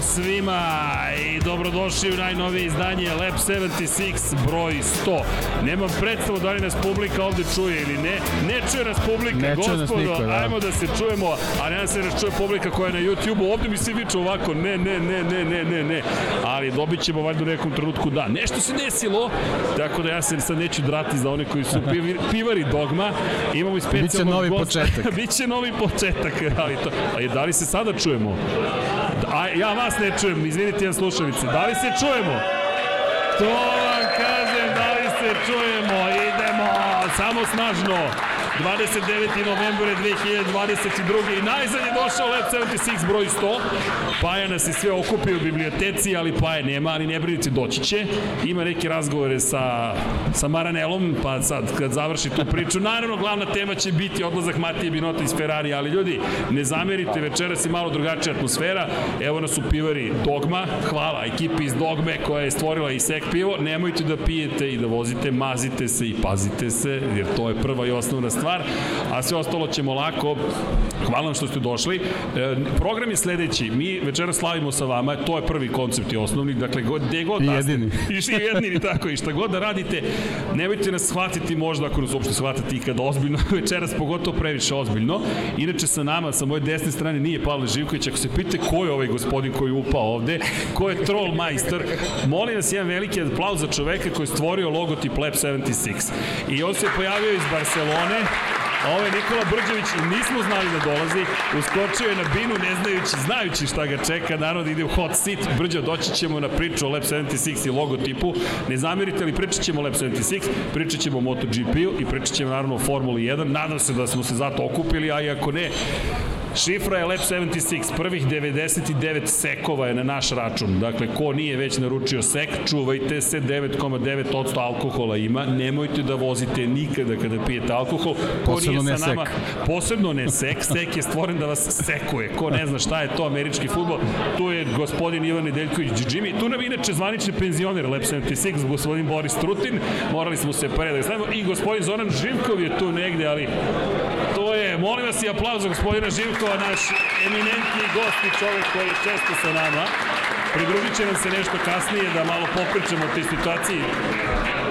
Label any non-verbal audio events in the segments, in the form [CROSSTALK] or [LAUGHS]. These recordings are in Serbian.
Ćao svima i dobrodošli u najnovije izdanje Lab 76 broj 100. Nemam predstavu da li nas publika ovde čuje ili ne. Ne čuje nas publika, Ne gospodo, niko, da. ajmo da se čujemo, a ne da se nas čuje publika koja je na YouTube-u. Ovde mi se viču ovako, ne, ne, ne, ne, ne, ne, ne. Ali dobit ćemo valjda u nekom trenutku da. Nešto se desilo, tako da ja se sad neću drati za one koji su [LAUGHS] pivari dogma. Imamo i specijalnog novi gosta. početak. [LAUGHS] Biće novi početak, ali to, ali da li se sada čujemo? A ja vas ne čujem, izvinite jedan slušalice. Da li se čujemo? To vam kažem, da li se čujemo? Idemo, samo snažno. 29. novembar je 2022. I najzad je došao Lab 76 broj 100. Paja nas je sve okupio u biblioteci, ali Paja nema, ali ne brinite, doći će. Ima neke razgovore sa, sa Maranelom, pa sad kad završi tu priču, naravno glavna tema će biti odlazak Matije Binota iz Ferrari, ali ljudi, ne zamerite, večeras je malo drugačija atmosfera. Evo nas u pivari Dogma, hvala ekipi iz Dogme koja je stvorila i sek pivo. Nemojte da pijete i da vozite, mazite se i pazite se, jer to je prva i osnovna stvar, a sve ostalo ćemo lako. Hvala vam što ste došli. E, program je sledeći. Mi večeras slavimo sa vama, to je prvi koncept i osnovni, dakle, god, gde god da ste-. I [LAUGHS] jedini, tako i šta god da radite, nemojte nas shvatiti možda ako nas uopšte shvatate ikada ozbiljno, [LAUGHS] večeras pogotovo previše ozbiljno. Inače sa nama, sa moje desne strane nije Pavle Živković, ako se pite ko je ovaj gospodin koji je upao ovde, ko je troll majstor, molim vas jedan veliki aplauz za čoveka koji je stvorio logotip Lab 76. I on se pojavio iz Barcelone, ovo je Nikola Brđević i nismo znali da dolazi. Uskočio je na binu ne znajući, znajući šta ga čeka. Naravno da ide u hot seat. Brđo, doći ćemo na priču o Lab 76 i logotipu. Ne zamerite li pričat ćemo o Lab 76, pričat ćemo o MotoGP-u i pričat ćemo naravno o Formuli 1. Nadam se da smo se zato okupili, a i ako ne, Šifra je Lab 76, prvih 99 sekova je na naš račun. Dakle, ko nije već naručio sek, čuvajte se, 9,9% alkohola ima. Nemojte da vozite nikada kada pijete alkohol. Ko Posebno nije ne sa sek. nama, posebno ne sek, sek je stvoren da vas sekuje. Ko ne zna šta je to američki futbol, tu je gospodin Ivan Nedeljković Džimi. Tu nam inače zvanični penzioner Lab 76, gospodin Boris Trutin. Morali smo se pre da stavimo. I gospodin Zoran Živkov je tu negde, ali molim vas i aplauz za gospodina Živkova, naš eminentni gost i čovek koji je često sa nama. Pridružit će nam se nešto kasnije da malo popričamo o toj situaciji.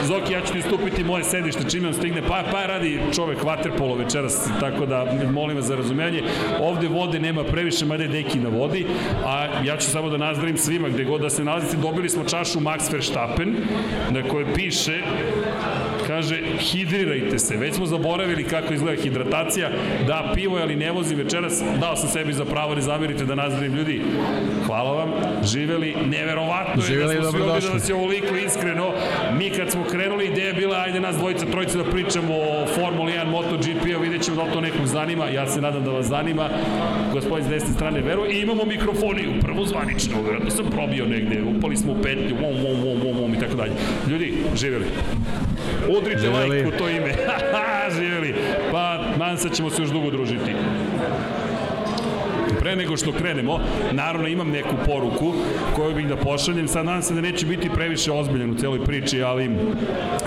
Zoki, ja ću ti stupiti moje sedište čime on stigne. Pa, pa radi čovek vaterpolo večeras, tako da molim vas za razumijanje. Ovde vode nema previše, mada je deki na vodi, a ja ću samo da nazdravim svima gde god da se nalazite. Dobili smo čašu Max Verstappen, na kojoj piše kaže hidrirajte se. Već smo zaboravili kako izgleda hidratacija. Da, pivo je, ali ne vozi večeras. Dao sam sebi za pravo, ne zamerite da nazdravim ljudi. Hvala vam. Živeli. Neverovatno Živeli je da smo svi ovdje da vas je ovoliko iskreno. Mi kad smo krenuli, ideja je bila, ajde nas dvojica, trojica da pričamo o Formuli 1, MotoGP-a, vidjet ćemo da to nekog zanima. Ja se nadam da vas zanima. Gospodin s desne strane veruje. I imamo mikrofoni, prvo zvanično. Vjerojatno sam probio negde. Upali smo u petlju, vom, vom, vom, vom, vom i tako dalje. Ljudi, živeli. Udrite Živeli. like u to ime. [LAUGHS] živeli. Pa, se da ćemo se još dugo družiti. Pre nego što krenemo, naravno imam neku poruku koju bih da pošaljem. Sad nadam se da neće biti previše ozbiljan u celoj priči, ali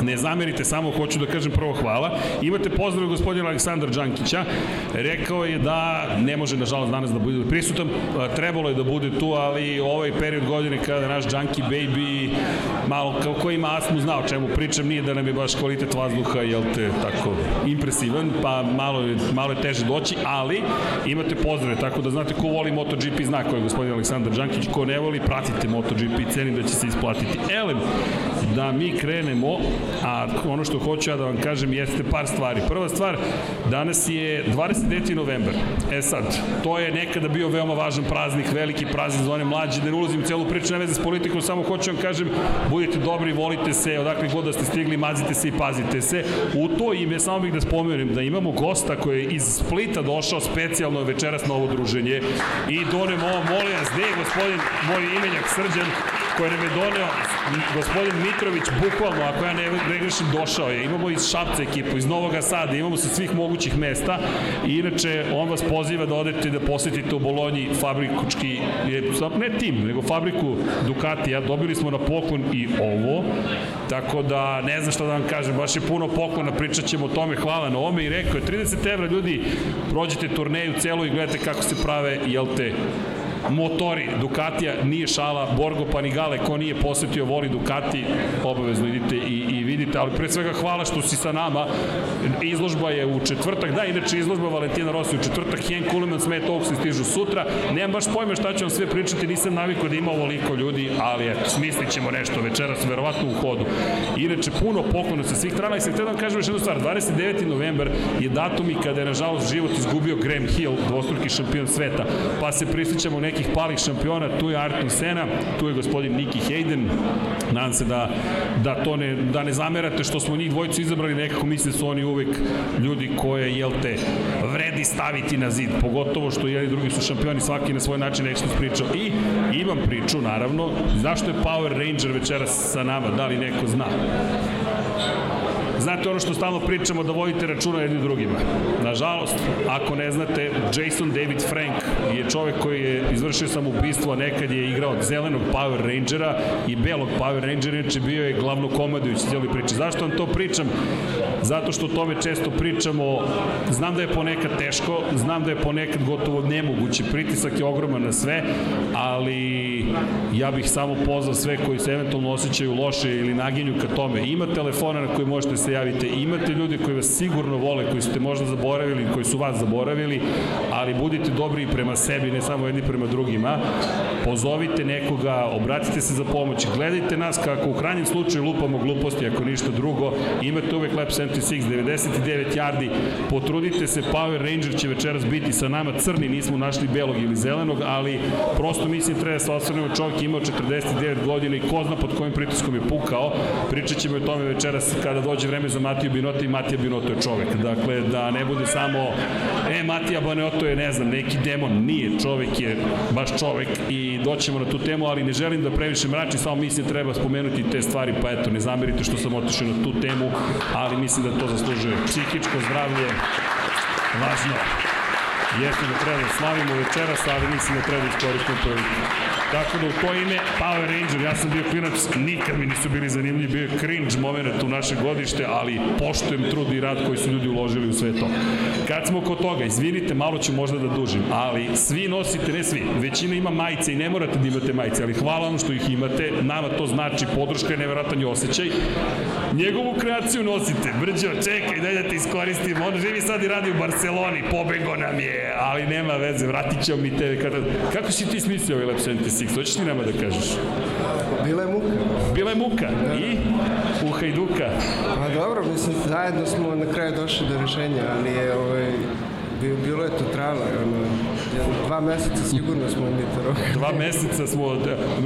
ne zamerite, samo hoću da kažem prvo hvala. Imate pozdrav gospodina Aleksandra Đankića. Rekao je da ne može, nažalost, danas da bude prisutan. Trebalo je da bude tu, ali ovaj period godine kada naš Junkie Baby malo kao ko ima astmu zna o čemu pričam, nije da nam je baš kvalitet vazduha, jel te, tako impresivan, pa malo je, malo je teže doći, ali imate pozdrave, tako da znate ko voli MotoGP zna ko je gospodin Aleksandar Đankić, ko ne voli, pratite MotoGP, cenim da će se isplatiti. Elem, da mi krenemo, a ono što hoću ja da vam kažem jeste par stvari. Prva stvar, danas je 29. novembar. E sad, to je nekada bio veoma važan praznik, veliki praznik za one mlađe, da ne ulazim u celu priču, ne veze s politikom, samo hoću vam kažem, budite dobri, volite se, odakle god da ste stigli, mazite se i pazite se. U to ime, samo bih da spomenem da imamo gosta koji je iz Splita došao specijalno večeras na ovo druženje i donem ovo, molim vas, gde je gospodin, moj imenjak Srđan, koji nam je doneo gospodin Mitrović, bukvalno, ako ja ne, ne grešim, došao je. Imamo iz Šapca ekipu, iz Novog Sada, imamo sa svih mogućih mesta. I inače, on vas poziva da odete da posetite u Bolonji fabrikučki, ne tim, nego fabriku Ducatija. Dobili smo na poklon i ovo. Tako da, ne znam šta da vam kažem, baš je puno poklona, pričat ćemo o tome, hvala na ome. I rekao je, 30 evra ljudi, prođete turneju celu i gledate kako se prave, jel te, motori Ducatija, nije šala, Borgo Panigale, ko nije posetio, voli Ducati, obavezno idite i, i vidite, ali pre svega hvala što si sa nama, izložba je u četvrtak, da, inače izložba Valentina Rossi u četvrtak, Hen Kuleman, Smet se stižu sutra, nemam baš pojma šta ću vam sve pričati, nisam navikao da ima ovoliko ljudi, ali eto, smislit ćemo nešto večeras, verovatno u hodu. Inače, puno poklona sa svih strana i sam htio da vam kažem još jednu stvar, 29. novembar je datum i kada je nažalost život izgubio Graham Hill, dvostruki šampion sveta, pa se prisjećamo nekih palih šampiona, tu je Artur Sena, tu je gospodin Nicky Hayden, nadam se da, da to ne, da ne zamerate što smo njih dvojicu izabrali, nekako misle da su oni uvek ljudi koje, jel te, vredi staviti na zid, pogotovo što jedni drugi su šampioni, svaki na svoj način nešto pričao. I imam priču, naravno, zašto je Power Ranger večeras sa nama, da li neko zna? Znate ono što stalno pričamo da vodite računa jedni drugima. Nažalost, ako ne znate, Jason David Frank je čovek koji je izvršio samoubistvo, a nekad je igrao zelenog Power Rangera i belog Power Rangera, inače bio je glavno komandujući cijeli priči. Zašto vam to pričam? Zato što o tome često pričamo, znam da je ponekad teško, znam da je ponekad gotovo nemoguće, pritisak je ogroman na sve, ali ja bih samo pozvao sve koji se eventualno osjećaju loše ili naginju ka tome. Ima telefona na koji možete se javite. Imate ljude koji vas sigurno vole, koji ste možda zaboravili, koji su vas zaboravili, ali budite dobri prema sebi, ne samo jedni prema drugima. Pozovite nekoga, obratite se za pomoć, gledajte nas kako u krajnjem slučaju lupamo gluposti, ako ništa drugo. Imate uvek Lab 76, 99 yardi, potrudite se, Power Ranger će večeras biti sa nama crni, nismo našli belog ili zelenog, ali prosto mislim treba da se osvrnemo, čovjek imao 49 godina i ko zna pod kojim pritiskom je pukao. Pričat ćemo o tome večeras kada dođe vreme za Matiju Binota i Matija Binoto je čovek. Dakle, da ne bude samo, e, Matija Binoto je, ne znam, neki demon. Nije, čovek je baš čovek i doćemo na tu temu, ali ne želim da previše mračim, samo mislim da treba spomenuti te stvari, pa eto, ne zamerite što sam otišao na tu temu, ali mislim da to zaslužuje psihičko zdravlje, važno. Jeste da treba da slavimo večeras, ali mislim da treba da iskoristimo priliku. Tako da u to ime Power Ranger, ja sam bio klinac, nikad mi nisu bili zanimljivi, bio je cringe moment u naše godište, ali poštujem trud i rad koji su ljudi uložili u sve to. Kad smo kod toga, izvinite, malo ću možda da dužim, ali svi nosite, ne svi, većina ima majice i ne morate da imate majice, ali hvala vam što ih imate, nama to znači podrška i nevratan osjećaj. Njegovu kreaciju nosite, brđo, čekaj, daj da te iskoristim, on živi sad i radi u Barceloni, pobego nam je, ali nema veze, vratit ćemo mi tebe. Kada... Kako si ti smislio ovaj Lab 76? Što ćeš ti nama da kažeš? Bila je muka. Bila je muka. Da. I? U Hajduka. Pa dobro, mislim, zajedno smo na kraju došli do rešenja, ali je ovaj, bilo je to trajalo, ono, dva meseca sigurno smo mi to rokali. Dva meseca smo,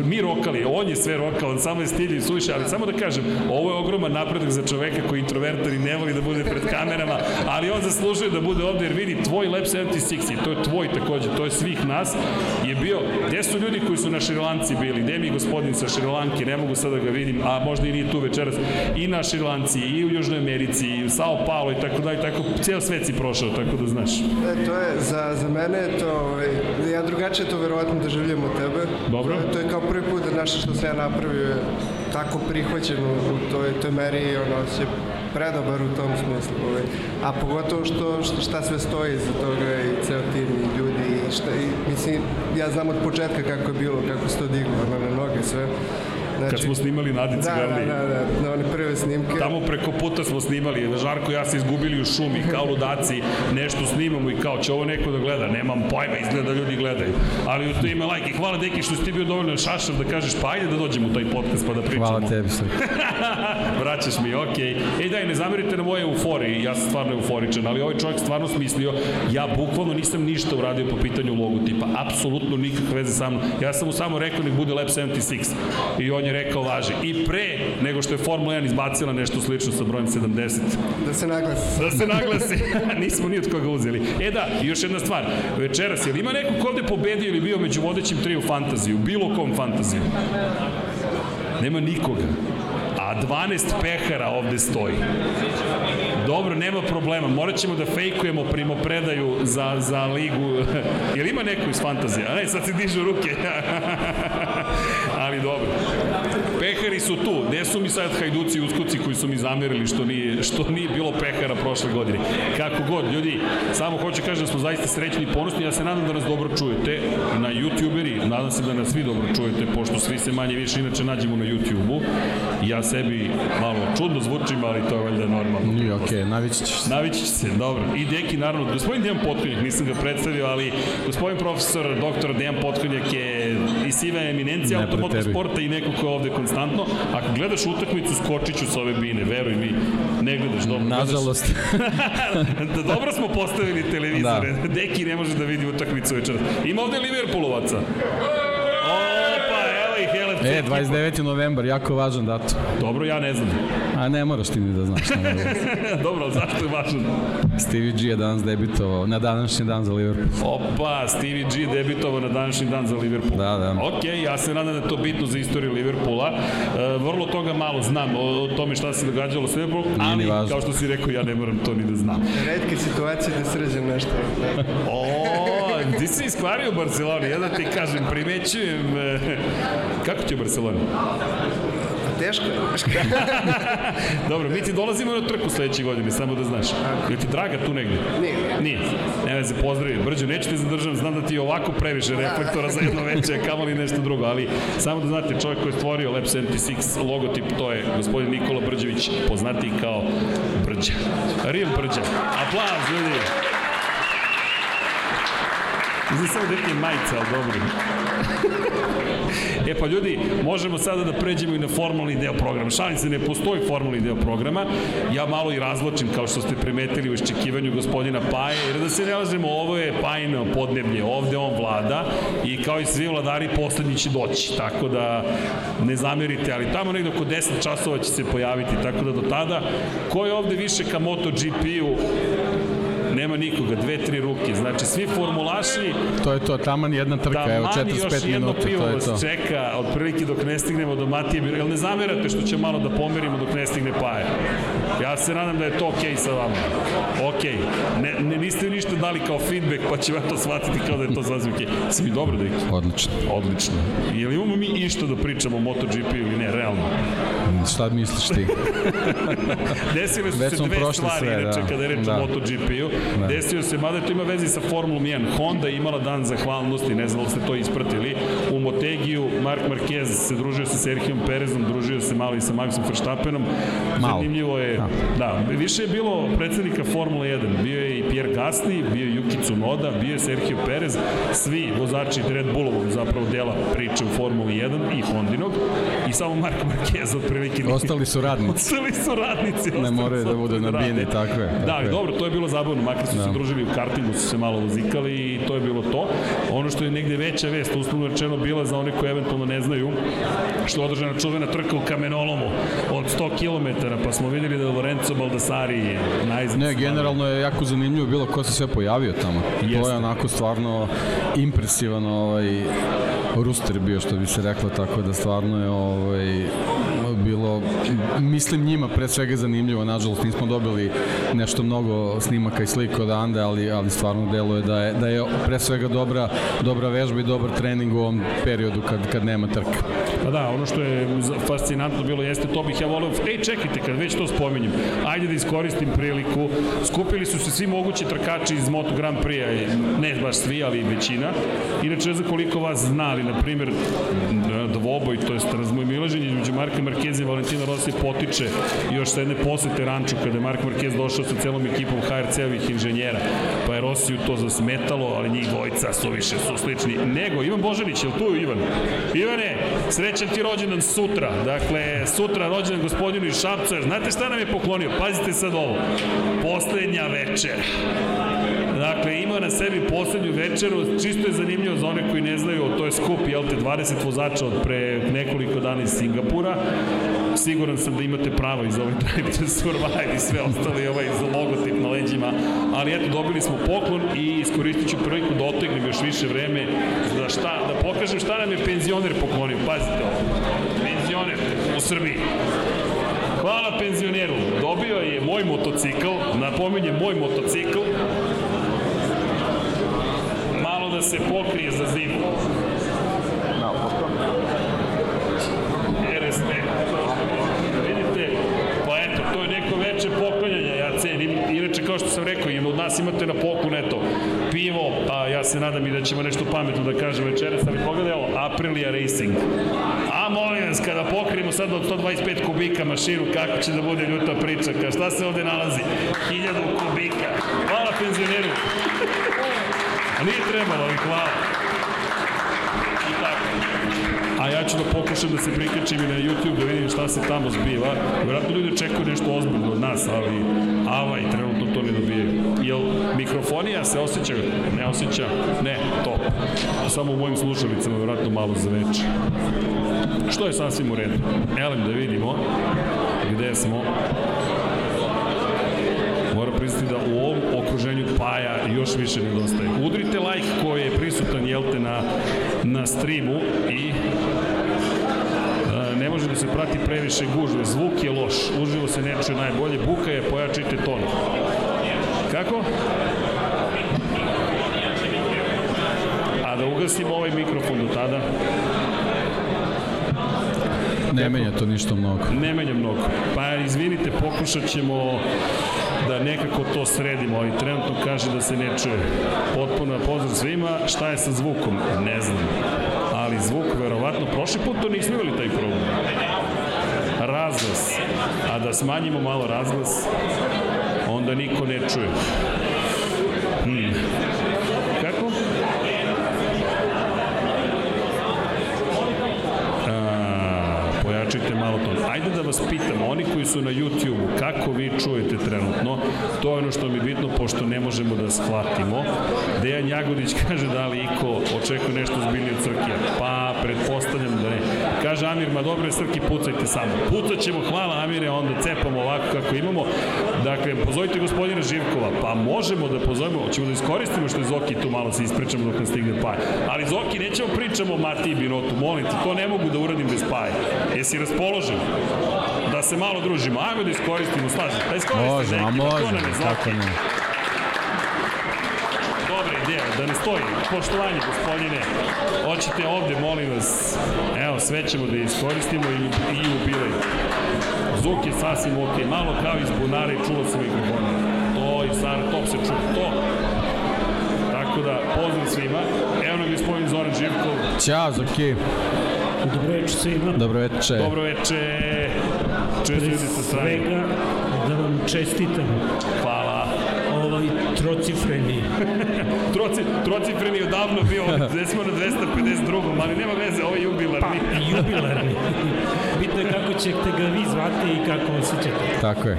mi rokali, on je sve rokao, on samo je stilj i suviše, ali samo da kažem, ovo je ogroman napredak za čoveka koji je introvertan i ne voli da bude pred kamerama, ali on zaslužuje da bude ovde, jer vidi, tvoj Lab 76, i to je tvoj takođe, to je svih nas, je bio, gde su ljudi koji su na Šrilanci bili, gde mi gospodin sa Šrilanke, ne mogu sada da ga vidim, a možda i nije tu večeras, i na Šrilanci, i u Južnoj Americi, i u Sao Paulo i tako da, i tako, ceo svet si prošao, tako da znaš. E, to je, za, za mene je to, ovaj, ja drugačije to verovatno doživljam od tebe. Dobro. To, to je kao prvi put da naše što sam ja napravio je tako prihvaćeno u toj, toj meri i ono se predobar u tom smislu. Ovaj. A pogotovo što, što, šta sve stoji iza toga i ceo tim i ljudi i šta, i, mislim, ja znam od početka kako je bilo, kako se to diglo na noge sve. Znači, kad smo snimali Nadi Cigarli. Da, da, da, na one prve snimke. Tamo preko puta smo snimali, da Žarko i ja se izgubili u šumi, kao ludaci, nešto snimamo i kao će ovo neko da gleda, nemam pojma, izgleda da ljudi gledaju. Ali u to ime lajke, hvala deki što si ti bio dovoljno šašav da kažeš pa ajde da dođemo u taj podcast pa da pričamo. Hvala tebi, Srki. [LAUGHS] Vraćaš mi, okej. Okay. Ej daj, ne zamerite na moje euforije, ja sam stvarno euforičan, ali ovaj čovjek stvarno smislio, ja bukvalno nisam ništa uradio po pitanju logotipa, apsolutno nikakve veze sa mnom. Ja sam mu samo rekao nek bude Lab 76. I on je rekao važi. I pre nego što je Formula 1 izbacila nešto slično sa brojem 70. Da se naglasi. Da se naglasi. [LAUGHS] Nismo ni od koga uzeli. E da, još jedna stvar. Večeras, je li ima neko ko ovde pobedio ili bio među vodećim triju fantaziju? Bilo kom fantaziju? Nema nikoga. A 12 pehara ovde stoji. Dobro, nema problema. Morat ćemo da fejkujemo primopredaju za, za ligu. [LAUGHS] Jel ima neko iz fantazija? A ne, sad se dižu ruke. [LAUGHS] Ali dobro. Pehari su tu. Gde su mi sad hajduci i uskuci koji su mi zamerili što nije, što nije bilo pehara prošle godine? Kako god, ljudi, samo hoću kažem da smo zaista srećni i ponosni. Ja se nadam da nas dobro čujete na YouTuberi. Nadam se da nas svi dobro čujete, pošto svi se manje više inače nađemo na YouTubeu. Ja sebi malo čudno zvučim, ali to je valjda normalno. Nije okej, okay, navići ćeš se. Navići će se, dobro. I Deki, naravno, gospodin Dejan Potkonjak, nisam ga predstavio, ali gospodin profesor, doktor Dejan Potkonjak je i siva eminencija automotosporta i neko ko je ovde konstantno. Ako gledaš utakmicu, skočit ću sa ove bine, veruj mi, ne gledaš dobro. Nažalost. [LAUGHS] da dobro smo postavili televizore. Da. Deki ne može da vidi utakmicu večera. Ima ovde Liverpoolovaca. Opa, evo ih, Helef. E, 29. novembar, jako važan datum. Dobro, ja ne znam. A ne moraš ti ni da znaš. [LAUGHS] Dobro, ali zašto je važan? Stevie G je danas debitovao na današnji dan za Liverpool. Opa, Stevie G debitovao na današnji dan za Liverpool. Da, da. Ok, ja se nadam da je to bitno za istoriju Liverpoola. E, vrlo toga malo znam o, o tome šta se događalo s Liverpoolom, ali kao što si rekao, ja ne moram to ni da znam. Redke situacije da sređem nešto. [LAUGHS] o, ti si iskvario Barcelonu, ja da ti kažem, primećujem. E, kako ti je Barcelona? teško je. [LAUGHS] Dobro, mi ti dolazimo na trku sledeće godine, samo da znaš. Je ti draga tu negde? Nije. Nije. Ne se pozdravi. Brđo, neću te zadržam, znam da ti je ovako previše reflektora za jedno veće, kamo li nešto drugo, ali samo da znate, čovjek koji je stvorio Lab 76 logotip, to je gospodin Nikola Brđević, poznati kao Brđa. Real Brđa. Aplauz, ljudi. Znam samo da je majica, ali dobro. E pa ljudi, možemo sada da pređemo i na formalni deo programa. Šalim se, ne postoji formalni deo programa. Ja malo i razločim, kao što ste primetili u iščekivanju gospodina Paje, jer da se ne lažemo, ovo je Pajino podneblje, ovde on vlada i kao i svi vladari, poslednji će doći. Tako da ne zamerite, ali tamo negde oko 10 časova će se pojaviti, tako da do tada, ko je ovde više ka MotoGP-u, nema nikoga, dve, tri ruke. Znači, svi formulaši... To je to, taman jedna trka, evo 45 minuta, to je to. još jedno pivo vas čeka, otprilike dok ne stignemo do Matije. Jel ne zamerate što će malo da pomerimo dok ne stigne Paje? Ja se nadam da je to okej okay sa vama. Okej. Okay. Ne, ne, niste ništa dali kao feedback, pa ću ja to shvatiti kao da je to sasvim okej. Okay. Si mi dobro, Deki? Odlično. Odlično. Jel imamo mi išta da pričamo o MotoGP ili ne, realno? Šta misliš ti? [LAUGHS] Desile su se dve stvari, sve, inače, da. kada je reč da. o MotoGP-u. Da. Desio se, mada to ima veze sa Formulom 1. Honda je imala dan zahvalnosti, ne znam da ste to ispratili. U Motegiju Mark Marquez se družio sa Serhijom Perezom, družio se malo i sa Maxom Verstappenom. Malo. Zanimljivo je, da. da, više je bilo predsednika Formula 1. Bio je i Pierre Gasly, bio je Yuki Tsunoda, bio je Sergio Perez, svi vozači Red Bullovog zapravo dela priče u Formuli 1 i Hondinog i samo Mark Marquez otprilike. Ostali su radnici. Ostali su radnici. Ne moraju da bude na bini, tako je. Da, dobro, to je bilo zabavno, makar su da. se družili u kartingu, su se malo vozikali i to je bilo to. Ono što je negde veća vest, uslovno rečeno, bila za one koji eventualno ne znaju, što je održana čuvena trka u kamenolomu 100 km, pa smo videli da je Lorenzo Baldassari najzad. Ne, generalno je jako zanimljivo bilo ko se sve pojavio tamo. Jeste. To je onako stvarno impresivan ovaj, ruster bio, što bi se reklo, tako da stvarno je ovaj, bilo, mislim njima pre svega zanimljivo, nažalost nismo dobili nešto mnogo snimaka i slika od Ande, ali, ali stvarno deluje da je, da je pre svega dobra, dobra vežba i dobar trening u ovom periodu kad, kad nema trke. Pa da, ono što je fascinantno bilo jeste, to bih ja volio, ej čekajte, kad već to spominjem, ajde da iskoristim priliku, skupili su se svi mogući trkači iz Moto Grand Prix, ne baš svi, ali većina. Inače, ne znam koliko vas zna, ali, na primjer, dvoboj, to je razmoj milaženje između Marka Markeza i Valentina Rossi potiče još sa jedne posete ranču kada je Mark Marquez došao sa celom ekipom HRC-ovih inženjera, pa je Rossi u to zasmetalo, ali njih dvojica su više su slični. Nego, Ivan Božanić, je li tu Ivan? Ivane, srećan ti rođendan sutra. Dakle, sutra rođendan gospodinu iz Šapca. Znate šta nam je poklonio? Pazite sad ovo. Poslednja večer. Dakle, ima na sebi poslednju večeru, čisto je zanimljivo za one koji ne znaju, to je skup, jel te, 20 vozača od pre nekoliko dana iz Singapura. Siguran sam da imate pravo iz ovih Drive to Survive i sve ostale ovaj za logotip na leđima, ali eto, dobili smo poklon i iskoristit ću priliku da otegnem još više vreme da, šta, da pokažem šta nam je penzioner poklonio. Pazite ovo, penzioner u Srbiji Hvala penzioneru. Dobio je moj motocikl, napominje moj motocikl. Malo da se pokrije za zimu. RST. Vidite, pa eto, to je neko veče poklanjanja, ja cenim. Inače, kao što sam rekao, im od nas imate na poklon, eto, pivo, a ja se nadam i da ćemo nešto pametno da kažem večeras, ali pogledaj ovo, Aprilia Racing. A molim vas, kada pokrijemo sad od 125 kubika mašinu, kako će da bude ljuta priča, ka šta se ovde nalazi? 1000 kubika. Hvala penzioneru. A nije trebalo, ali hvala. I tako. A ja ću da pokušam da se prikačim i na YouTube da vidim šta se tamo zbiva. Vjerojatno ljudi čekaju nešto ozbiljno od nas, ali avaj, trenutno to ne dobijaju. Jel mikrofonija se osjeća? Ne osjeća? Ne, top. Samo u mojim slušalicama vjerojatno malo zaveče. Što je sasvim u redu. Elem da vidimo gde smo. Priznati da u ovom okruženju Paja još više nedostaje. Udrite like koji je prisutan, jel te, na, na streamu i e, ne može da se prati previše gužve. Zvuk je loš, uživo se ne čuje najbolje, buka je, pojačite ton. Kako? A da ugasimo ovaj mikrofon do tada. Ne menja to ništa mnogo. Ne menja mnogo. Pa izvinite, pokušat ćemo da nekako to sredimo, ali trenutno kaže da se ne čuje. Potpuno pozdrav svima. Šta je sa zvukom? Ne znam. Ali zvuk, verovatno, prošli put to nismo imali taj problem. Razglas. A da smanjimo malo razglas, onda niko ne čuje. Hmm. Kako? A, pojačajte malo to. Ajde da vas pitam, oni koji su na YouTube, kako vi čujete trenutno? To je ono što mi je bitno, pošto ne možemo da shvatimo. Dejan Jagodić kaže da li Iko očekuje nešto zbiljnije od Srkija. Pa, pretpostavljam da ne. Kaže Amir, ma dobro je Srki, pucajte samo. Pucat ćemo, hvala Amire, onda cepamo ovako kako imamo. Dakle, pozovite gospodina Živkova. Pa možemo da pozovemo, ćemo da iskoristimo što je Zoki tu malo se ispričamo dok nam stigne Paja. Ali Zoki, nećemo pričamo o Matiji Binotu, molim te, to ne mogu da uradim bez Paje. Jesi raspoložen? Da se malo družimo. Ajmo da iskoristimo, slažem. Da iskoristimo, Može, a može, kako ne. Dobra ideja, da ne stoji. Poštovanje, gospodine. Hoćete ovde, molim vas. Evo, sve ćemo da iskoristimo i, i jubilej. Zvuk je sasvim ok. Malo kao iz bunara i čulo se mikrofona. To i sad, top se čuo. To. Tako da, pozdrav svima. Evo nam gospodin Zoran Živkov. Ćao, Zoki. Dobro večer svima. Dobro večer. Dobro veče. Sa strane. Svega da vam čestitam Hvala. ovaj trocifreni. [LAUGHS] Troci, trocifreni je odavno bio, [LAUGHS] gde smo na 252. ali nema veze, ovo je jubilarni. Pa, jubilarni. [LAUGHS] Bitno je kako ćete ga vi zvati i kako osjećate. Tako je.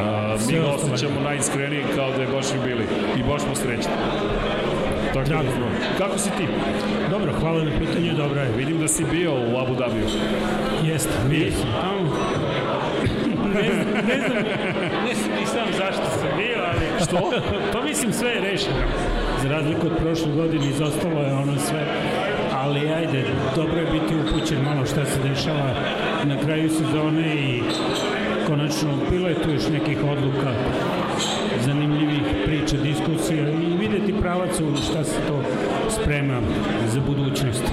A, mi ga osjećamo najiskrenije kao da je baš jubilej. I baš smo srećni. Tako da, Drago. smo. kako si ti? Dobro, hvala na pitanju, dobro je. Vidim da si bio u Abu Dhabiju. Jeste, bio sam tamo. Ne znam, ne znam, ne znam ni sam zašto sam bio, ali... Što? pa mislim, sve je rešeno. Za razliku od prošle godine, izostalo je ono sve. Ali ajde, dobro je biti upućen malo šta se dešava na kraju sezone i konačno bilo je tu još nekih odluka zanimljivih priča, diskusija i videti pravac u šta se to sprema za budućnost.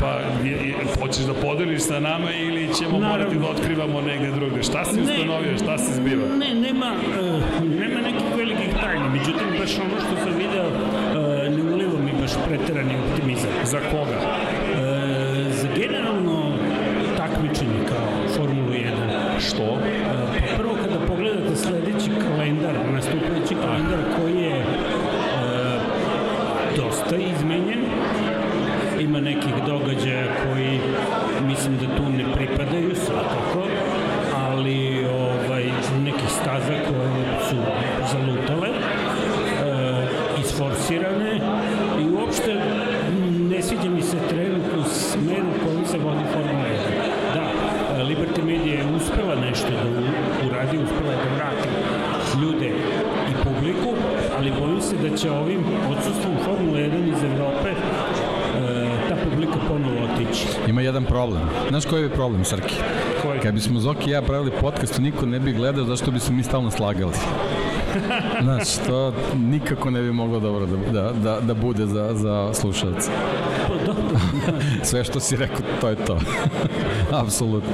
Pa, je, je, hoćeš da podeliš sa nama ili ćemo Naravno. morati da otkrivamo negde drugde? Šta si ustanovio, šta se zbiva? Ne, nema, uh, nema nekih velikih tajni, međutim, baš ono što sam video, uh, ne uliva mi baš preterani optimizam. Za koga? Uh, za generalno takmičenje kao Formulu 1, Što? Problem. Znaš koji je problem, Srki? Koji? Kad bismo Zoki i ja pravili podcast, niko ne bi gledao zašto bi se mi stalno slagali. [LAUGHS] Znaš, to nikako ne bi moglo dobro da, da, da, da bude za, za slušalce. [LAUGHS] Sve što si rekao, to je to. [LAUGHS] apsolutno,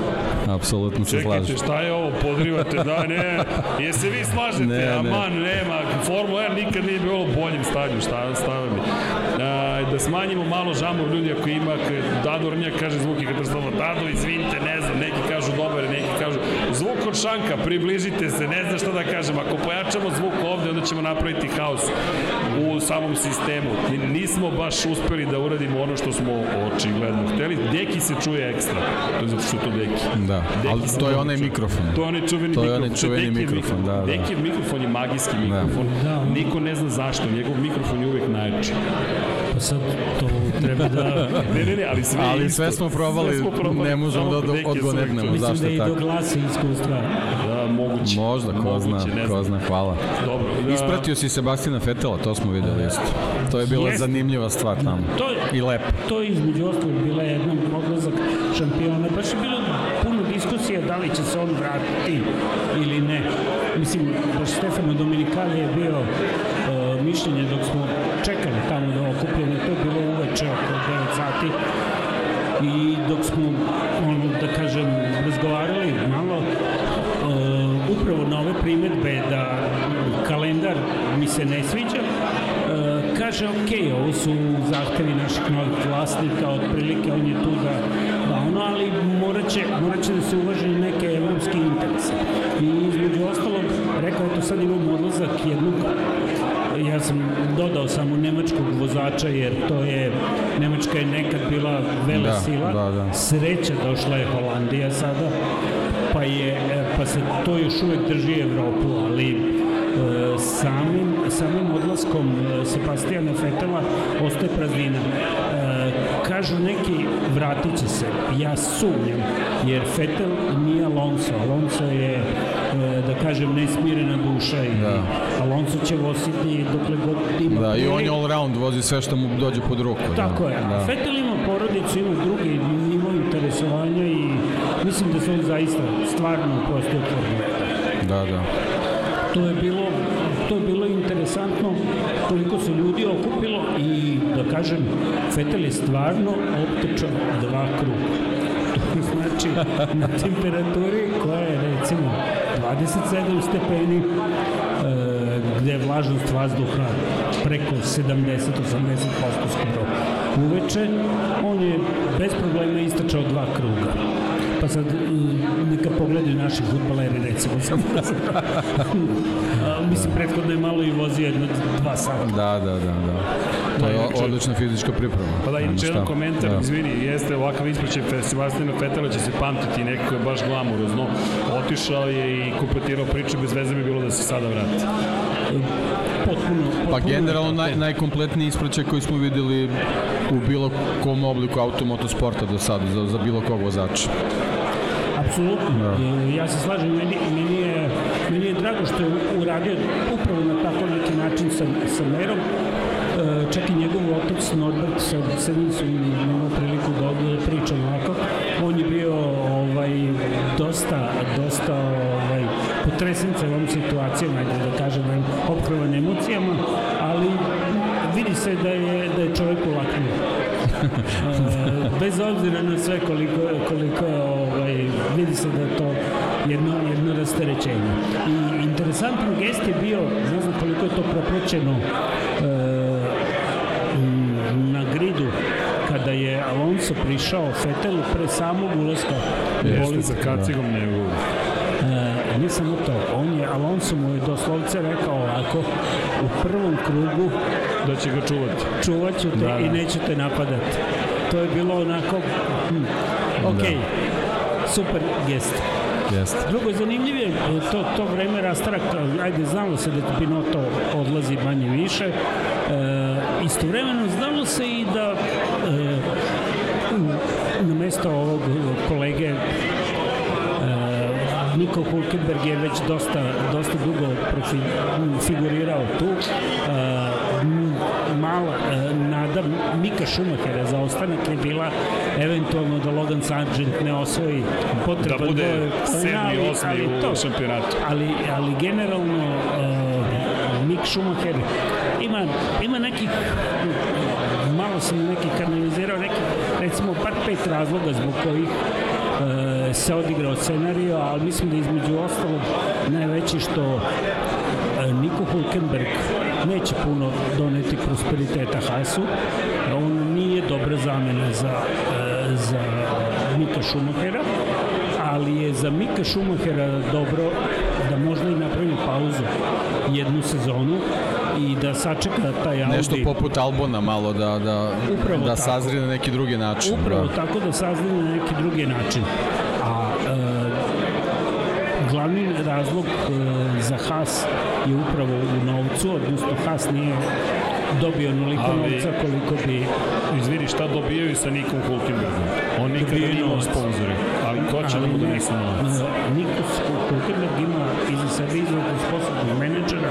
apsolutno se Čekajte, slažem. šta je ovo, podrivate, da, ne, je se vi slažete, Ne, ne. aman, nema, Formula 1 nikad nije bilo boljem stanju, šta, mi. A, da smanjimo malo žamor ljudi ako ima, Dado Rnjak kaže zvuk i katastrofa, Dado, izvinite, ne znam, neki kažu dobar, neki kažu, zvuk od šanka, približite se, ne znam šta da kažem, ako pojačamo zvuk ovde, onda ćemo napraviti haos u samom sistemu. Ni- Nismo baš uspeli da uradimo ono što smo očigledno hteli, Deki se čuje ekstra, to je zato što je to Deki. Da, Deki ali to je onaj mikrofon. To je onaj čuveni To je mikrofon. onaj čuveni Dekijev mikrofon, da, da. Dekijev mikrofon je magijski mikrofon. Da. Niko ne zna zašto, njegov mikrofon je uvek najjači. Sad to treba da... Ne, ne, ne, ali sve Ali isto. sve smo probali, Sve smo probali, ne možemo da odgovornemo. uvek tu. Mislim Zašto da je i do tako? glasa iskustva. Da, moguće. Možda, ko zna, Moguće, ko zna, hvala. Dobro. Da, Ispratio si Sebastina Fetela, to smo videli isto. To je bila Jeste. zanimljiva stvar tamo. To I lepo. to je između ostalog bila jedna odlazak šampiona. Baš je bilo puno diskusija da li će se on vratiti ili ne. Mislim, baš Stefano Dominikali je bio uh, mišljenje dok smo čekali tamo da okupljene, to je bilo uveče oko 9 sati i dok smo, ono, da kažem, razgovarali malo, uh, upravo na ove primetbe da kalendar mi se ne sviđa, uh, kaže, ok, ovo su zahtevi naših novih vlasnika, otprilike on je tu da, da ono, ali morat će, morat će da se uvaže i neke evropske interese. I između ostalog, rekao, eto sad imam odlazak jednog ja sam dodao samo nemačkog vozača jer to je Nemačka je nekad bila vele Da, sila. da, da. sreća došla je Holandija sada pa je e, pa se to još uvek drži Evropu ali e, samim, samim odlaskom e, Sebastijana Fetela ostaje praznina. E, kažu neki vratit će se. Ja sumnjam jer Fetel nije Alonso. Alonso je da kažem nesmirena duša i Da. Alonso će voziti dokle god ima Da, i on je all round, vozi sve što mu dođe pod ruku. Tako da. je. Da. Vettel ima porodicu, ima drugi nivo interesovanja i mislim da se on zaista stvarno 1. Da, da. To je bilo to je bilo interesantno koliko se ljudi okupilo i da kažem Vettel je stvarno optečao dva kruga. [LAUGHS] To znači na temperaturi koja je recimo 27 stepeni e, gde je vlažnost vazduha preko 70-80% skoro uveče, on je bez problema istračao dva kruga. Pa sad mm, neka pogledaju naši futbaleri recimo [LAUGHS] samo da Mislim, prethodno je malo i vozio jedno dva sata. Da, da, da, da. To je inače- odlična fizička priprema. Pa da, inače jedan komentar, Da. izvini, jeste ovakav ispraćaj Sebastina Fetela će se pamtiti nekako je baš glamurozno. Otišao je i kompletirao priču, bez veze bi bilo da se sada vrati. Potpuno, potpuno Pa generalno naj, najkompletniji ispraćaj koji smo videli u bilo kom obliku automotosporta do sada, za, za bilo kog vozača. Apsolutno. E, Ja se slažem, meni, meni, je, meni je drago što je uradio upravo na tako neki način sa, sa Merom. E, čak i njegov otac Norbert sa, sa su imao priliku da ovdje pričam ovako. On je bio ovaj, dosta, dosta ovaj, potresen celom situacijom, ajde da kažem, ophrvan emocijama, ali vidi se da je, da je čovjek ulaknuo. [LAUGHS] E, bez obzira na sve koliko, koliko je, se da je to jedno, jedno rasterećenje. I interesantan gest je bio, ne znam koliko je to propraćeno e, na gridu kada je Alonso prišao Fetelu pre samog ulaska u Jeste bolid. sa kacigom njegovu. E, nije samo to, on je, Alonso mu je doslovce rekao ovako, u prvom krugu Da će ga čuvati. čuvat ću te Da, da. i neću te napadati. To je bilo onako, hm, ok, super gest. Jeste. Drugo, je e, to, to vreme rastaraka, ajde, znalo se da Pinotto odlazi manje više, e, istovremeno znalo se i da e, na mesto ovog kolege e, Niko Hulkenberg je već dosta, dosta dugo profi, figurirao tu. E, mala e, Mika Schumachera za ostanak je bila eventualno da Logan Sargent ne osvoji potreban Da bude broj poena, sedmi, osmi u to- šampionatu. Ali, ali generalno uh, Mick Schumacher ima, ima nekih malo sam neki kanalizirao neki recimo par pet razloga zbog kojih e, se odigrao scenario, ali mislim da između ostalog najveći što e, Niko Hulkenberg neće puno doneti prosperiteta Hasu. Dobra zamena za, e, za Mika Schumachera, ali je za Mika Schumachera dobro da možda i napravi pauzu jednu sezonu i da sačeka taj Audi. Nešto poput Albona malo da, da, Upravo da sazri na neki drugi način. Upravo da. tako da saznaju na neki drugi način. A e, glavni razlog e, za Haas je upravo u novcu, odnosno Haas nije dobio onoliko Ali- novca koliko bi Izvini, šta dobijaju sa Nikom Hulkenbergom? On nikada nije imao sponzore. Ali ko će da ne, donese novac? Nikos Hulkenberg ima iza sebe izvrlo sposobnog menadžera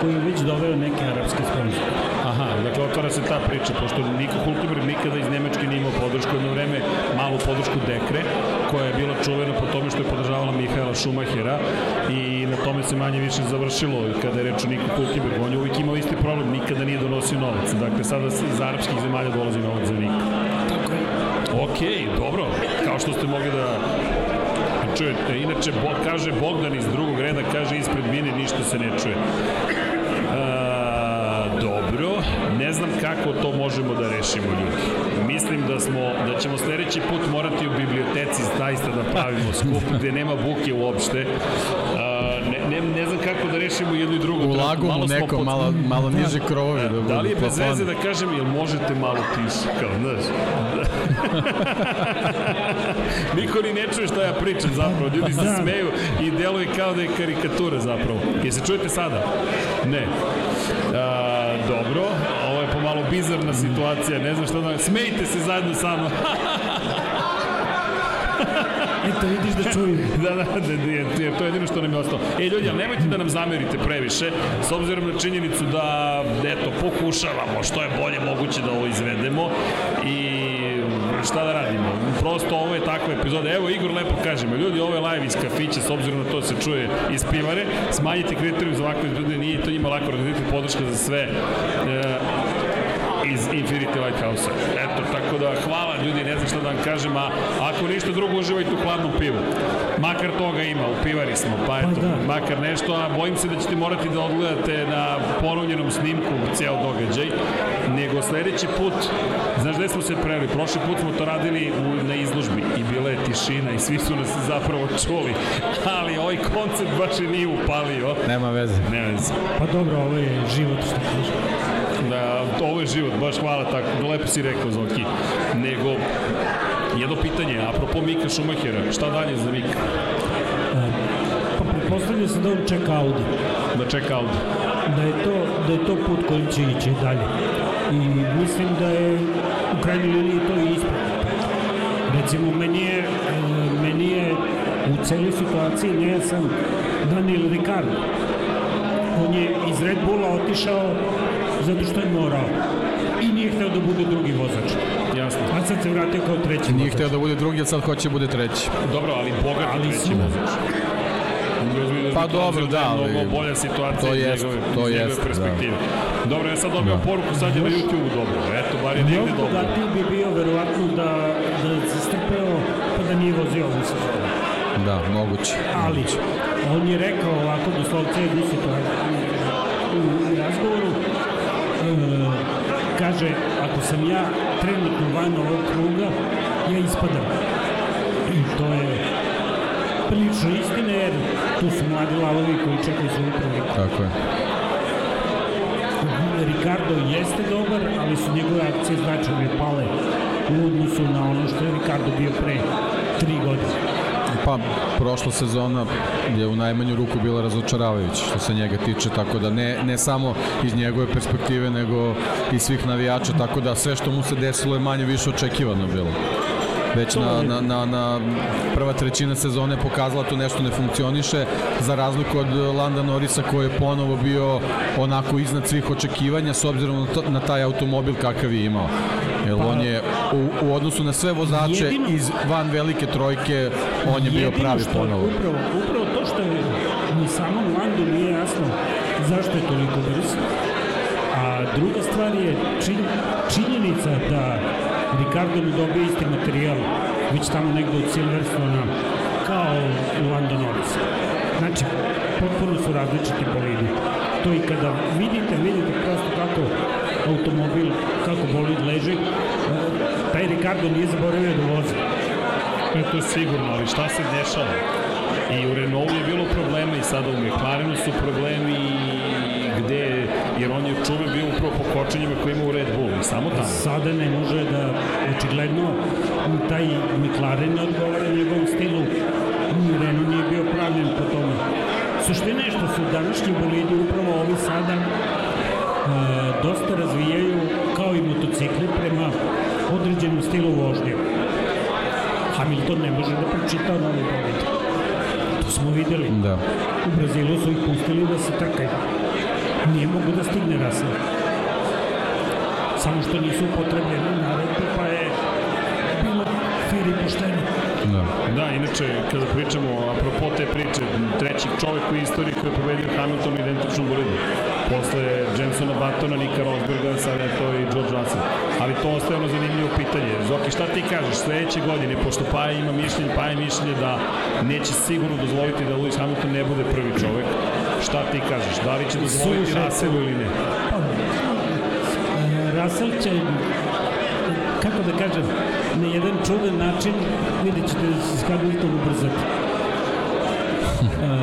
koji je već doveo neke arapske sponzore. Aha, dakle otvara se ta priča, pošto Niko Hulkenberg nikada iz Nemačke nije imao podršku, jedno vreme malu podršku Dekre, koja je bila čuvena po tome što je podržavala Mihaela Šumahera i tome se manje više završilo i kada je reč o Niko Hulkenberg. On je uvijek imao isti problem, nikada nije donosio novac. Dakle, sada iz arapskih zemalja dolazi novac za Nika. Tako je. Ok, dobro, kao što ste mogli da čujete. Inače, Bog, kaže Bogdan iz drugog reda, kaže ispred mine ništa se ne čuje. A, dobro, ne znam kako to možemo da rešimo ljudi. Mislim da smo da ćemo sledeći put morati u biblioteci zaista da pravimo skup gde nema buke uopšte. Ne, ne, znam kako da rešimo jedno i drugo. U lagu malo mu neko, pod- malo, malo niže krovovi. Da, Da budu li je bez veze da kažem, jel možete malo tiše, kao, znaš? [LAUGHS] Niko ni ne čuje šta ja pričam zapravo, ljudi se Da. smeju i deluje kao da je karikatura zapravo. Jel se čujete sada? Ne. A, dobro, ovo je pomalo bizarna situacija, ne znam šta da... Smejte se zajedno sa mnom. [LAUGHS] Eto, vidiš da čuju. [LAUGHS] da, da, da, da, jer to je jedino što nam je ostalo. E, ljudi, ali nemojte da nam zamerite previše, s obzirom na činjenicu da, eto, pokušavamo što je bolje moguće da ovo izvedemo i šta da radimo? Prosto ovo je takva epizoda. Evo, Igor lepo kažemo, ljudi, ovo je live iz kafića, s obzirom na to da se čuje iz pivare, smanjite kriterijum za ovakve ljudi, nije to njima lako organizati podrška za sve. E, Infinity Lighthouse-a. Eto, tako da hvala ljudi, ne znam šta da vam kažem, a ako ništa drugo uživajte u hladnom pivu. Makar toga ima, u pivari smo, pa eto, da. makar nešto, a bojim se da ćete morati da odgledate na ponovljenom snimku ceo događaj, nego sledeći put, znaš gde smo se preli, prošli put smo to radili u, na izložbi i bila je tišina i svi su nas zapravo čuli, ali ovaj koncept baš i nije upalio. Nema veze. Ne veze. Pa dobro, ovo je život što kaže. Da, ovo je život, baš hvala tako, lepo si rekao Zoki. Nego, jedno pitanje, apropo Mika Šumahera, šta dalje za Mika? Pa pretpostavlja se da on čeka Audi. Da čeka Audi. da je to, da je to put kojim će ići dalje. I mislim da je u krajnjoj liniji to i ispravno. Recimo, meni je, e, meni je u celoj situaciji nejasan Daniel Ricardo. On je iz Red Bulla otišao zato što je morao i nije hteo da bude drugi vozač. Jasno. A sad se vratio kao treći Nije vozač. hteo da bude drugi, a sad hoće da bude treći. Dobro, ali bogat Ali treći su- vozač. Pa dobro, da, ali- Mnogo bolja situacija to iz jest, njegove, to iz njegove jest, perspektive. Dobro, ja sad dobio Da. poruku, sad je na YouTube dobro. Eto, bar je negde dobro. bogatiji bi bio verovatno da, da se strpeo pa da nije vozio ovu sezonu. Da, moguće. Ali, on je rekao ovako doslovce u, u razgovoru, kaže, ako sam ja trenutno van ovog kruga, ja ispadam. I to je prilično istina, jer tu su mladi lavovi koji čekaju svoju priliku. Tako je. Ricardo jeste dobar, ali su njegove akcije značajne pale u odnosu na ono što je Ricardo bio pre tri godine. Pa, prošla sezona je u najmanju ruku bila razočaravajuća što se njega tiče, tako da ne, ne samo iz njegove perspektive, nego i svih navijača, tako da sve što mu se desilo je manje više očekivano bilo. već na, na, na, na prva trećina sezone pokazala to nešto ne funkcioniše, za razliku od Landa Norisa koji je ponovo bio onako iznad svih očekivanja s obzirom na, to, na taj automobil kakav je imao. Jer pa, on je u, u odnosu na sve vozače jedino, iz van velike trojke, on je bio pravi ponovo. Upravo, upravo to što je ni samom Landu nije jasno zašto je toliko brz. A druga stvar je čin, činjenica da Ricardo ne dobije isti materijal već tamo negde od Silverstona kao Lando Norris. Znači, potpuno su različiti bolidi. To i kada vidite, vidite prosto kako automobil, kako bolid leži, taj Ricardo nije zaboravio da vozi. E, to je sigurno, ali šta se dešava? I u Renaultu je bilo problema i sada u McLarenu su problemi gde, jer on je čuve bio upravo po kočenjima koje ima u Red Bull i samo tamo. Sada ne može da, očigledno, taj McLaren ne odgovara njegovom stilu. Renault nije bio pravljen po tome. Suština je što su današnji bolidi upravo ovi sada e, dosta razvijaju kao i motocikli prema određenom stilu vožnje. Hamilton ne može da pročita novi bolid. To smo videli. Da. U Brazilu su ih pustili da se trkaju. Nije mogu da stigne Russell. Samo što nisu upotrebljeni naredbe, pa je bilo fir i pošteno. Da. da, inače, kada pričamo, apropo te priče, treći čovek u istoriji koji je pobedio Hamilton u identičnom bolidu. Posle Jensona Battona, Nika Rosberga, sada je to i George Russell. Ali to ostaje ono zanimljivo pitanje. Zoki, šta ti kažeš sledeće godine, pošto Paja ima mišljenje, Paja mišljenje da neće sigurno dozvoliti da Lewis Hamilton ne bude prvi čovek. Šta ti kažeš? Da li će dozvoliti Russellu ili ne? Pa, Russell će kako da kažem, na jedan čudan način vidjet ćete da se Hamilton ubrzati. E,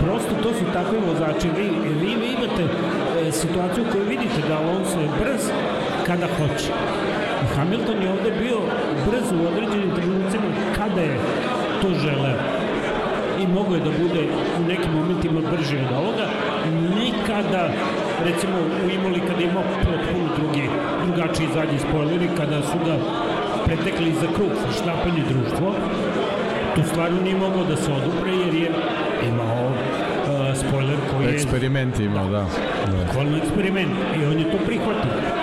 prosto to su takvi vozači. Vi, vi, vi imate e, situaciju koju vidite da Alonso je brz kada hoće. Hamilton je ovde bio brz u određenim trenucima kada je to želeo i mogo je da bude u nekim momentima brži od ovoga, nikada recimo u Imoli kada imao potpuno drugi, drugačiji zadnji spoileri, kada su ga pretekli za krug sa štapanje društvo, tu stvarno nije mogao da se odupre jer je imao uh, spoiler koji je... Eksperiment imao, da. Bukvalno eksperiment i on je to prihvatio.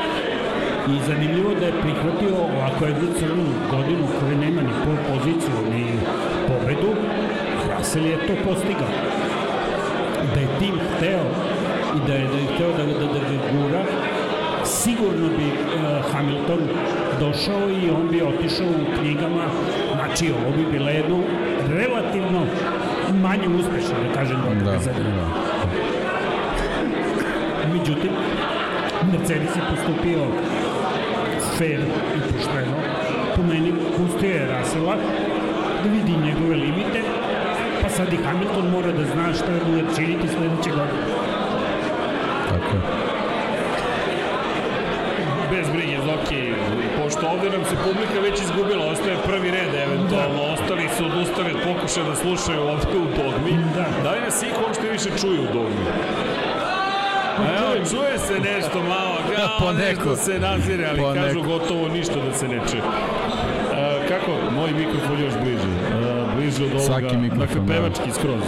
I zanimljivo da je prihvatio ovako jednu crnu godinu koja nema ni pol poziciju ni pobedu, Russell je to postigao. Da je tim hteo i da je, da je hteo da, da, da ga gura, sigurno bi uh, Hamilton došao i on bi otišao u knjigama, znači ovo bi bila jedno relativno manje uspešno, da kažem, da, da, da. Međutim, Mercedes je postupio fair i pošteno. Po meni pustio je Rasela da vidi njegove limite, pa sad i Hamilton mora da zna šta je da činiti sledeće godine. Tako je. Bez brige, Zoki, pošto ovde nam se publika već izgubila, ostaje prvi red eventualno, da. ostali su odustali od pokušaja da slušaju ovde u dogmi. Da. da li nas ih uopšte više čuju u dogmi? Evo, čuje se nešto malo, kao [LAUGHS] nešto se nazire, ali po kažu gotovo ništa da se ne čuje. Uh, kako? Moj mikrofon još bliže. Uh, bliže od ovoga. Svaki mikrofon, dakle, pevački da. skroz.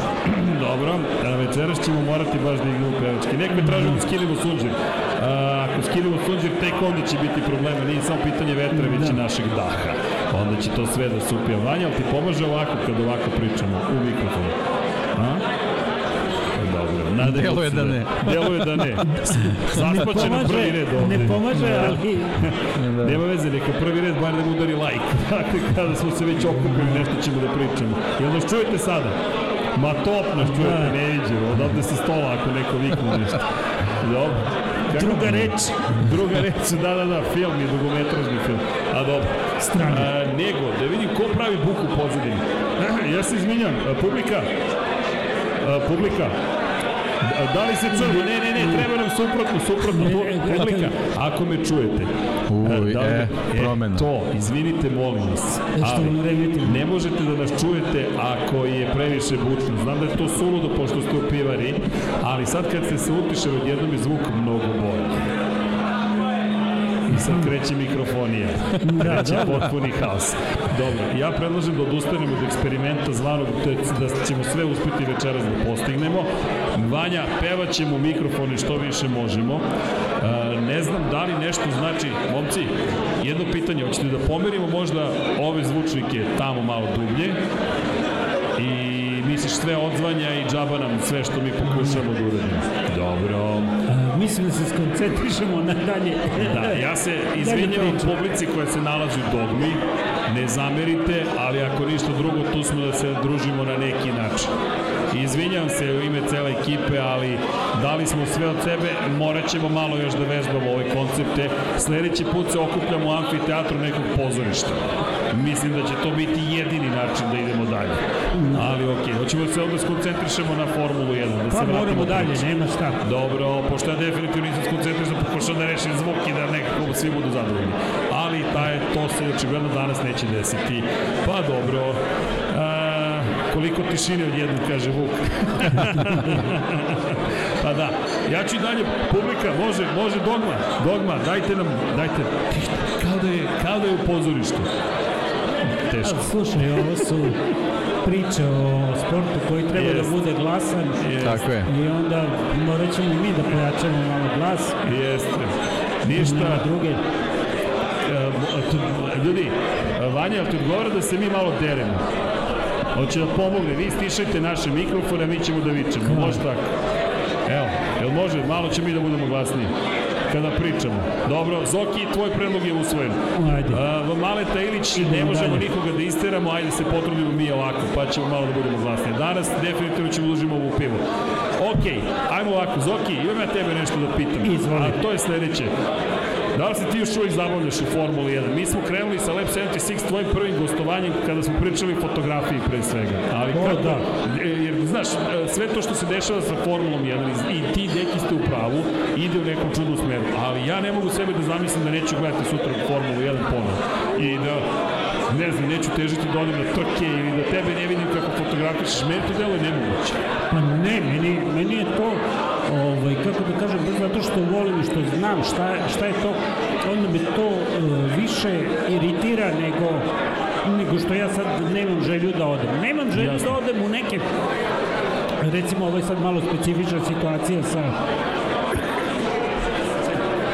[CLEARS THROAT] Dobro, a večeras ćemo morati baš da igramo pevački. Nek me tražimo da skinemo sunđer. A, ako skinemo sunđer, tek onda će biti problema. Nije samo pitanje vetra, već i da. našeg daha. Onda će to sve da se upija. Vanja, ali ti pomaže ovako kad ovako pričamo u mikrofonu? A? Dobro, nadamo Deluje da ne. Deluje da ne. Zaspaće na prvi red ovde. Ne pomaže, da. ali... da. [LAUGHS] Nema veze, neka prvi red bar da mu udari like. [LAUGHS] Dakle, kada smo se već okupili, nešto ćemo da pričamo. Jel nas čujete sada? Ma top nas čujete, da. ne iđe. Odavde se stola ako neko vikne nešto. Dobro. Kako? Druga reč. Druga reč, [LAUGHS] da, da, da, film je, dugometražni film. A dobro. Strani. A, nego, da vidim ko pravi buku pozadini. Ja se izvinjam, publika, a, publika, Da li se čujemo? Ne, ne, ne, treba nam suprotno, suprotno. Publika, ako me čujete. Uj, da li, e, promena. E, to, izvinite, molim vas. Ali, ne možete da nas čujete ako je previše bučno. Znam da je to suludo pošto ste u pivari, ali sad kad ste se utišali, odjednom je zvuk mnogo bolji. Sad kreće mikrofonija. Da, Kreće dobro. potpuni haos. Dobro, ja predlažem da odustanemo od eksperimenta zvanog to je da ćemo sve uspeti večeras da postignemo. Vanja, pevaćemo mikrofone što više možemo. E, ne znam da li nešto znači, momci, jedno pitanje, hoćete da pomerimo možda ove zvučnike tamo malo dublje i misliš sve odzvanja i džaba nam sve što mi pokušamo da uradimo. Dobro. Mislim da se skoncentrišemo na dalje. Da, ja se [LAUGHS] izvinjavam publici koja se nalazi u dogmi, ne zamerite, ali ako ništa drugo, tu smo da se družimo na neki način. Izvinjavam se u ime cele ekipe, ali dali smo sve od sebe, morat ćemo malo još da vežbamo ove koncepte. Sledeći put se okupljamo u amfiteatru nekog pozorišta. Mislim da će to biti jedini način da idemo dalje. Ali okej, hoćemo da se onda skoncentrišemo na Formulu 1, da se Pa vratimo moramo dalje, priči. nema šta. Dobro, pošto ja definitivno nisam skoncentrisan, pokušam da rešim zvuk i da nekako svi budu zadovoljni. Ali taj, to se očigledno danas neće desiti. Pa dobro, a, koliko tišine odjednom, kaže Vuk. [LAUGHS] pa da, ja ću dalje, publika, može, može dogma, dogma, dajte nam, dajte, kao da je, kao da je u pozorištu. Teško. Slušaj, ovo su priče o sportu koji treba Jest. da bude glasan Jest. Tako je. i onda morat ćemo i mi da pojačamo malo glas. Jeste. Nema Ništa, druge. E, tu- ljudi, Vanja, ti odgovara da se mi malo deremo? Hoće da pomogne, vi stišajte naše mikrofone, a mi ćemo da vičemo. Može tako? Evo, jel može? Malo će mi da budemo glasniji kada pričamo. Dobro, Zoki, tvoj predlog je usvojen. Ajde. Uh, Maleta Ilić, ne možemo dalje. nikoga da isteramo, ajde se potrudimo mi ovako, pa ćemo malo da budemo glasniji. Danas definitivno ćemo da uložimo ovu pivu. Ok, ajmo ovako, Zoki, imam ja tebe nešto da pitam. Izvoli. A to je sledeće. Da li se ti još uvijek zabavljaš u Formuli 1? Mi smo krenuli sa Lab 76 tvojim prvim gostovanjem kada smo pričali o fotografiji pre svega. Ali O, kako, da. Znaš, e, sve to što se dešava sa Formulom 1 i- ti deki ste u pravu, ide u nekom čudnom smeru. Ali ja ne mogu sebe da zamislim da neću gledati sutra Formulu 1 ponovno. I da ne znam, neću težiti da odem na trke ili da tebe ne vidim kako fotografišeš, meni to delo je nemoguće. Pa ne, meni, meni je to, ovaj, kako da kažem, zato što volim i što znam šta, šta je to, onda me to e, više iritira nego nego što ja sad nemam želju da odem. Nemam želju Jasno. da odem u neke recimo ovo je sad malo specifična situacija sa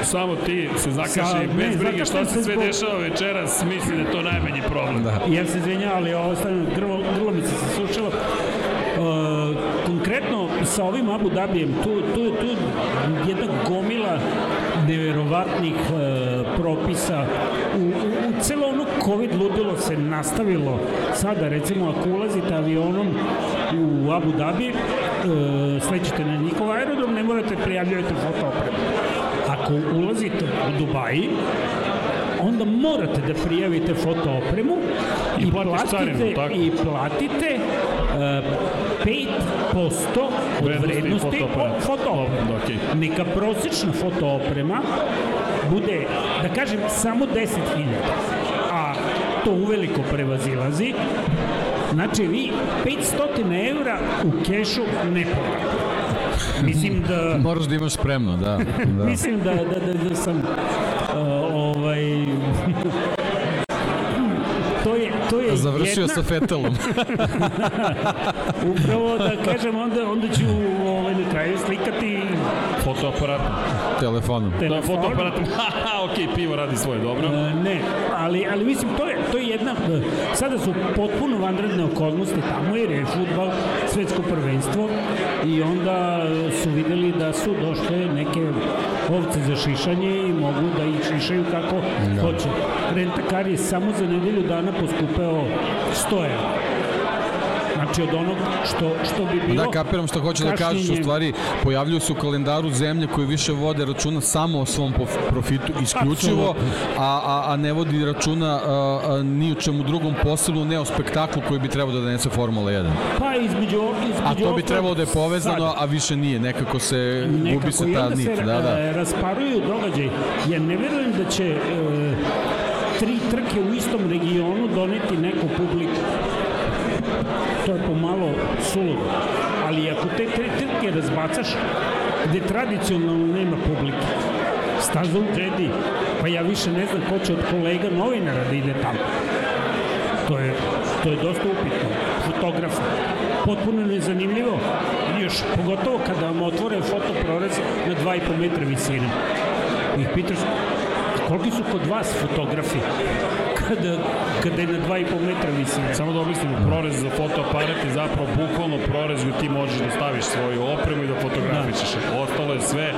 Samo ti se zakaši Sa- bez brige šta se se sve zbog- dešava večeras, mislim da je to najmanji problem. Da. Ja se izvinjam, ali ovo stavljam, grlo, grlo mi se sasušilo. Uh, konkretno sa ovim Abu Dhabijem, tu, tu, tu jedna gomila neverovatnih uh, propisa u, u, u celo COVID ludilo se nastavilo sada recimo ako ulazite avionom u Abu Dhabi uh, slećete na njihov aerodrom ne morate prijavljujete fotoopremu ako ulazite u Dubaji onda morate da prijavite fotoopremu I i, platite, carinu, tako? i platite uh, 5% od Vrednosti. Dobro, okej. Neka prosečna fotooprema bude, da kažem, samo 10.000, a to uveliko prevazilazi. Znači, vi 500 evra u kešu ne povratite. Mislim da... [LAUGHS] Moraš da imaš spremno, da. [LAUGHS] da. Mislim da, da, da, da sam uh, ovaj Završio jedna, sa Fetelom. [LAUGHS] upravo da kažem onda onda ću ovaj na kraju slikati Fotoaparat. Telefonom. Da, telefon. fotoaparat. [LAUGHS] Haha, ok, pivo radi svoje, dobro. E, ne, ali, ali mislim, to je, to je jedna, sada su potpuno vanredne okolnosti tamo jer je futbal svetsko prvenstvo i onda su videli da su došle neke ovce za šišanje i mogu da ih šišaju kako Da. hoće. Rentakar je samo za nedelju dana poskupeo 100 evra. Znači od onog što, što bi bilo... Da, kapiram što hoće da kažeš, u stvari pojavljuju se u kalendaru zemlje koje više vode računa samo o svom profitu isključivo, a, a, a ne vodi računa a, a, ni o čemu drugom posebno, ne o spektaklu koji bi trebao da donese Formula 1. Pa između, između A to bi trebalo da je povezano, sad, a više nije, nekako se gubi nekako se i ta onda nit. se Da, da. rasparuju događaj. Ja ne verujem da će e, trke u istom regionu doneti neku publiku. To je pomalo suludo. Ali ako te tri trke razbacaš, gde tradicionalno nema publike, staza u Džedi, pa ja više ne znam ko će od kolega novinara da ide tamo. To je, to je dosta upitno. Fotografa. Potpuno nezanimljivo. Još pogotovo kada vam otvore fotoprorez na 2,5 metra visine. Ih pitaš, koliki su kod vas fotografi? [LAUGHS] kada, kada je na 2,5 metra visine. Samo da objasnimo, prorez za fotoaparat je zapravo bukvalno prorez gde ti možeš da staviš svoju opremu i da fotografišeš. Da. Ostalo je sve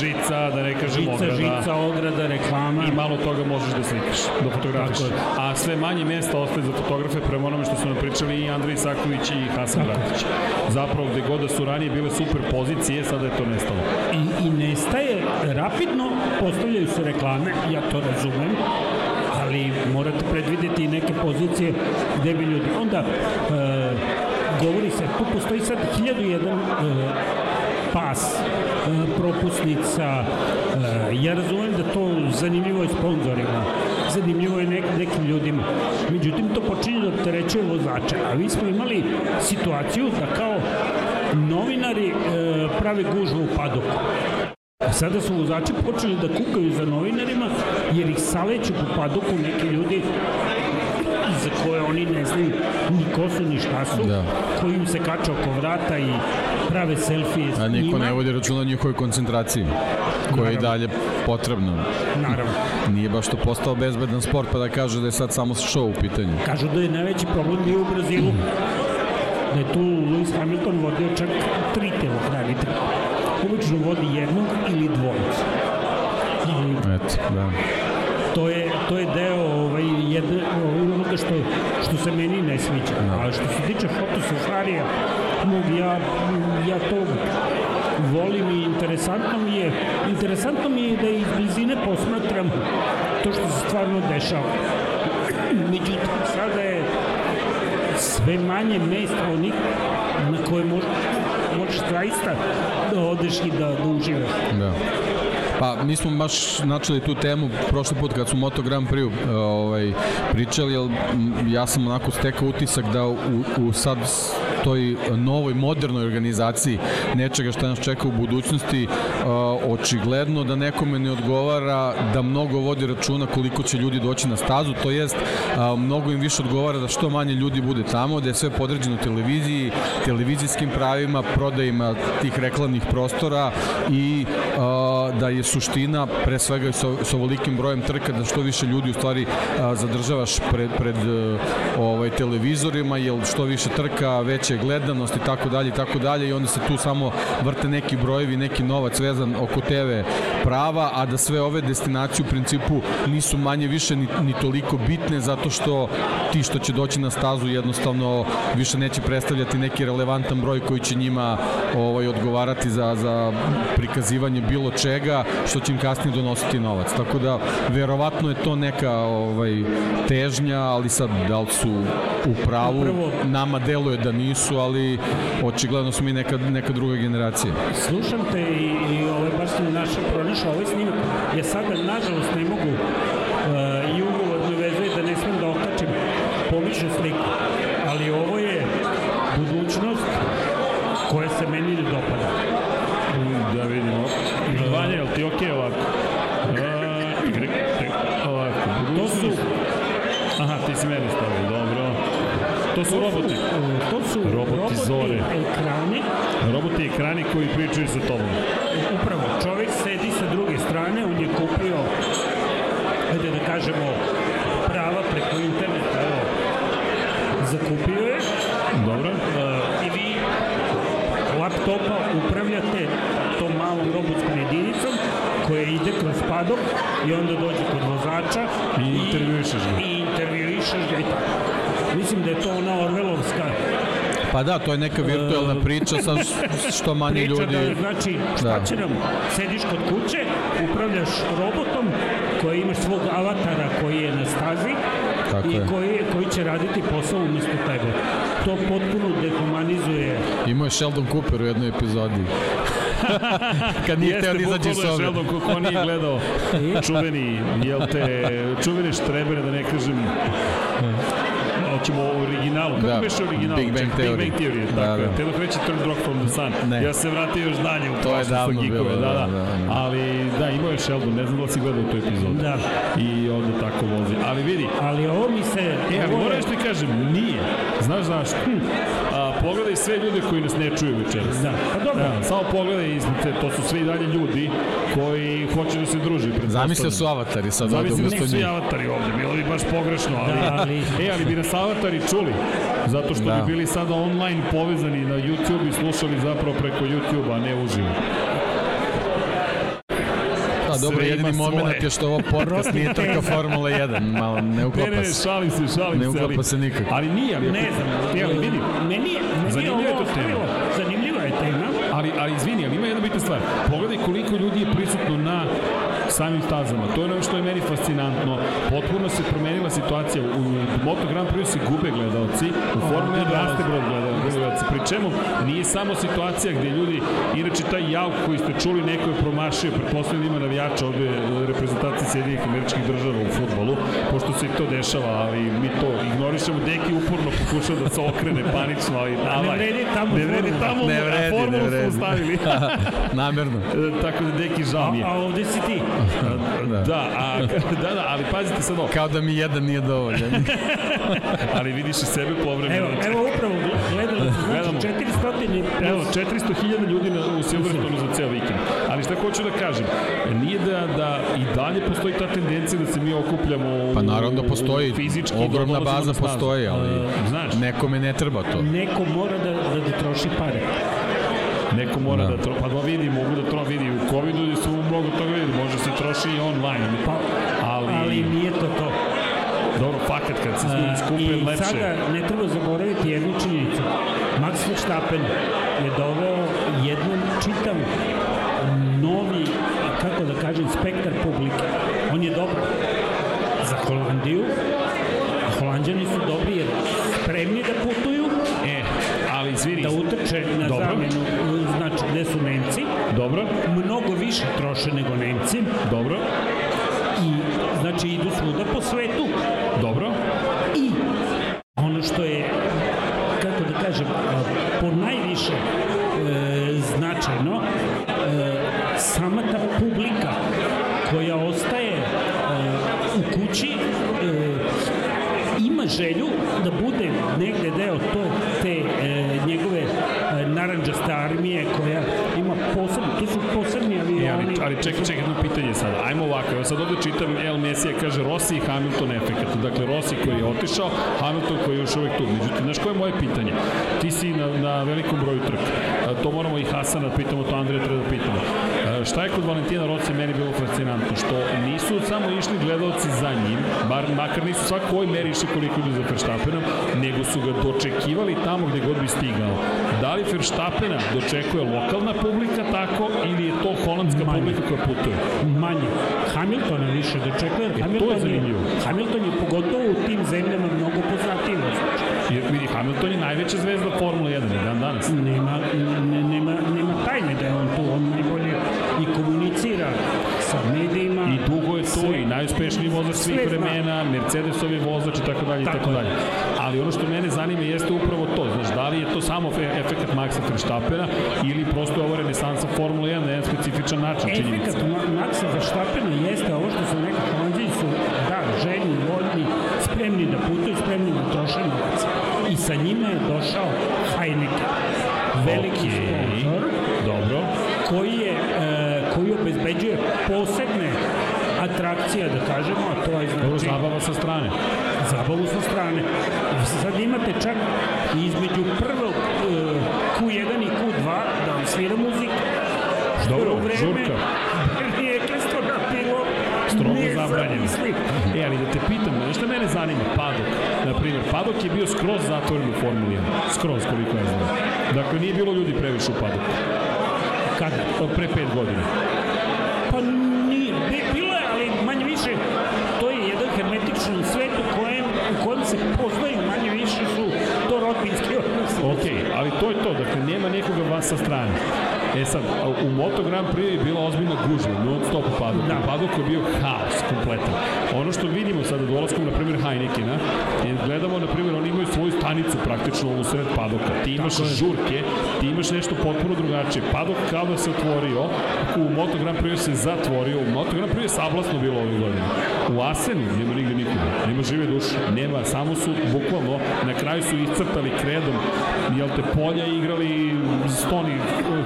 žica, da ne kažem žica, ograda. Žica, ograda, reklama. I malo toga možeš da slikaš, da fotografiš. A sve manje mesta ostaje za fotografe prema onome što su nam pričali i Andrej Saković i Hasan Bratić. Zapravo gde god da su ranije bile super pozicije, sada je to nestalo. I, i nestaje rapidno, postavljaju se reklame, ja to razumem, ali morate predvideti neke pozicije gde bi ljudi. Onda, e, govori se, tu postoji sad 1001 e, pas, e, propusnica, e, ja razumem da to zanimljivo je sponzorima, zanimljivo je nek, nekim ljudima. Međutim, to počinje da opterećuje vozače, a vi smo imali situaciju da kao novinari e, prave gužvu u padoku. Sada su vozači počeli da kukaju za novinarima, jer ih saleću po padoku neki ljudi za koje oni ne znaju ni ko su ni šta su, da. koji im se kače oko vrata i prave selfije s A niko ne vodi računa o njihovoj koncentraciji, koja je dalje potrebna. Naravno. Nije baš to postao bezbedan sport pa da kaže da je sad samo show u pitanju. Kažu da je najveći problem bio u Brazilu. Da je tu Lewis Hamilton vodio čak tri telokrajnite obično vodi jednog ili dvojicu. Eto, da. To je, to je deo ovaj, jedne, onoga što, što se meni ne sviđa. Da. A što se tiče fotosafarija, mog, ja, ja to volim i interesantno mi je, interesantno mi je da iz blizine posmatram to što se stvarno dešava. Međutim, sada je sve manje mesta onih na koje možeš, možeš zaista da odeš i da, da uživaš. Da. Pa mi smo baš načeli tu temu prošli put kad smo Moto Grand Prix ovaj, pričali, jer ja sam onako stekao utisak da u, u sad toj novoj, modernoj organizaciji nečega što nas čeka u budućnosti, očigledno da nekome ne odgovara da mnogo vodi računa koliko će ljudi doći na stazu, to jest mnogo im više odgovara da što manje ljudi bude tamo, da je sve podređeno televiziji, televizijskim pravima, prodajima tih reklamnih prostora i da je suština pre svega sa ovolikim brojem trka da što više ljudi u stvari zadržavaš pred, pred ovaj, televizorima, jer što više trka, veće gledanost i tako dalje i tako dalje i onda se tu samo vrte neki brojevi, neki novac vezan oko TV prava, a da sve ove destinacije u principu nisu manje više ni, ni toliko bitne zato što ti što će doći na stazu jednostavno više neće predstavljati neki relevantan broj koji će njima ovaj odgovarati za, za prikazivanje bilo čega što će im kasnije donositi novac. Tako da verovatno je to neka ovaj težnja, ali sad da li su u pravu, nama deluje da nisu, ali očigledno su mi neka, neka druga generacija. Slušam te i, i ovaj, baš sam našao, pronašao ovaj snimak. Ja sada, nažalost, ne mogu uh, i ugovor vezuje da ne smem da okačim pomičnu sliku. Ekrani koji pričaju sa tobom. Upravo, čovek sedi sa druge strane, on je kupio, ajde da kažemo, prava preko interneta, evo, zakupio je. Dobro. Uh, I vi laptopa upravljate tom malom robotskom jedinicom koja ide kroz padok i onda dođe kod vozača i intervjuišeš ga. I intervjuišeš ga i tako. Mislim da je to ona Orvelovska Pa da, to je neka virtualna priča sa [LAUGHS] što manje priča ljudi... Da, znači, šta da. će nam? Sediš kod kuće, upravljaš robotom koji imaš svog avatara koji je na stazi Tako i je. koji, koji će raditi posao umesto tebe. To potpuno dehumanizuje... Imao je Sheldon Cooper u jednoj epizodi. [LAUGHS] Kad nije teo da izađe iz sobe. Sheldon, ko nije gledao [LAUGHS] čuveni, jel te, čuveni štrebere, da ne kažem, hoćemo o originalu. Kako Da, beše original? Big Bang Theory. Big Bang Theory, Da, tako je. da. Te dok reći Third Rock from the Sun. Ne. Ja se vratio još dalje u To je davno bilo, da, da. da, da, da. Ali, da, imao je Sheldon, ne znam da li si gledao tu epizodu. Da. I onda tako vozi. Ali vidi, Ali ovo mi se... E, ali je- što ti kažem, nije. Znaš zašto? A, [LAUGHS] pogledaj sve ljude koji nas ne čuju večeras. Da, pa dobro. Da, samo pogledaj iznad te, to su sve i dalje ljudi koji hoće da se druži. Zamislio su avatari sad ovde Zamisli da nisu svi njih. avatari ovde, bilo bi baš pogrešno, ali, Da, ali- e, ali bi nas avatari čuli, zato što Da. bi bili sada online povezani na YouTube i slušali zapravo preko YouTube, a ne uživo. Da, dobro, Sve jedini moment je što ovo podcast nije trka Formula 1, malo ne Ne, ne, uklapa ne, se. šalim se, šalim Ne se, uklapa ali, se nikako. ali nije, ali, Ne znam, E, ali vidi, Meni, je- meni Zanimljiva je je ovo to tema. ostavilo. Zanimljiva je tema. Ali, ali izvini, ali ima jedna bitna stvar. Pogledaj koliko ljudi je prisutno na samim stazama. To je ono što je meni fascinantno. Potpuno se promenila situacija. U Moto Grand Prix se gube gledalci, u Formula 1 raste broj gledalci. Pri čemu nije samo situacija gde ljudi, inače taj jav koji ste čuli, neko je promašio, pretpostavljam da ima navijača ovde reprezentacije Sjedinih američkih država u futbolu, pošto se i to dešava, ali mi to ignorišemo. Deki uporno pokušao da se okrene panično, ali davaj. vredi tamo ne vredi tamo, Ne a vredi, ne formulu su vredi. stavili. [LAUGHS] Namerno. E, Tako da deki žao mi je. A ovde si ti. [LAUGHS] Da, a, [LAUGHS] da, da, ali pazite sad ovo. Kao da mi jedan nije dovoljan. Ali vidiš i sebe povremeno. Evo, evo upravo gledalo se, Gledamo. znači 400 Evo, 400.000 ljudi na, u Silverstonu za ceo vikend. Ali šta hoću da kažem, nije da, da i dalje postoji ta tendencija da se mi okupljamo u, Pa naravno da postoji, fizički i da ogromna baza postoji, ali Znaš, nekome ne treba to. neko mora da, da, da troši pare. neko mora da, Da. da tro, pa da vidi, mogu da tro, vidi u covidu su mnogo toga vidi, može se troši i online, Pa, ali, ali nije to to. dobro, fakat kad se A, skupe I lepše. sada ne treba zaboraviti jednu činjenicu. Max Verstappen je doveo jedan čitav novi, kako da kažem, spektar Rossi i Hamilton efekat. Dakle, Rossi koji je otišao, Hamilton koji je još uvek tu. Međutim, znaš koje je moje pitanje? Ti si na, na velikom broju trka. To moramo i Hasana da pitamo, to Andreja treba da pitamo. Šta je kod Valentina Rossi meni bilo fascinantno? Što nisu samo išli gledalci za njim, bar, makar nisu svako ovoj meri išli koliko idu za Verstappenom, nego su ga dočekivali tamo gde god bi stigao. Da li Verstappena dočekuje lokalna publika tako ili je to holandska Manje. publika koja putuje? manje. Hamiltona više dočekuje. jer E, to je Hamilton je, zanimljivo. Hamilton je pogotovo u tim zemljama mnogo poznatiji. Jer vidi, Hamilton je najveća zvezda Formula 1 i dan danas. Nema, ne, nema, nema tajne da je on tu. On najbolje i komunicira sa medijima. I dugo je tu Sve- i najuspešniji vozač svih vremena, Mercedesovi vozač i tako dalje i Tako tako je. dalje. Ali ono što mene zanima jeste upravo to, znaš, da li je to samo fe- efekat Maxa Verstappena ili prosto ovo renesansa Formula 1 na jedan specifičan način, činjenica. Efekat Ma- Maxa Verstappena jeste ovo što su neki Holandiji su da, željni, voljni, spremni da putuju, spremni da troše novac. I sa njima je došao Heineken, veliki Okej, sponsor, Dobro. koji je e, koji obezbeđuje posebne atrakcije, da kažemo, a to je Dobro, znači zabava sa strane. zabavu sa strane. Sad imate čak između prvog e, Q1 i Q2 da vam svira muzika. Dobro, vreme žurka. [LAUGHS] Nije Kristona bilo Strogo nezamislivo. zabranjeno. E, ali da te pitam, znaš šta mene zanima? Padok. Na primjer, Padok je bio skroz zatvoren u Formuli 1. Skroz, koliko ja znam. Dakle, nije bilo ljudi previše u Padoku. Kada? Od pre pet godina. Nema nekoga vas sa strane. E sad, u Moto Grand Prix je bila ozbiljna gužva, non stop u padoku. Da. U padoku je bio haos kompletan. ono što vidimo sada dolaskom, na primjer, Heinekena, je gledamo, na primjer, oni imaju svoju stanicu praktično u sred padoka. Ti imaš žurke, ti imaš nešto potpuno drugačije. Padok kao da se otvorio, u Moto Grand Prix se zatvorio, u Moto Grand Prix je sablasno bilo ove godine. U Asenu nema nigde nikoga, nema žive duše, nema, samo su bukvalno, na kraju su iscrtali kredom, jel te polja igrali stoni,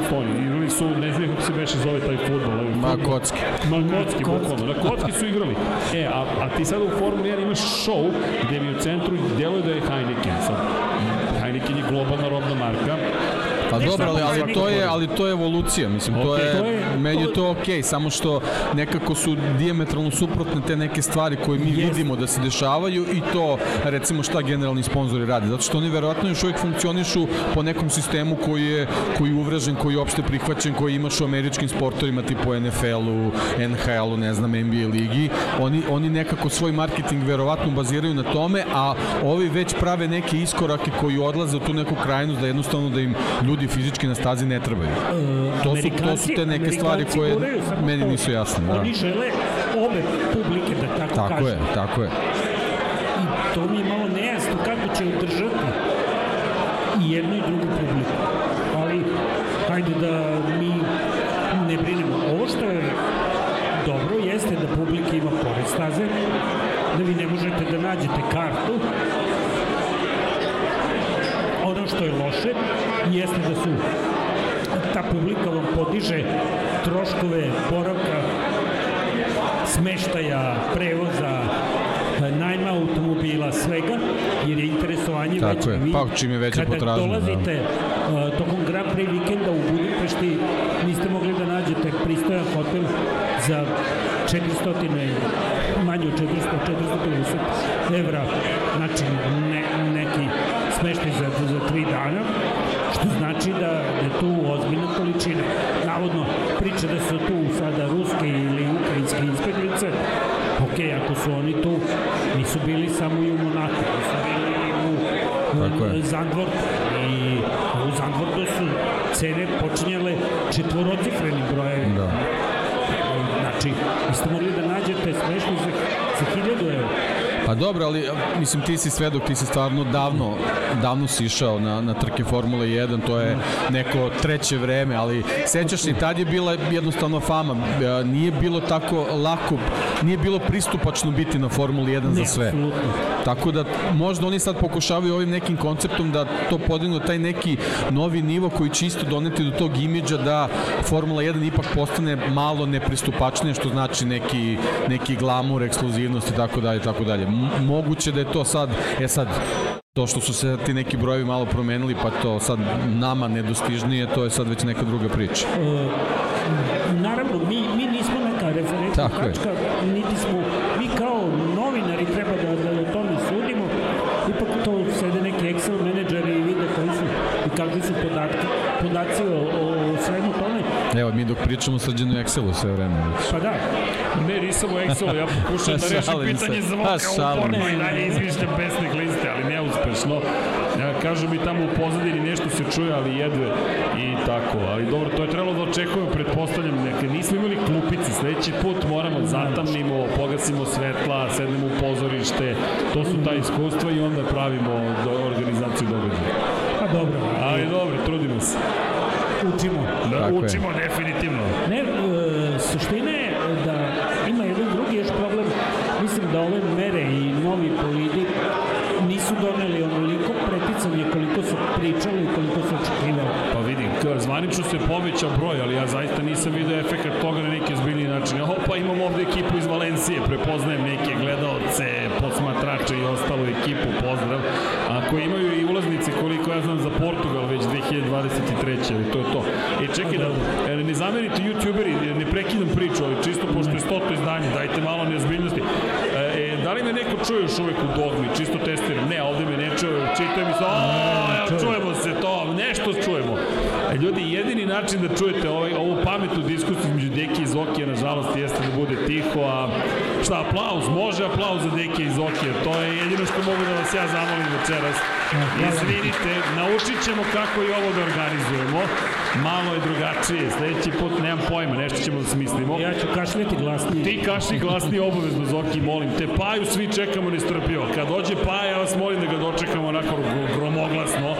stoni, igrali su, ne znam kako se veše zove taj futbol. Ma kocki. Ma kocki, bukvalno, na kocki su igrali. E, a, a ti sada u Formuli 1 imaš show gde mi u centru deluje da je Heineken. Sad, Heineken je globalna robna marka, Pa dobro, ali, ali to je ali to je evolucija, mislim, to je, to je- meni je to- okej, samo što nekako su dijametralno suprotne te neke stvari koje mi Jeste. vidimo da se dešavaju i to recimo šta generalni sponzori rade, zato što oni verovatno još uvijek funkcionišu po nekom sistemu koji je koji je uvrežen, koji je opšte prihvaćen, koji imaš u američkim sportovima tipu NFL-u, NHL-u, ne znam, NBA ligi. Oni oni nekako svoj marketing verovatno baziraju na tome, a ovi već prave neke iskorake koji odlaze u tu neku krajnost da jednostavno da im ljudi fizički na stazi ne trebaju. To su, to su te neke stvari koje meni nisu jasne. Da. Oni žele obe publike, da tako, Tako kažem. je, tako je. I to mi je malo nejasno kako će održati i jednu i drugu publiku. Ali, hajde da mi ne brinemo. Ovo što je dobro jeste da publika ima pored staze, da vi ne možete da nađete kartu. Ono što je loše jeste da su ta publika vam podiže troškove boravka smeštaja, prevoza, najma automobila, svega, jer je interesovanje Tako veće. je, Vi, pa čim je veća kada potražnja, da. dolazite uh, tokom Grand Prix vikenda u Budimpešti, niste mogli da nađete pristojan hotel za 400, manje od 400, 450 evra, znači ne, neki smeštaj za, za tri dana, što znači da, da je tu ozbiljna količina. Navodno, priča da su tu sada ruske ili ukrajinske inspeklice, ok, ako su oni tu, nisu bili samo i u Monaku, nisu bili i u, Tako je. u Zandvortu. I u Zandvortu su cene počinjale četvorocifrenim brojevima. Da. Znači, vi ste mogli da nađete smešno za, za 1000 evra. Pa dobro, ali mislim ti si svedok, ti si stvarno davno, davno si išao na, na trke Formule 1, to je neko treće vreme, ali sećaš se, tad je bila jednostavno fama, nije bilo tako lako, nije bilo pristupačno biti na Formuli 1 za Ne, sve. apsolutno. Tako da možda oni sad pokušavaju ovim nekim konceptom da to podignu taj neki novi nivo koji će isto doneti do tog imidža da Formula 1 ipak postane malo nepristupačnije što znači neki, neki glamur, ekskluzivnost i tako dalje tako dalje. Moguće da je to sad, e sad, to što su se ti neki brojevi malo promenili pa to sad nama nedostižnije, to je sad već neka druga priča. Naravno, mi, mi Tako je. tačka, niti smo, mi kao novinari treba da, da o tome sudimo, ipak to sede neki Excel menadžeri i vide koji su i kakvi su podatki, podaci o, o svemu tome. Evo, mi dok pričamo srđenu Excelu sve vreme. već. Pa da, Ne, nisam u Excelu, ja pokušam da [LAUGHS] rešim Šalim se. pitanje Pa, zvuka šalim uporno se. i dalje izmišljam pesnik liste, ali neuspešno. Ja, kažu mi tamo u pozadini nešto se čuje, ali jedve i tako. Ali dobro, to je trebalo da očekujemo, pretpostavljam, neke nismo imali klupice, sledeći put moramo zatamnimo, pogasimo svetla, sednemo u pozorište, to su ta iskustva i onda pravimo do, organizaciju događaja. pa dobro, Ali dobro, trudimo se. učimo. Da, Tako je. učimo definitivno. Ne, e, suština je da ima jedan drugi još problem. Mislim da ove mere i novi bolidi nisu doneli onoliko preticanje koliko su pričali i koliko su očekivali. Pa vidi, k- zvanično se povećao broj, ali ja zaista nisam video efekt toga na neki zbiljni način. O, pa imamo ovde ekipu iz Valencije, prepoznajem neke gledalce, posmatrače i ostalu ekipu, pozdrav. Ako imaju i ulaznice, koliko ja znam za Portugal već 2023. ali to je to. E, čekaj da, e, ne zamerite youtuberi, ne prekidam priču, ali čisto pošto je stoto izdanje, dajte malo neozbiljnosti. E, e, da li me neko čuje još uvek u dogmi, čisto testiram? Ne, ovde me ne čuje, čitaju mi se, o, evo, čujemo se to, nešto čujemo. E, ljudi, jedini način da čujete ovaj, ovu pametnu diskusiju između Deki i Zokija, nažalost, jeste da bude tiho, a šta, aplauz, može aplauz za Deki i Zokija, to je jedino što mogu da vas ja zamolim večeras. Izvinite, naučit ćemo kako i ovo da organizujemo, malo je drugačije, sledeći put nemam pojma, nešto ćemo da smislimo. Ja ću kašljati glasnije. Ti kašli glasnije obavezno, Zoki, molim te. Paju svi čekamo nestrpljivo. Kad dođe Paja, ja vas molim da ga dočekamo onako gromoglasno,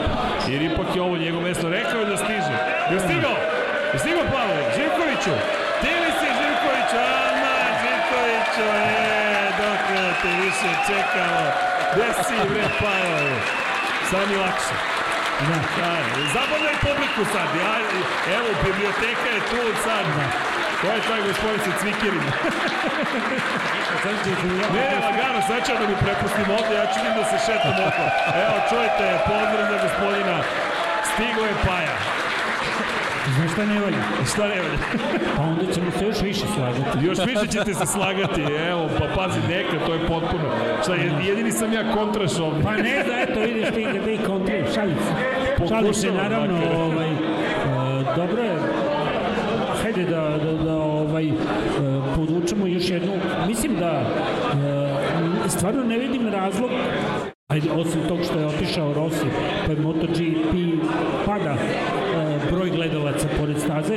jer ipak je ovo njegov mesto. Rekao je da stiže. Je stigao? Je stigao Pavle? Živkoviću? Ti li si Živkoviću? Ama, Živkoviću, e, dok te više čekamo. Gde si, bre, Pavle? Sad mi lakše. Da. da. Zabavljaj publiku sad. Ja, evo, biblioteka je tu sad. Da. Ko je taj gospodin sa cvikirima? ne, ne, lagano, sad ću da mi prepustim ovde, ja ću vidim da se šetam oko. Evo, čujete, pozdrav za gospodina. Stigo je Paja. Znaš šta ne valja? Šta ne valja? [LAUGHS] pa onda ćemo se još više slagati. Još više ćete se slagati, evo, pa pazi, neka, to je potpuno. Šta, jedini sam ja kontraš ovde. pa ne da, eto, vidiš ti kada i kontraš, šalim se. Šalim se, naravno, ovaj, uh, dobro je, hajde da, da, da ovaj, uh, podučemo još jednu, mislim da uh, stvarno ne vidim razlog Ajde, osim tog što je otišao Rossi, pa je MotoGP pada e, broj gledalaca pored staze,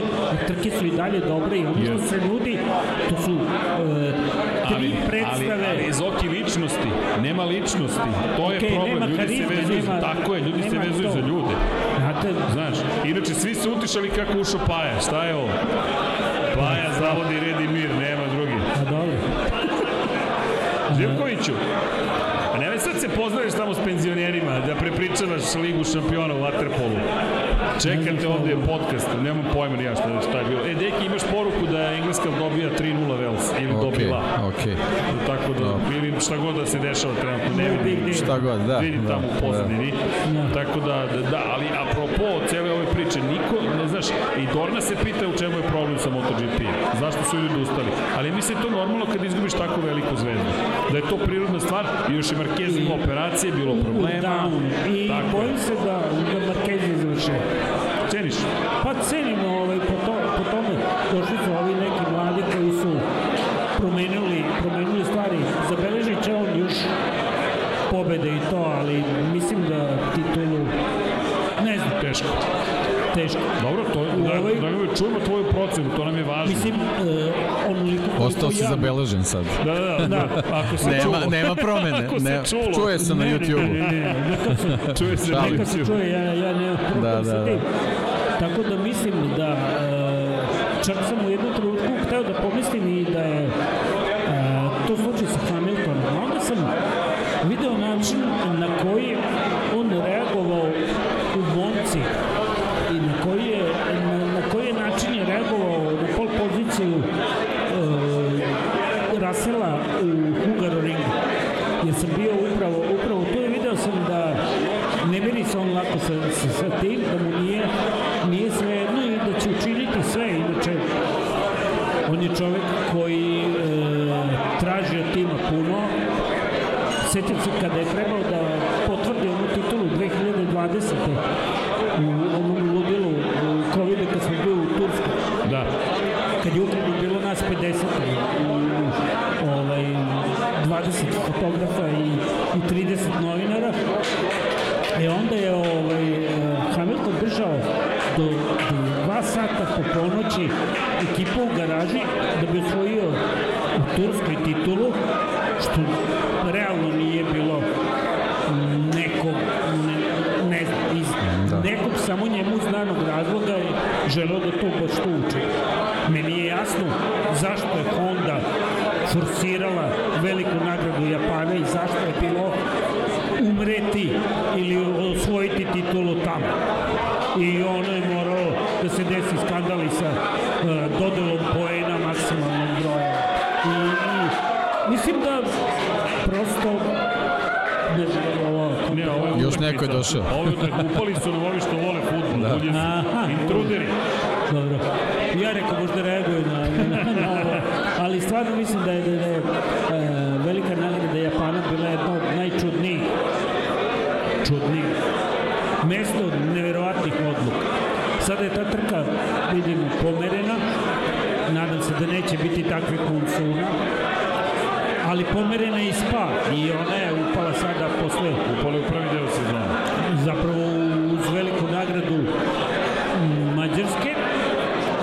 trke su i dalje dobre i ono što se nudi, to su e, tri ali, predstave. Ali, ali Zoki ličnosti, nema ličnosti, to okay, je problem, ljudi karizme, se vezuju, nema, tako je, ljudi se vezuju to. za ljude. Znate, Znaš, inače svi su utišali kako ušao Paja, šta je ovo? Paja zavodi red i mir, nema drugi. A dobro. Živkoviću, sad se pozdraviš tamo s penzionerima, da prepričavaš ligu šampiona u Waterpolu. Čekate ovde podcast, nemam pojma ni ja šta, šta je bilo. E, Deki, imaš poruku da je Engleska dobija 3-0 Vels, ili okay, dobila. Ok, Tako da, no. ili šta god da se dešava trenutno, ne vidim. Šta god, da. Vidim da, tamo u pozadini. Da. Tako da, da, da, ali apropo cele ove priče, niko, znaš, i Dorna se pita u čemu je problem sa MotoGP. Zašto su ljudi ustali? Ali mislim to normalno kad izgubiš tako veliku zvezdu. Da je to prirodna stvar i još i Marquez operacije, bilo problema. Da, i bojim se da, da Marquez? Pa cenim ovaj, po, to, po tome. Došli su ovi neki mladi koji su promenili, promenili stvari. Zabeležit će on još pobede i to, ali mislim da titulu ne znam. Teško teško. Dobro, to, da, ovaj... da, da čujemo tvoju procenu, to nam je važno. Mislim, uh, onoliko Ostao si zabeležen sad. Da, da, da. da. Ako se nema, čulo. nema promene. Ako se ne, čulo. Čuje se na YouTube-u. Ne, ne, ne, neka se, čuje se na Neka se čuje, ja, ja ne da, da, da. Tako da mislim da uh, čak sam u jednom trenutku hteo da pomislim i da je uh, to slučaj sa Hamiltonom. Onda sam video način na koji on reagovao u Monci i na koji je, na, na koji je način je reagovao na pol poziciju e, Rasela u Hungaroringu. Jer sam bio upravo, upravo tu i video sam da ne miri se on lako sa, sa, sa tim, da mu Došao. Ovo je upali su nam ovi što vole futbol, da. Ulje su intruderi. Dobro. Ja rekao možda reaguju na, na, na ovo, ali stvarno mislim da je, da je, da je e, velika nagrada Japana bila jedna od najčudnijih čudnijih mesto od neverovatnih takvih monsuna, ali pomerena je i spa i ona je upala sada posle Upali u prvi deo sezona. zapravo uz veliku nagradu mm, Mađarske,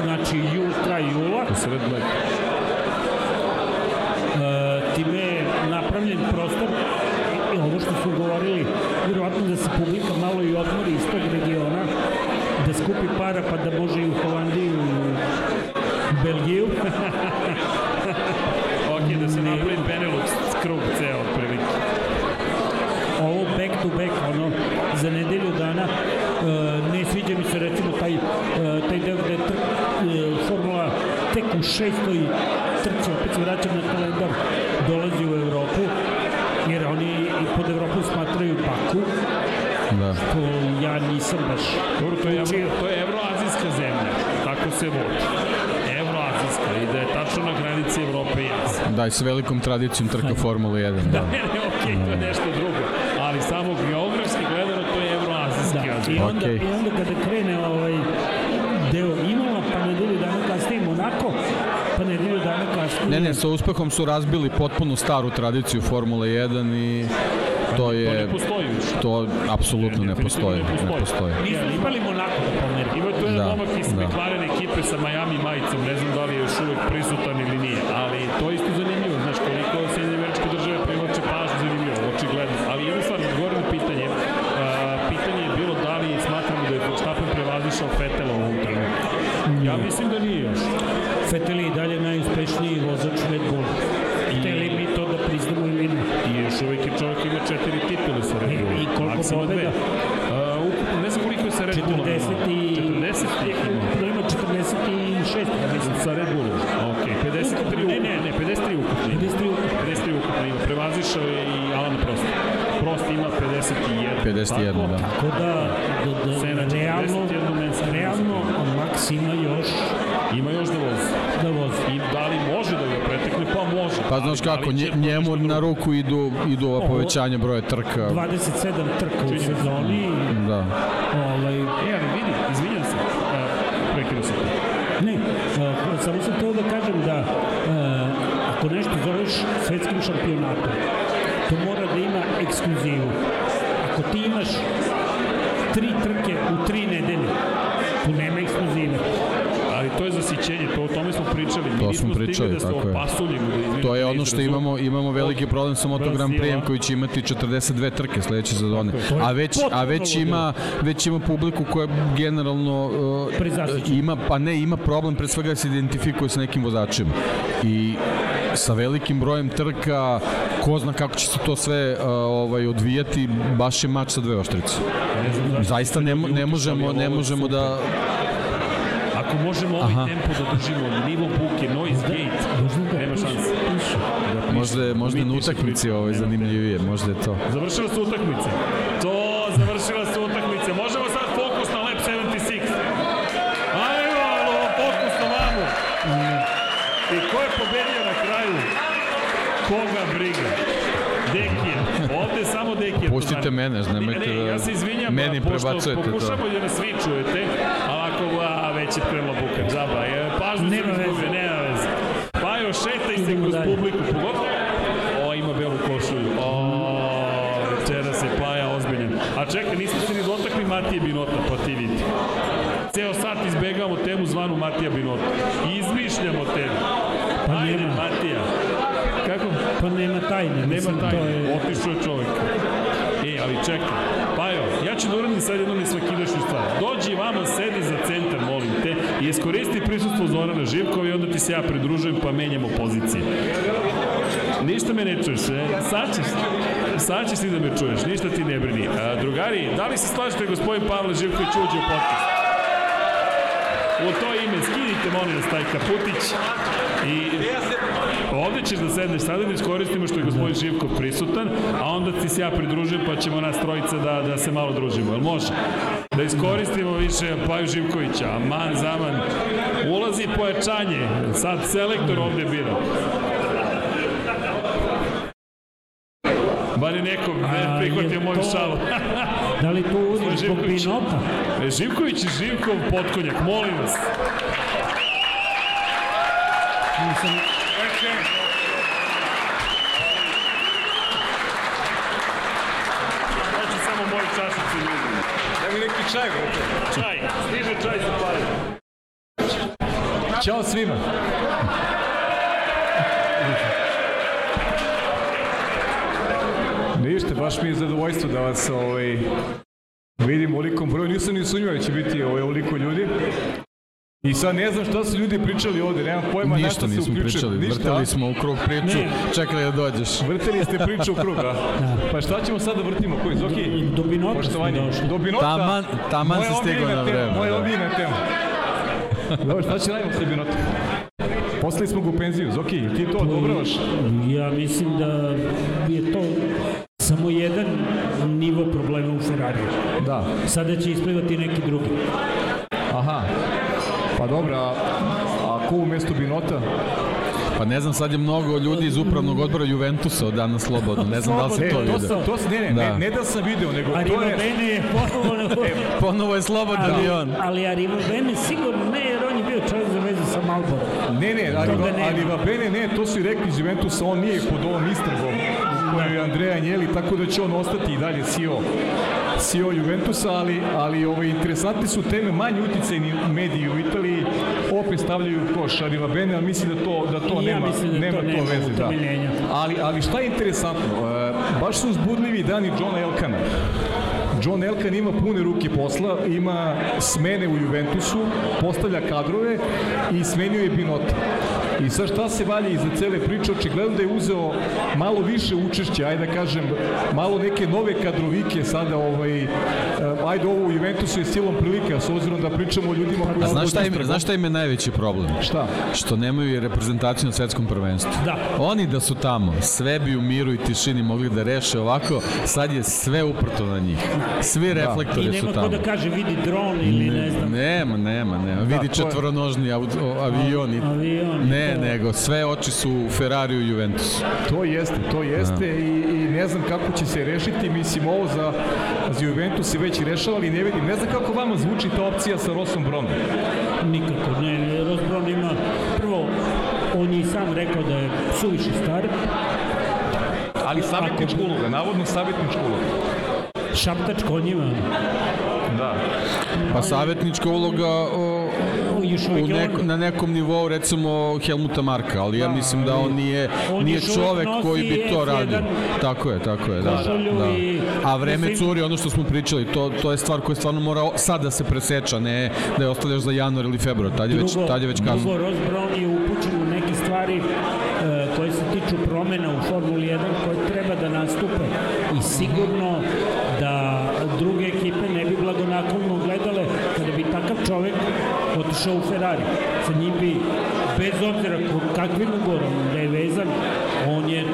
znači jul, kraj jula, U sred leta. E, time je napravljen prostor i ovo što su govorili vjerovatno da se publika malo i odmori iz tog regiona da skupi para pa da može i u Holandiju i u Belgiju Ok, da se napravi Benelux krug ceo otprilike. ovo back to back ono za nedelju dana e, ne sviđa mi se recimo taj, e, taj deo gde je tr, e, formula tek u šestoj trci opet se vraćam na kalendar dolazi u Evropu jer oni i pod Evropu smatraju Baku Da. što ja nisam baš Dobro, to je, učio. evro, to je evroazijska zemlja. Tako se vodi. Evroazijska i da je tačno na granici Evrope i Azije. Da, i sa velikom tradicijom trka Formula 1. [LAUGHS] Da. Ne, ne, okej, to je nešto drugo. Ali samo geografski gledano to je evroazijski Da, i onda, Okej. i onda kada krene ovaj deo Imola, pa nedelju dana kasnije Monako, pa nedelju dana kasnije... Ne, ne, sa uspehom su razbili potpuno staru tradiciju Formule 1 i to To je... ne postoji više. To apsolutno ne postoji. Ne postoji. Nisu imali Monako da pomeri. Ima tu jedan Da, momak iz da. McLaren ekipe sa Miami majicom, ne znam da li je još uvek prisutan ili nije, ali Prevazišao je i Alan Prost. Prost ima 51. 51, tako? da. Tako da, da, da Sena realno, 41 mensa. realno Max ima još Ima još da vozi. da vozi. I da li može da ga pretekne? Pa može. Pa znaš da kako, će nje, njemu na ruku idu, idu ova povećanja broja trka. 27 trka u sezoni. Da. Ovaj, E, ali vidi, izvinjam se. Uh, Prekinu se. ne, a, samo sam teo da kažem da a, ako nešto zoveš svetskim šampionatom, to mora da ima ekskluzivu. Ako ti imaš tri trke u tri nedelje, tu nema ekskluzive. Ali to je zasićenje, to o tome smo pričali. Mi To nismo smo stigli pričali, da tako je. Da To je ono što imamo, imamo veliki problem sa Moto Grand. Prix koji će imati 42 trke sledeće sezone. To A već a već ima već ima publiku koja generalno uh, ima pa ne ima problem pre svega da se identifikuje sa nekim vozačima. I sa velikim brojem trka ko zna kako će se to sve uh, ovaj odvijati baš je mač sa dve oštrice. Zaista ne, ne možemo ne možemo da Ako možemo ovaj Aha. tempo da držimo, nivo buke, noise gate, Možda da nema šanse. Da možda je možda na utakmici priča, ovaj nema zanimljivije, možda je to. Završila su utakmice. To, završila su utakmice. Možemo sad fokus na Lab 76. Ajmo, fokus na mamu. I ko je pobedio na kraju? Koga briga? Dekija. Ovde samo Dekija. Pustite mene, nemojte ne, ne, da ja se izvinjam, meni pošto prebacujete to. pokušamo da nas vi čujete, ali ako a, već je krenula buka, džaba, je, pažnju se Nema veze. nema veze. Pa još šetaj se kroz dalje. publiku, pogotovo. O, ima belu košulju. O, večera se Paja ozbiljan. A čekaj, nismo se ni dotakli Matije Binota, pa ti vidi. Ceo sat izbegavamo temu zvanu Matija Binota. Izmišljamo temu. Pa Ajde, nema. Matija. Kako? Pa nema tajne. Nema mislim, to tajne, je- otišao je čovek. E, ali čekaj, Pajo, ja ću da uradim sad jednu nesvakidašnju stvar. Dođi vama, sedi za centar, molim i iskoristi prisustvo Zorana Živkova i onda ti se ja pridružujem pa menjamo pozicije. Ništa me ne čuješ, e? sad ćeš, sad ćeš ti da me čuješ, ništa ti ne brini. A, drugari, da li se slažete gospodin Pavle Živković uđe u podcast? U to ime skinite molim vas taj kaputić i ovde ćeš da sedneš sada da iskoristimo što je gospodin Živkov prisutan, a onda ti se ja pridružujem pa ćemo nas trojica da, da se malo družimo. Jel može? Da iskoristimo više Paju Živkovića. Aman, zaman. Ulazi pojačanje. Sad selektor ovde bira. Bar je neko ne prihvatio moju šalu. Da li tu uriš zbog. Binota? E, Živković i Živkov potkonjak, molim vas. Nisam, čašice ljudi. Daj mi neki čaj, brate. Čaj, stiže čaj sa pare. Ćao svima. Ništa, baš mi je zadovoljstvo da vas ovaj, vidim u olikom broju. Nisam ni sumnjao da će biti ovaj, oliko ljudi. I sad ne znam šta su ljudi pričali ovde, nemam pojma na Ništa šta se nismo uključuju. pričali, Ništa, vrtali a? smo u krug priču, Ne. čekali da dođeš. Vrtili ste priču u krug, a? Pa šta ćemo sad da vrtimo? Koji, Zoki? Do Binota smo Poštovanje. došli. Do Binota. Taman- taman Moja si stigao na tema, vreme, Moja da. omiljena tema. [LAUGHS] Dobro, šta će radimo sa Binotom? Poslali smo ga u penziju. Zoki, ti to odobravaš? Ja mislim da je to samo jedan nivo problema u Ferrariju. Da. Sada će isplivati neki drugi. Aha. Pa dobro, a, a ko umesto Binota? Pa ne znam, sad je mnogo ljudi iz upravnog odbora Juventusa od danas slobodno. Ne znam da li se to E, to, sam, to sam, ne, ne, Da. ne, ne da sam video, nego A to je... Bene je ponovo... Ponovo je slobodan ali, i on. ali Arriva Bene sigurno ne, jer on je bio čovjek za vezu sa Malborom. Ne, ne, ali, ali Vabene ne, to su i rekli iz Juventusa, on nije pod ovom istragom u kojoj je Andreja Njeli, tako da će on ostati i dalje CEO CEO Juventusa, ali, ali ovaj, interesantne su teme manje uticajni mediji u Italiji, opet stavljaju u koš Arriva Bene, ali mislim da to, da to I ja nema, da nema to to nema veze. Da. Ali, ali šta je interesantno? E, baš su uzbudljivi dani Johna Elkana. John Elkan ima pune ruke posla, ima smene u Juventusu, postavlja kadrove i smenio je Binota. I sad šta se valja iza cele priče, očigledno da je uzeo malo više učešća, ajde da kažem, malo neke nove kadrovike sada, ovaj, eh, ajde ovo u Juventusu je silom prilike, a s obzirom da pričamo o ljudima koji... A znaš šta, im, znaš šta im je najveći problem? Šta? Što nemaju i reprezentaciju na svetskom prvenstvu. Da. Oni da su tamo, sve bi u miru i tišini mogli da reše ovako, sad je sve uprto na njih. Svi I reflektori su nema ko tamo. da kaže vidi dron ili ne znam. Nema, nema, nema. Vidi to je- četvoronožni avion. i- Avion i Ne, nego sve oči su u Ferrariju i Juventusu. To jeste, to jeste i, i ne znam kako će se rešiti, mislim ovo za, za Juventus se već rešavali, ne vidim, ne znam kako vama zvuči ta opcija sa Rosom Bronom. Nikako ne. Rosbron ima, prvo, on je i sam rekao da je suviše star, Ali savjetnička uloga, navodno savjetnička uloga. šaptač konjima, Da. Pa savjetnička uloga o, još uvijek je neko, on- na nekom nivou recimo Helmuta Marka, ali ja mislim da on nije, on nije čovek koji bi to F1 radio. Tako je, tako je, da. da. A vreme curi, ono što smo pričali, to, to je stvar koja stvarno mora sad da se preseča, ne da je ostavljaš za januar ili februar, tad je već, tad je već kasno. Drugo, Ross Brown je upućen u neke stvari e, koje se tiču promena u Formuli 1 koje treba da nastupe i sigurno da druge ekipe ne bi blagonaklono gledale kada bi takav čovek otišao u Ferrari. Sa njim bi, bez obzira kakvim ugorom da je vezan, on je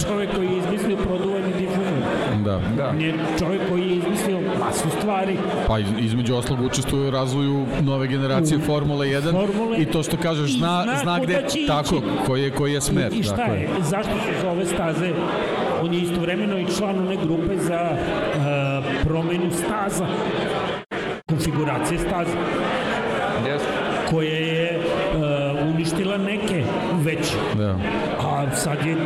čovek koji je izmislio produvanje difuzor. Da. Da. On je čovek koji je izmislio masu stvari Pa iz- između oslog učestvuje u razvoju nove generacije U- Formule 1 Formule- i to što kažeš zna, zna zna gde, ići. tako, koji je, koji je smer. I, I šta tako je? Zašto su za ove staze? On je istovremeno i član one grupe za uh, promenu staza, konfiguracije staza, Jeste. koja je uh, uništila neke veće. Da. A sad je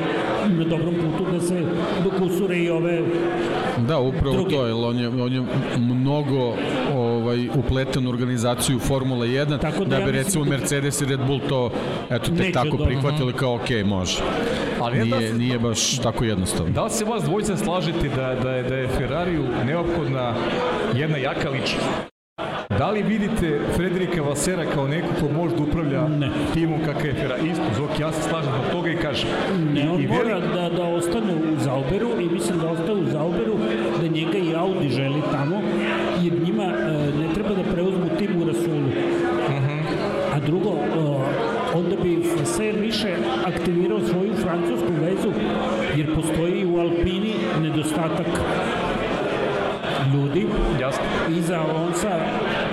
na dobrom putu da se dokusure i ove Da, upravo Drugi. to, jer on je, on je mnogo ovaj, upleten u organizaciju Formule 1, Tako da da ja bi mislim recimo da- Mercedes i Red Bull to eto, tek Neće tako dobro. prihvatili kao ok, može. Ali da Nije, se- nije baš tako jednostavno. Da li se vas dvojica slažete da, da, je, da je Ferrariju neophodna jedna jaka ličnost? Da li vidite Frederika Vasera kao neko ko može da upravlja Ne. timom Ferrari? Isto, Zoki, ja se slažem zbog toga i kažem. Ne, on mora da, da ostane u Zauberu i mislim da ostaje u Zauberu, da njega i Audi želi tamo, jer njima e, ne treba da preuzmu tim u Rasulu. A drugo, e, onda bi Faser više aktivirao svoju francusku vezu, jer postoji u Alpini nedostatak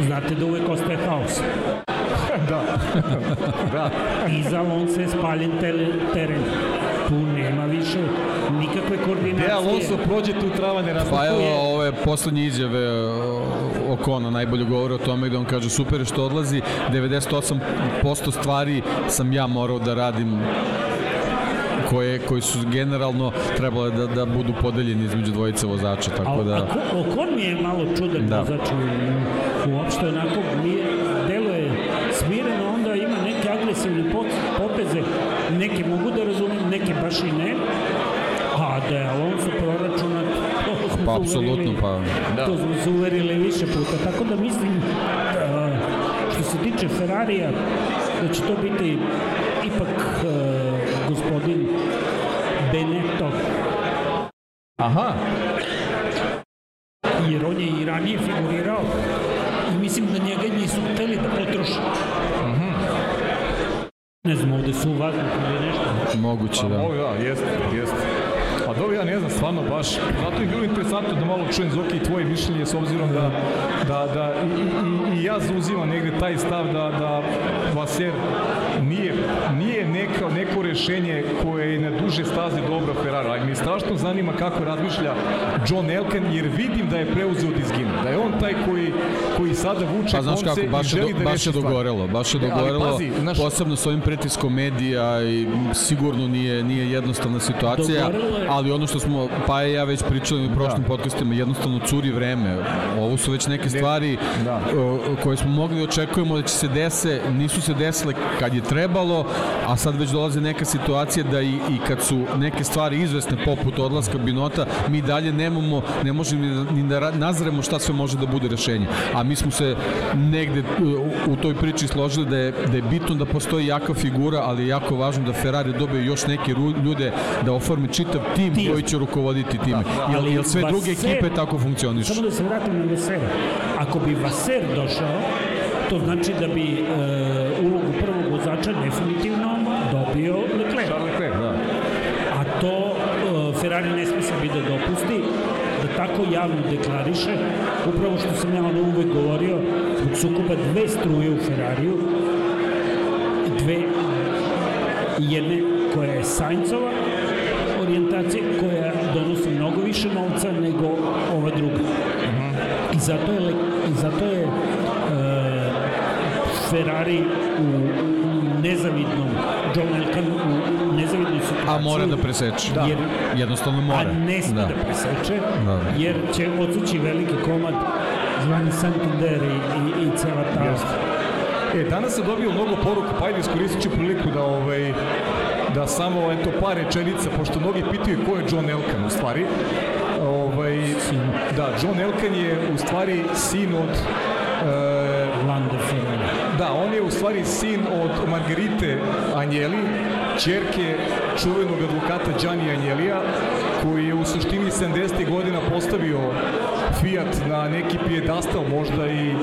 znate da uvek ostaje haos. [LAUGHS] Da. [LAUGHS] da. Iza Alonsa je spaljen teren. Tu nema više nikakve koordinacije. Gde Alonso prođe tu trava ne rastu. Pa evo, ove poslednje izjave o, Okona najbolje govore o tome gde on kaže super je što odlazi, 98% stvari sam ja morao da radim koje, koji su generalno trebale da, da budu podeljeni između dvojice vozača, tako da... A, a Okon mi je malo čudan da. vozač u, uopšte onako mi deluje smireno, onda ima neke agresivne poteze, neke mogu da razumem, neke baš i ne, a da je Alonso proračunat, to smo pa, [LAUGHS] apsolutno, pa, da. to smo se uverili više puta, tako da mislim da, što se tiče Ferrarija, da će to biti ipak uh, gospodin Benetto. Aha. Jer on je i ranije figurirao mislim da njega nisu hteli da potroše. Mhm. -huh. Ne znam, ovde su vazduh ili nešto. Moguće, pa, da. Mogu, da, jeste, jeste. Dobro, ja ne znam, stvarno baš, zato je bilo interesantno da malo čujem Zoki i tvoje mišljenje s obzirom da, da, da i, i, i ja zauzimam negde taj stav da, da Vaser nije, nije neka, neko rešenje koje je na duže staze dobro Ferrari, ali mi strašno zanima kako razmišlja John Elkan, jer vidim da je preuzeo dizginu, da je on taj koji, koji sada vuče pa, znaš konce kako, baš i želi do, da baš je dogorelo, baš je dogorelo, ali, pazi, naš... posebno s ovim pritiskom medija i sigurno nije, nije jednostavna situacija, ali ono što smo, pa i ja već pričali u prošlim da. podcastima, jednostavno curi vreme. Ovo su već neke stvari da. koje smo mogli da očekujemo da će se dese, nisu se desile kad je trebalo, a sad već dolaze neka situacija da i, i kad su neke stvari izvesne poput odlaska Binota, mi dalje nemamo, ne možemo ni da nazremo šta sve može da bude rešenje. A mi smo se negde u, u toj priči složili da je, da je bitno da postoji jaka figura, ali je jako važno da Ferrari dobije još neke ljude da oformi čitav tim tim, koji će rukovoditi time. Da, jel, jel sve Vaser, druge ekipe tako funkcionišu? Samo da se vratim na Vaser. Ako bi Vaser došao, to znači da bi e, ulogu prvog vozača definitivno dobio Leclerc. Charles Leclerc, da. A to e, Ferrari ne sme sebi da dopusti da tako javno deklariše, upravo što sam ja ono uvek govorio, zbog sukoba dve struje u Ferrariju, dve, jedne koja je Sainzova, orijentacije koja donosi mnogo više novca nego ova druga. Uh -huh. I zato je, i zato je uh, Ferrari u, u nezavidnom John Elkan u nezavidnoj situaciji. A mora da preseče. Da. Jer, Jednostavno mora. A ne sme da, da preseče, da. jer će odsući veliki komad zvani Santander i, i, i cela ta... Yes. E, danas se dobio mnogo poruka, pa ajde iskoristit ću priliku da ovaj, da samo eto par rečenica, pošto mnogi pitaju ko je John Elkan u stvari. Ovaj, da, John Elkan je u stvari sin od uh, Landa Da, on je u stvari sin od Margarite Anjeli, čerke čuvenog advokata Gianni Anjelija, koji je u suštini 70. godina postavio Fiat na neki pijedastal, možda i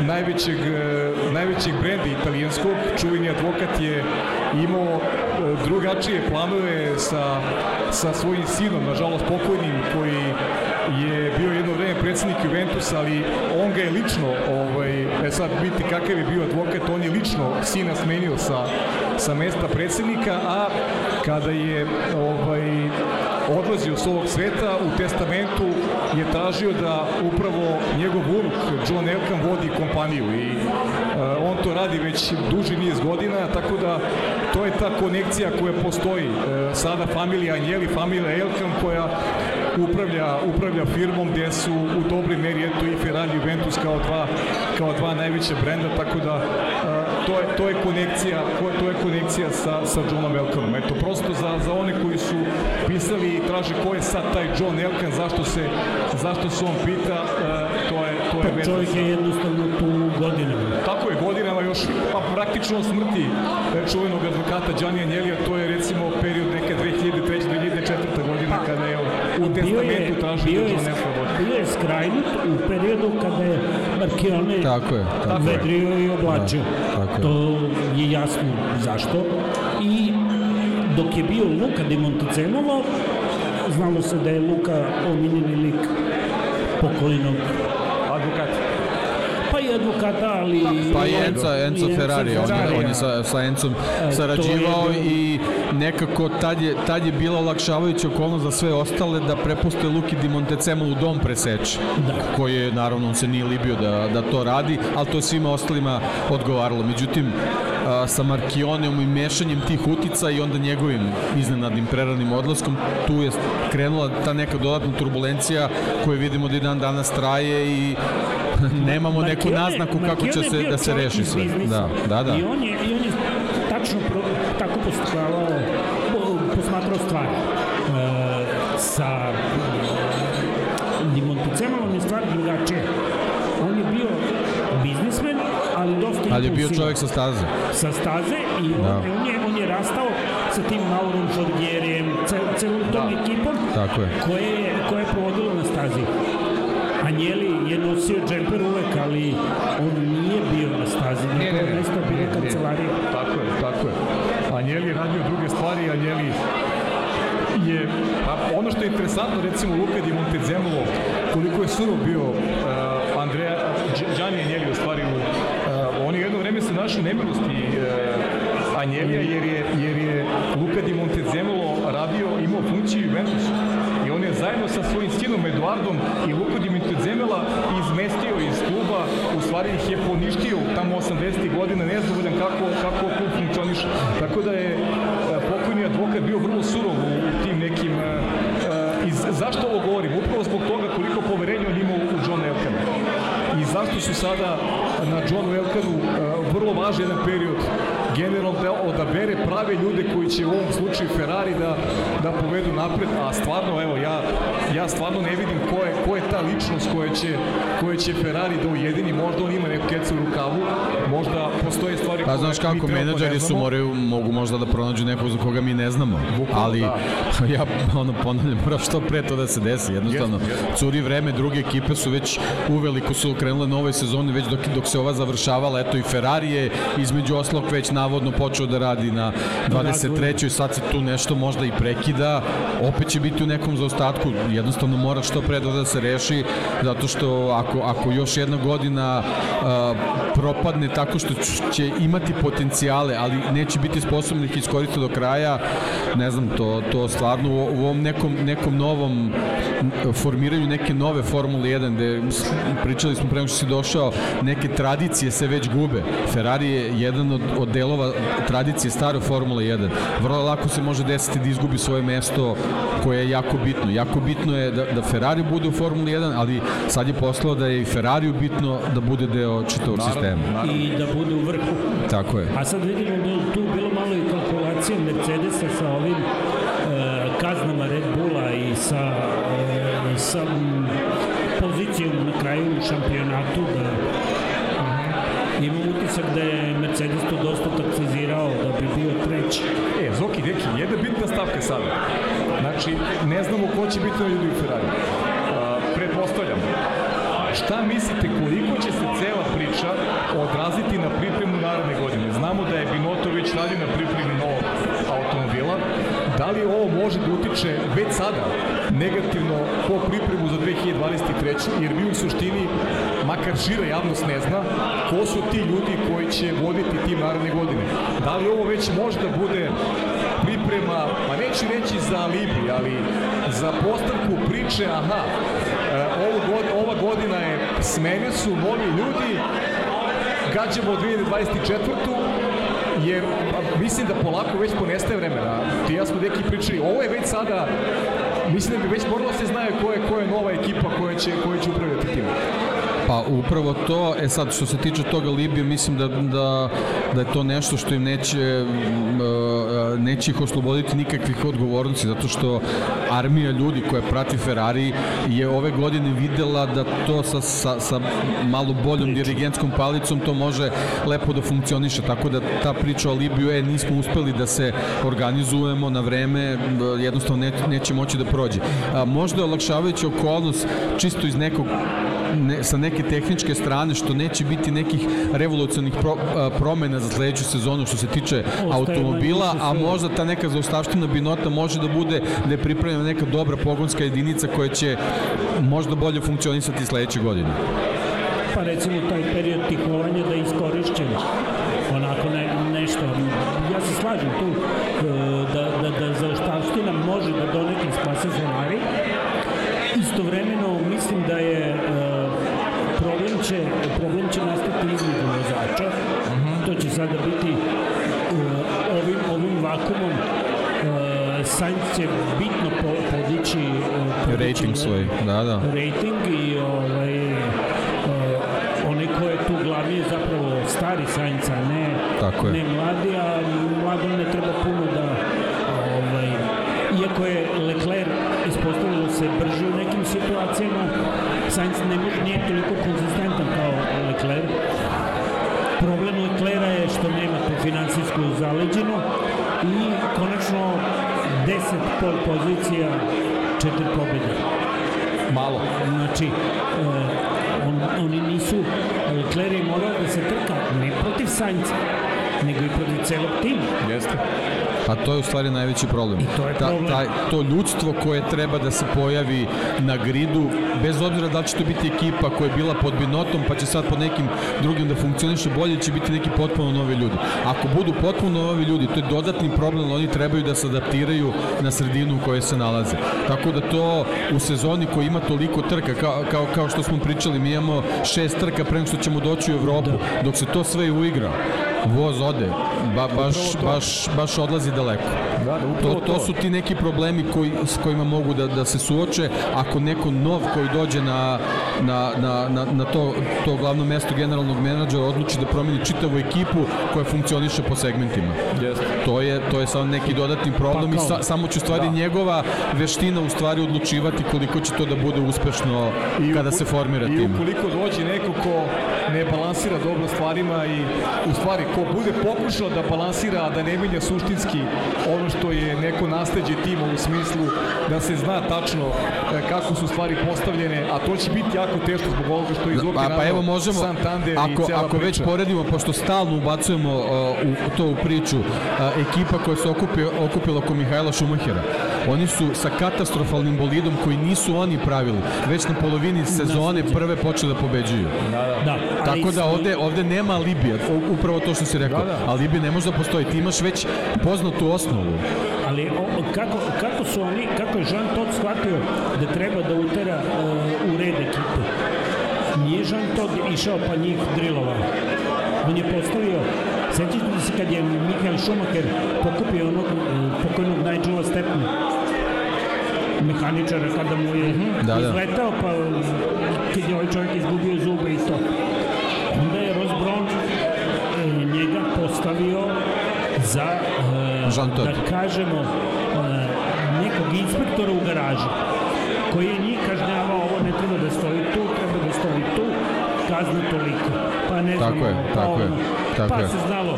najvećeg, e, najvećeg brenda italijanskog. Čuveni advokat je imao drugačije planove sa, sa svojim sinom, nažalost pokojnim, koji je bio jedno vreme predsednik Juventusa, ali on ga je lično, ovaj, e sad biti kakav je bio advokat, on je lično sina smenio sa, sa mesta predsednika, a kada je ovaj, odlazio s ovog sveta, u testamentu je tražio da upravo njegov unuk, John Elkan, vodi kompaniju i uh, on to radi već duži niz godina, tako da to je ta konekcija koja postoji. Uh, sada familija Anjeli, familija Elkan koja upravlja, upravlja firmom gde su u dobroj meri eto i Ferrari i Juventus kao dva, kao dva najveća brenda, tako da uh, to je, to je konekcija, to je konekcija sa, sa Johnom Elkanom. Eto, prosto za, za one koji su pisali i traže ko je sad taj John Elkan, zašto se, zašto se on pita, uh, to je, to je pa čovjek je jednostavno tu godinama. Tako je, godinama još, pa praktično smrti e, čuvenog advokata Gianni Anjelija, to je recimo period neka 2003-2004. godina pa, kada je u testamentu tražio John Elkan je skrajnut u periodu kada je Markione tako je, tako vedrio i oblačio. Da, tako to je jasno zašto. I dok je bio Luka di Montezemolo, znalo se da je Luka omiljeni lik pokojnog advokata pa i advokata, ali... Pa i Enzo, Enzo Ferrari, on je, on je sa, sa Enzom e, sarađivao i nekako tad je, tad je bila olakšavajuća okolnost za sve ostale da prepuste Luki Di Montecemolu dom preseče, da. koji je, naravno, on se nije libio da, da to radi, ali to je svima ostalima odgovaralo. Međutim, a, sa Markioneom i mešanjem tih utica i onda njegovim iznenadnim preranim odlaskom, tu je krenula ta neka dodatna turbulencija koju vidimo da i dan danas traje i [LAUGHS] nemamo neku Markione- naznaku kako će se da se reši sve. Da, da, da. I on je, i on je tačno pro, tako postupavao, po- posmatrao stvari. E, sa Di Montezemolom je stvar drugačija. On je bio biznismen, ali dosta Ali je bio čovjek sa staze. sa staze i on, Da. on, je, on je rastao sa tim Maurom Žorgerijem, cel, celom tom ekipom Tako je. koje je, koje je provodilo na stazi. Anjeli je nosio džemper uvek, ali on nije bio na stazi. Na Ne, to mesto bilo kancelarija. Tako je, tako je. Anjeli je radio druge stvari, Anjeli je, a ono što je interesantno, recimo Luka Di Montezemolo, koliko je surov bio uh, Andreja, Đ- Gianni Anjeli u stvari, uh, on je jedno vreme se našao u nemilosti uh, Anjelija, jer je, jer je Luka Di Montezemolo radio, imao funkciju Juventusu. I on je zajedno sa svojim sinom Eduardom i Luka Di Montezemela izmestio iz kluba, u stvari ih je poništio tamo 80. godina, nezadovoljan kako, kako klub funkcioniše. Tako da je e, pokojni advokat bio vrlo surov u, u tim nekim... e, e, iz, zašto ovo govorim? Upravo zbog toga koliko poverenja on ima u Johna Elkana. I zašto su sada na Johnu Elkanu e, vrlo važan jedan period generalno da odabere prave ljude koji će u ovom slučaju Ferrari da, da povedu napred, a stvarno, evo, ja, ja stvarno ne vidim ko je, ko je ta ličnost koja će, koja će Ferrari da ujedini, možda on ima neku kecu u rukavu, možda postoje stvari Pa koje znaš mi kako, menadžeri su moraju, mogu možda da pronađu nekog za koga mi ne znamo, Bukvalno, ali da. [LAUGHS] ja ono ponavljam, [LAUGHS] mora što pre to da se desi, jednostavno Jeste, jeste. curi vreme, druge ekipe su već uveliko su krenule nove sezone, već dok, dok se ova završavala, eto i Ferrari je između oslog već navodno počeo da radi na 23. i sad se tu nešto možda i prekida, opet će biti u nekom zaostatku, jednostavno mora što pre da se reši, zato što ako, ako još jedna godina propadne tako što će imati potencijale, ali neće biti sposobni ih iskoriste do kraja, ne znam, to, to stvarno u, u ovom nekom, nekom novom formiranju neke nove Formule 1, gde pričali smo pre nego što si došao, neke tradicije se već gube. Ferrari je jedan od, od delova tradicije stare Formule 1. Vrlo lako se može desiti da izgubi svoje mesto koje je jako bitno. Jako bitno je da, da Ferrari bude u Formuli 1, ali sad je poslao da je i Ferrariju bitno da bude deo čitavog sistema. I da bude u vrhu. Tako je. A sad vidimo da je tu bilo malo i kalkulacije Mercedesa sa ovim e, kaznama Red Bulla i sa, e, sa pozicijom na kraju u šampionatu da imam utisak da je Mercedes to dosta taksizirao da bi bio treći. E, Zoki, deki, jedna bitna stavka sada. Znači, ne znamo ko će biti na ljudi u Ferrari. Uh, pretpostavljam. Šta mislite koliko će se cela priča odraziti na pripremu naredne godine? Znamo da je Binotto već radio na pripremi novog automobila. Da li ovo može da utiče već sada negativno po pripremu za 2023. Jer mi u suštini, makar šira javnost ne zna, ko su ti ljudi koji će voditi tim naredne godine. Da li ovo već može da bude priprema, pa neću reći za alibi, ali za postavku priče, aha, e, ovu god, ova godina je, smene su novi ljudi, gađamo 2024 jer pa, mislim da polako već ponestaje vremena. Ti ja smo neki pričali, ovo je već sada, mislim da bi već moralo da se znaju ko je, ko je nova ekipa koja će, koja će upravljati tim. Pa upravo to, e sad što se tiče toga Libije, mislim da, da, da je to nešto što im neće, neće ih osloboditi nikakvih odgovornosti, zato što armija ljudi koja prati Ferrari je ove godine videla da to sa, sa, sa malo boljom dirigentskom palicom to može lepo da funkcioniše, tako da ta priča o Libiju, e, nismo uspeli da se organizujemo na vreme, jednostavno ne, neće moći da prođe. A, možda je olakšavajuća okolnost čisto iz nekog ne, sa neke tehničke strane što neće biti nekih revolucionarnih pro, promena za sledeću sezonu što se tiče automobila, a možda ta neka zaustavština binota može da bude da je pripremljena neka dobra pogonska jedinica koja će možda bolje funkcionisati sledeće godine. Pa recimo taj period tihovanja da je iskorišćen onako ne, nešto. Ja se slažem tu e, da, da, da zaoštavština može da donekle spase Ferrari. Istovremeno mislim da je e, problem će, problem će nastati između vozača. To će sada biti vakumom uh, Sainz će bitno po, podići, uh, podići Rating svoj, da, da. rating i ovaj, uh, onaj ko je tu glavni je zapravo stari Sainz, a ne, Tako je. ne mladi, a mladom ne treba puno da ovaj, iako je Leclerc ispostavilo se brže u nekim situacijama, Sainz ne može, nije toliko konzistentan kao Leclerc. Problem Leclerca je što nema tu finansijsku zaleđinu i konačno 10 pol pozicija, 4 pobjede. Malo. Znači, uh, on, oni nisu, Leclerc je morao da se trka ne protiv Sainca, nego i protiv celog tima. Jeste. A to je u stvari najveći problem. I to je Ta, problem. taj, to ljudstvo koje treba da se pojavi na gridu, bez obzira da li će to biti ekipa koja je bila pod binotom, pa će sad pod nekim drugim da funkcioniše bolje, će biti neki potpuno novi ljudi. Ako budu potpuno novi ljudi, to je dodatni problem, oni trebaju da se adaptiraju na sredinu u kojoj se nalaze. Tako da to u sezoni koji ima toliko trka, kao, kao, kao što smo pričali, mi imamo šest trka pre nego što ćemo doći u Evropu, dok se to sve uigra, voz ode, ba, baš, baš, baš odlazi daleko. Da, da, To, to su ti neki problemi koji, s kojima mogu da, da se suoče ako neko nov koji dođe na, na, na, na, na to, to glavno mesto generalnog menadžera odluči da promeni čitavu ekipu koja funkcioniše po segmentima. Jeste. To je, to je samo neki dodatni problem Pa i sa, samo će u stvari Da. njegova veština u stvari odlučivati koliko će to da bude uspešno I kada uko- se formira I tim. ukoliko dođe neko ko ne balansira dobro stvarima i u stvari ko bude pokušao da balansira, a da ne menja suštinski ono što je neko nasleđe tima u smislu da se zna tačno e, kako su stvari postavljene, a to će biti jako teško zbog ovoga što je izvukli Pa, pa evo možemo, Santander i ako, cela ako već priča. poredimo, pošto stalno ubacujemo uh, u to u priču, uh, ekipa koja se okupio, okupila oko Mihajla Šumahera, oni su sa katastrofalnim bolidom koji nisu oni pravili, već na polovini sezone prve počeli da pobeđuju. Da, ali Tako da ovde, ovde nema Libija, upravo to što si rekao, Da, da. a Libija ne može da postoji, ti imaš već poznatu osnovu. Ali o, o, kako, kako su oni, kako je Jean Todt shvatio da treba da utera uh, u red ekipu? Nije Jean Todt išao pa njih drilovao. On je postavio, sećate se kad je Michael Schumacher pokupio onog uh, pokojnog Nigela Stepna, mehaničara kada mu je Da, da. izletao pa kad je ovaj čovjek izgubio zube i to. Onda je Ross Brown e, njega postavio za e, da kažemo e, nekog inspektora u garaži koji je njih kažnjavao ovo ne treba da stoji tu, treba da stoji tu kazna toliko pa ne znam Tako je, pa tako je, ono. tako pa je. se znalo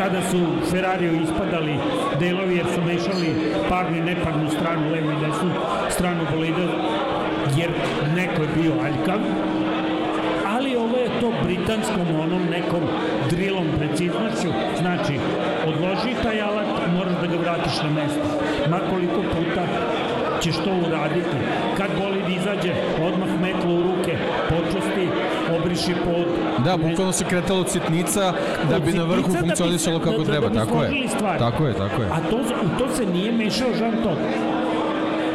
tada su Ferrariju ispadali delovi jer su mešali parnu i neparnu stranu, levu i desnu stranu bolida jer neko je bio aljkav. Ali ovo je to britanskom onom nekom drilom preciznošću. Znači odloži taj alat moraš da ga vratiš na mesto. Ma koliko puta ćeš to uraditi kad bolid izađe odmah metlo u ruke počusti obriši pod Da, bukvalno se kretalo od sitnica da bi na vrhu da bi funkcionisalo se- kako da- da treba, bi tako je. stvari. Tako je, tako je. A to, u to se nije mešao Jean Todt.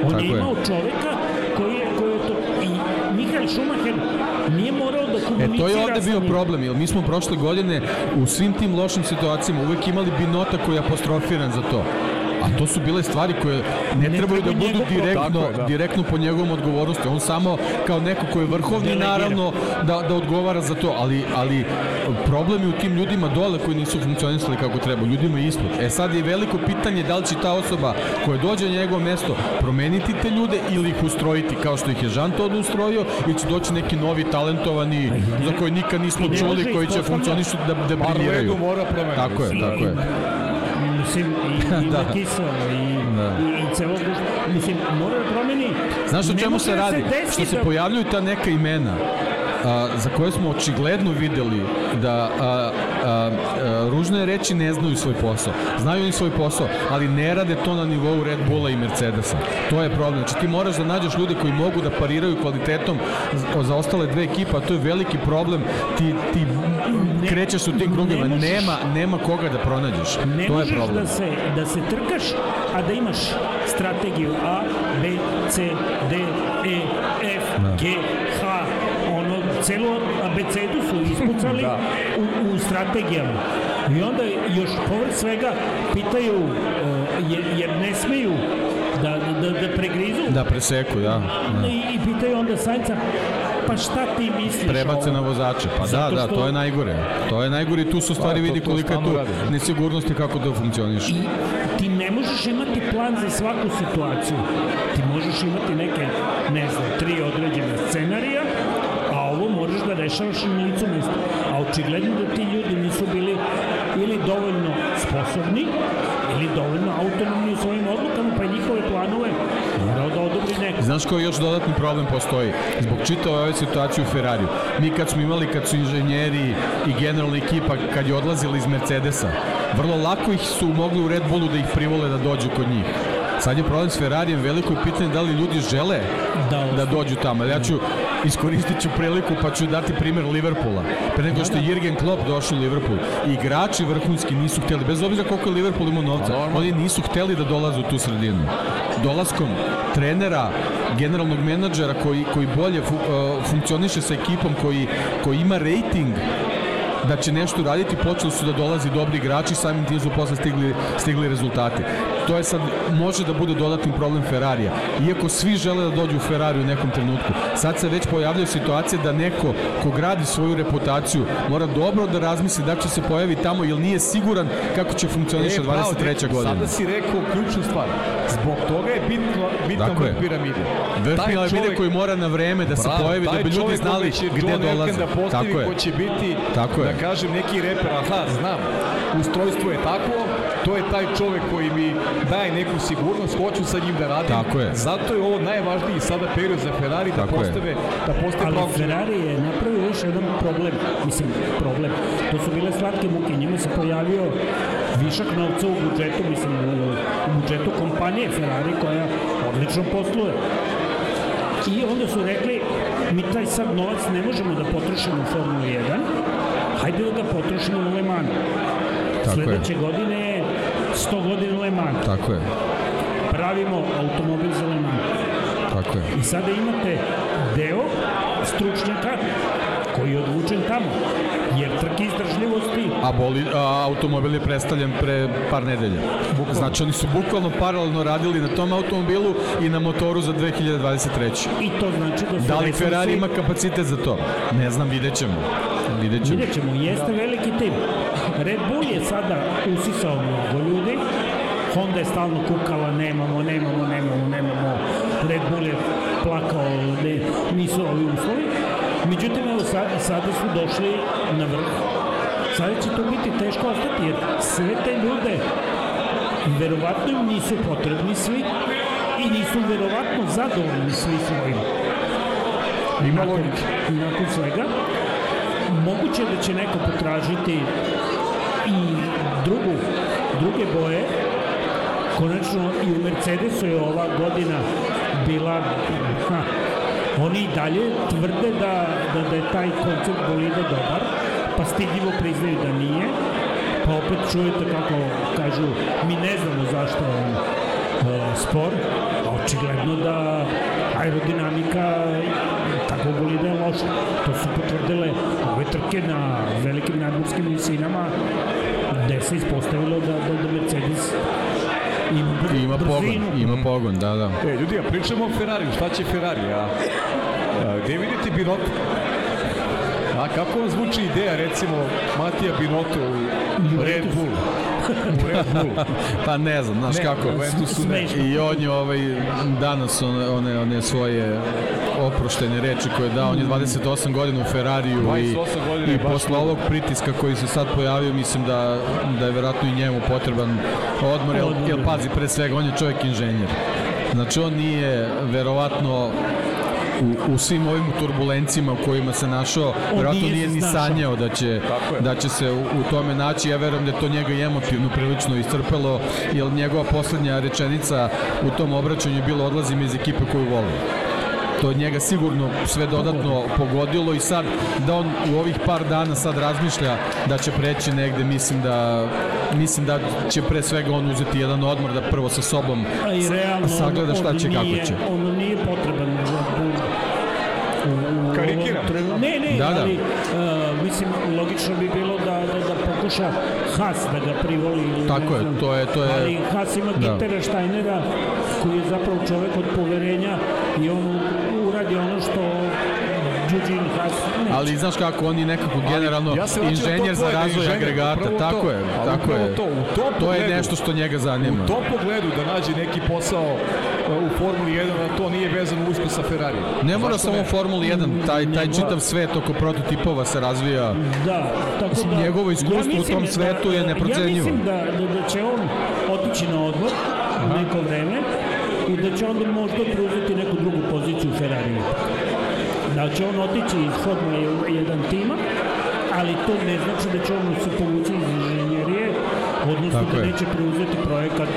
On Tako je je. imao čoveka koji je, koji je to... I Mihael Schumacher nije morao da E, komunicira to je ovde bio problem, jer mi smo prošle godine u svim tim lošim situacijama uvek imali binota koji je apostrofiran za to. A to su bile stvari koje ne, Ne trebaju da budu direktno, je, da. direktno po njegovom odgovornosti. On samo kao neko ko je vrhovni Delegira. naravno da, da odgovara za to, ali, ali problem je u tim ljudima dole koji nisu funkcionisali kako treba, ljudima ispod. E sad je veliko pitanje da li će ta osoba koja dođe na njegovo mesto promeniti te ljude ili ih ustrojiti kao što ih je Žan Todt ustrojio ili će doći neki novi talentovani za koje nikad nismo čuli koji će funkcionišu da, da briljiraju. Mora promeniti. Tako je, tako je. Mislim, i, i [LAUGHS] Da. da. Nakisa, i, Da. i, i celog. Mislim, mora da promeni. Znaš o čemu može se da radi? desi Što se da- pojavljuju ta neka imena a, za koje smo očigledno videli da a, a, a, ružno je reći ne znaju svoj posao. Znaju oni svoj posao, ali ne rade to na nivou Red Bulla i Mercedesa. To je problem. Znači ti moraš da nađeš ljude koji mogu da pariraju kvalitetom za- ostale dve ekipe, a to je veliki problem. Ti, ti Ne- krećeš u tim ne krugovima, možeš- nema, nema koga da pronađeš. Ne to je možeš problem. da se, da se trkaš, a da imaš strategiju A, B, C, D, E, F, Da. G, H, ono, celu abecedu su ispucali [LAUGHS] Da. u, u strategijama. I onda još povrh svega pitaju, uh, jer, jer ne smeju da, da, da pregrizu. Da preseku, da. da. I, I pitaju onda Sainca, pa šta ti misliš Prebace na vozače. Pa da, da, to je najgore. To je najgore i tu su stvari Da, to- vidi to kolika je tu rade. nesigurnost i kako to funkcioniše. I ti ne možeš imati plan za svaku situaciju. Ti možeš imati neke, ne znam, tri određene scenarija, a ovo možeš da rešavaš na licu mesta. A očigledno da ti ljudi nisu bili ili dovoljno sposobni, ili dovoljno autonomni u svojim odlukama, pa i njihove planove da odobri neko. Znaš koji još dodatni problem postoji? Zbog čitave ove situacije u Ferrariju. Mi kad smo imali, kad su inženjeri i generalna ekipa, kad je odlazila iz Mercedesa, vrlo lako ih su mogli u Red Bullu da ih privole da dođu kod njih. Sad je problem s Ferrarijem, veliko je pitanje da li ljudi žele Da, da dođu tamo. Ja ću, iskoristit ću priliku pa ću dati primer Liverpoola. Pre nego što je Jurgen Klopp došao u Liverpool, igrači vrhunski nisu hteli, bez obzira koliko je Liverpool imao novca, oni nisu hteli da dolaze u tu sredinu. Dolaskom trenera, generalnog menadžera koji, koji bolje fu, uh, funkcioniše sa ekipom, koji, koji ima rating da će nešto raditi, počeli su da dolazi dobri igrači, samim tim su posle stigli, stigli rezultati. To je sad, može da bude dodatni problem Ferrarija. Iako svi žele da dođu u Ferrari u nekom trenutku, sad se već pojavljaju situacije da neko ko gradi svoju reputaciju mora dobro da razmisli da će se pojavi tamo, jer nije siguran kako će funkcioniše E, bravo, 23. dečko, godina. Sada si rekao ključnu stvar. Zbog toga je bitno, Tako je. vrh piramide. Vrh piramide koji mora na vreme da se Bravo, pojavi, da bi ljudi znali gde dolaze. da postavi, Tako je. ko će biti, Tako da je. kažem, neki reper, aha, znam, ustrojstvo je takvo, to je taj čovek koji mi daje neku sigurnost, hoću sa njim da radim. Tako je. Zato je ovo najvažniji sada period za Ferrari da Tako je. postave, da postave Ali pravog Ferrari je napravio još jedan problem, mislim, problem. To su bile slatke muke, njima se pojavio višak novca u budžetu, mislim, u, budžetu kompanije Ferrari koja odlično posluje. I onda su rekli, mi taj sad novac ne možemo da potrošimo u Formulu 1, hajde da ga potrošimo u Le Mans. Tako je. Sledeće godine je 100 godina Le Mans. Tako je, Pravimo automobil za Le Mans. tako je. I sada imate deo stručnjaka koji je odvučen tamo. Jer trke izdržljivosti A, boli, a automobil je predstavljen pre par nedelja. Znači oni su bukvalno paralelno radili na tom automobilu i na motoru za 2023. i to znači da su Da li resursi- Ferrari ima kapacitet za to? Ne znam, vidjet ćemo. Vidjet ćemo. Vidjet ćemo, jeste veliki tim. Red Bull je sada usisao mnogo ljudi, Honda je stalno kukala, nemamo, nemamo, nemamo, nemamo. Red Bull je plakao, ne, nisu ovi uslovi. Međutim, evo, sad, sada su došli na vrh. Sada će to biti teško ostati, jer sve te ljude verovatno im nisu potrebni svi i nisu verovatno zadovoljni svi svojim. Ima Nakon, nakon svega, moguće da će neko potražiti i drugu, druge boje. Konačno i u Mercedesu je ova godina bila ha, oni i dalje tvrde da, da, da je taj koncept bolida dobar, pa stidljivo priznaju da nije, pa opet čujete kako kažu mi ne znamo zašto je on e, spor, a očigledno da aerodinamika takvog bolida je loša. To su potvrdile ove trke na velikim nadmorskim visinama gde se ispostavilo da, da, da Mercedes ima, pogon, ima pogon, da, da. E, ljudi, a pričamo o Ferrariju, šta će Ferrari, a, a gde vidite Binotto? A kako vam zvuči ideja, recimo, Matija Binotto u Red Bull? U Red Bull. [LAUGHS] Pa ne znam, znaš Ne, kako. Juventusu ne. Smešno. I on je ovaj, danas one, one, one svoje oproštene reči koje je dao, on je 28 godina u Ferrariju i, 28 godina je i posle ovog pritiska koji se sad pojavio, mislim da, da je verovatno i njemu potreban odmor, jer, jer da. pazi, pre svega, on je čovjek inženjer. Znači on nije verovatno u, u svim ovim turbulencijama u kojima se našao, verovatno nije ni sanjao da će, da će se u, u tome naći. Ja verujem da je to njega i emotivno prilično iscrpelo, jer njegova poslednja rečenica u tom obraćanju je bilo odlazim iz ekipe koju volim. To je njega sigurno sve dodatno pogodilo i sad da on u ovih par dana sad razmišlja da će preći negde, mislim da mislim da će pre svega on uzeti jedan odmor da prvo sa sobom A i realno sagleda on- šta on će, kako nije, će. Ono nije potreban za Karikiram. Ne, ne, Da, da. ali uh, mislim, logično bi bilo da, da, da pokuša Haas da ga privoli. Tako ne je, znam. to je- to je- Ali Haas ima da. Gintera Steinera koji je zapravo čovek od poverenja i on uradi ono što Eugene Haas neće. Ali znaš kako, on je nekako generalno ja inženjer za da je razvoj agregata. Tako to. je, tako je. to, u tom To je pogledu- nešto što njega zanima. U tom pogledu da nađe neki posao uh, u Formuli 1, a to nije vezano usko sa Ferrari. Ne mora Zašto samo u Formuli 1, taj, taj Ne čitav svet oko prototipova se razvija. Da, tako da... njegovo iskustvo u mislim tom da- svetu je Ja neprocenjivo. mislim da, da, da će on otići na odmor u neko vreme i da će onda možda preuzeti neku drugu poziciju u Ferrariju. Da će on otići iz Formule 1 tima, ali to ne znači da će on se povući iz inženjerije, odnosno Tako da je. neće preuzeti projekat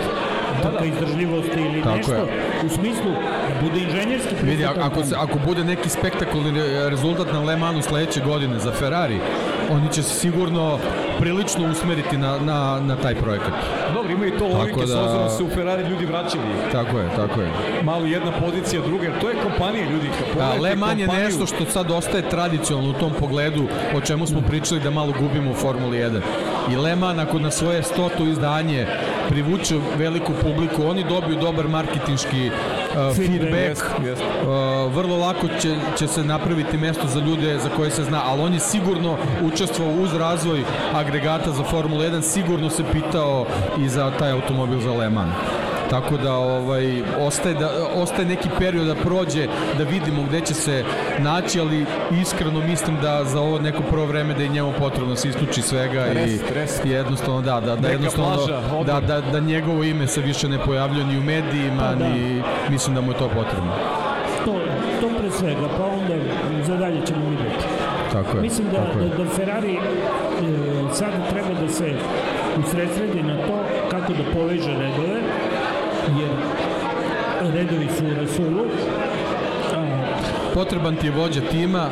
da, izdržljivosti ili Tako nešto, je. u smislu da bude inženjerski Vidi, ako, se, ako bude neki spektakularni re- rezultat na Le Mansu sledeće godine za Ferrari, oni će se sigurno prilično usmeriti na, na, na taj projekat. Dobro, ima i to logike, da- s obzirom da se u Ferrari ljudi vraćali. Tako je, tako je. Malo jedna pozicija, druga, jer to je kompanija ljudi. Da, Le Mans je nešto što sad ostaje tradicionalno u tom pogledu o čemu smo pričali da malo gubimo u Formuli 1. I Le Mans ako na svoje stoto izdanje privuče veliku publiku, oni dobiju dobar marketinški uh, feedback, Jest, jest. Uh, vrlo lako će, će se napraviti mesto za ljude za koje se zna, ali on je sigurno učestvovao uz razvoj agregata za Formulu 1, sigurno se pitao i za taj automobil za Le Mans. Tako da ovaj ostaje da ostaje neki period da prođe da vidimo gde će se naći, ali iskreno mislim da za ovo neko prvo vreme da je njemu potrebno da se isključi svega Rest, i rest. jednostavno da da da jednostavno plaža, da, da da njegovo ime se više ne pojavljuje ni u medijima Pa da. ni mislim da mu je to potrebno. To, to pre svega, pa onda za dalje ćemo vidjeti. Tako je. Mislim da, tako je. da, da Ferrari e, sad treba da se usredsredi na to kako da poveže redove, jer redovi su u rasulu. A, potreban ti je vođa tima,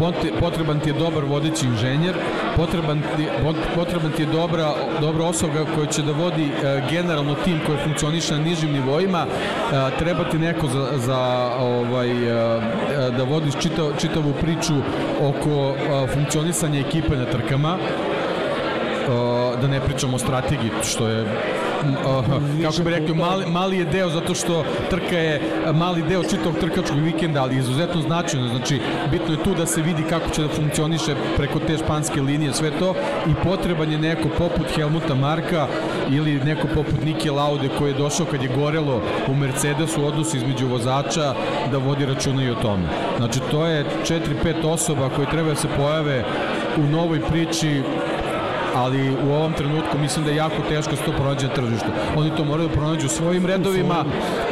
pot- potreban ti je dobar vodeći inženjer, potreban ti, pot- potreban ti je dobra, dobra osoba koja će da vodi e, generalno tim koji funkcioniše na nižim nivoima, e, treba ti neko za, za ovaj, e, da vodiš čitav, čitavu priču oko funkcionisanja ekipe na trkama, da ne pričamo o strategiji, što je uh, kako bi rekli, mali, mali je deo zato što trka je mali deo čitavog trkačkog vikenda, ali izuzetno značajno, znači bitno je tu da se vidi kako će da funkcioniše preko te španske linije sve to i potreban je neko poput Helmuta Marka ili neko poput Nike Laude koji je došao kad je gorelo u Mercedesu odnos između vozača da vodi računa i o tome. Znači to je 4-5 osoba koje treba da se pojave u novoj priči ali u ovom trenutku mislim da je jako teško da se to pronađe na tržištu. Oni to moraju da pronađu u svojim redovima,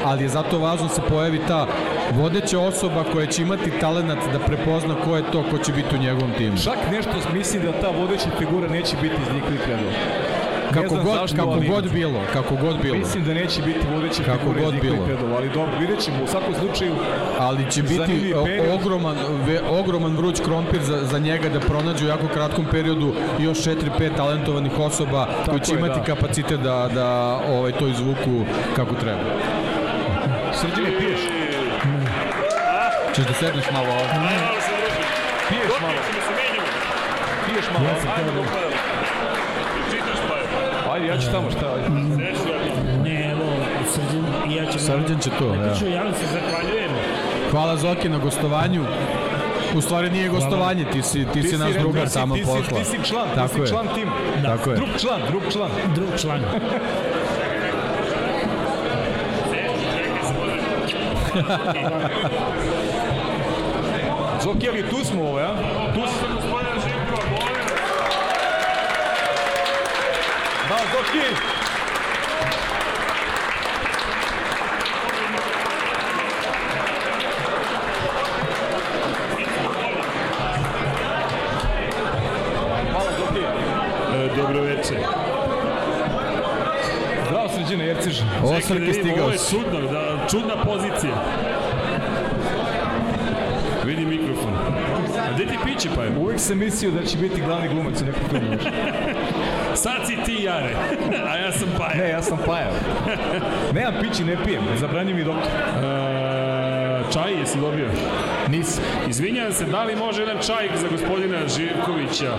ali je zato važno da se pojavi ta vodeća osoba koja će imati talenat da prepozna ko je to ko će biti u njegovom timu. Čak nešto mislim da ta vodeća figura neće biti iz njihovih redova. Ne Kako znam god, zašto, kako ali god bilo, kako god bilo. Mislim da neće biti vodeća Kako god bilo. redova, ali dobro, vidjet ćemo. U svakom slučaju, ali će biti ogroman, ve, ogroman vruć krompir za, za njega da pronađe u jako kratkom periodu još 4-5 talentovanih osoba koji će je, imati da. kapacitet da, da ovaj, to izvuku kako treba. srđene, piješ? Ćeš da sedneš malo ovde? Piješ malo. Piješ malo. Ajde, Ajde, ja ću tamo šta. Ajde. ne, evo, Srđan i ja ćemo... Srđan će to, da. Ja vam se zahvaljujem. Hvala Zoki na gostovanju. U stvari nije gostovanje, ti si, ti si naš re- drugar ti si- tamo ti si- posla. Ti si član, ti Tako si je. član tima. Tako je. Drug član, drug član. Drug član. Zoki, ali tu smo ovo, ja? Tu smo. Zoki! E, dobro veče. Zdravo, sređene, Jerciž. Osrke stigao Ovo je si. čudno, da, čudna pozicija. Vidi mikrofon. A gde ti piće pa je? Uvijek sam mislio da će biti glavni glumac u nekom filmu. [LAUGHS] Sad si ti Jare, [LAUGHS] a ja sam Paja. Ne, ja sam pajav. [LAUGHS] Nemam pići, ne pijem. Zabranju mi doktor. E, čaj, jesi dobio? Nisam. Izvinjam se, da li može jedan čaj za gospodina Živkovića?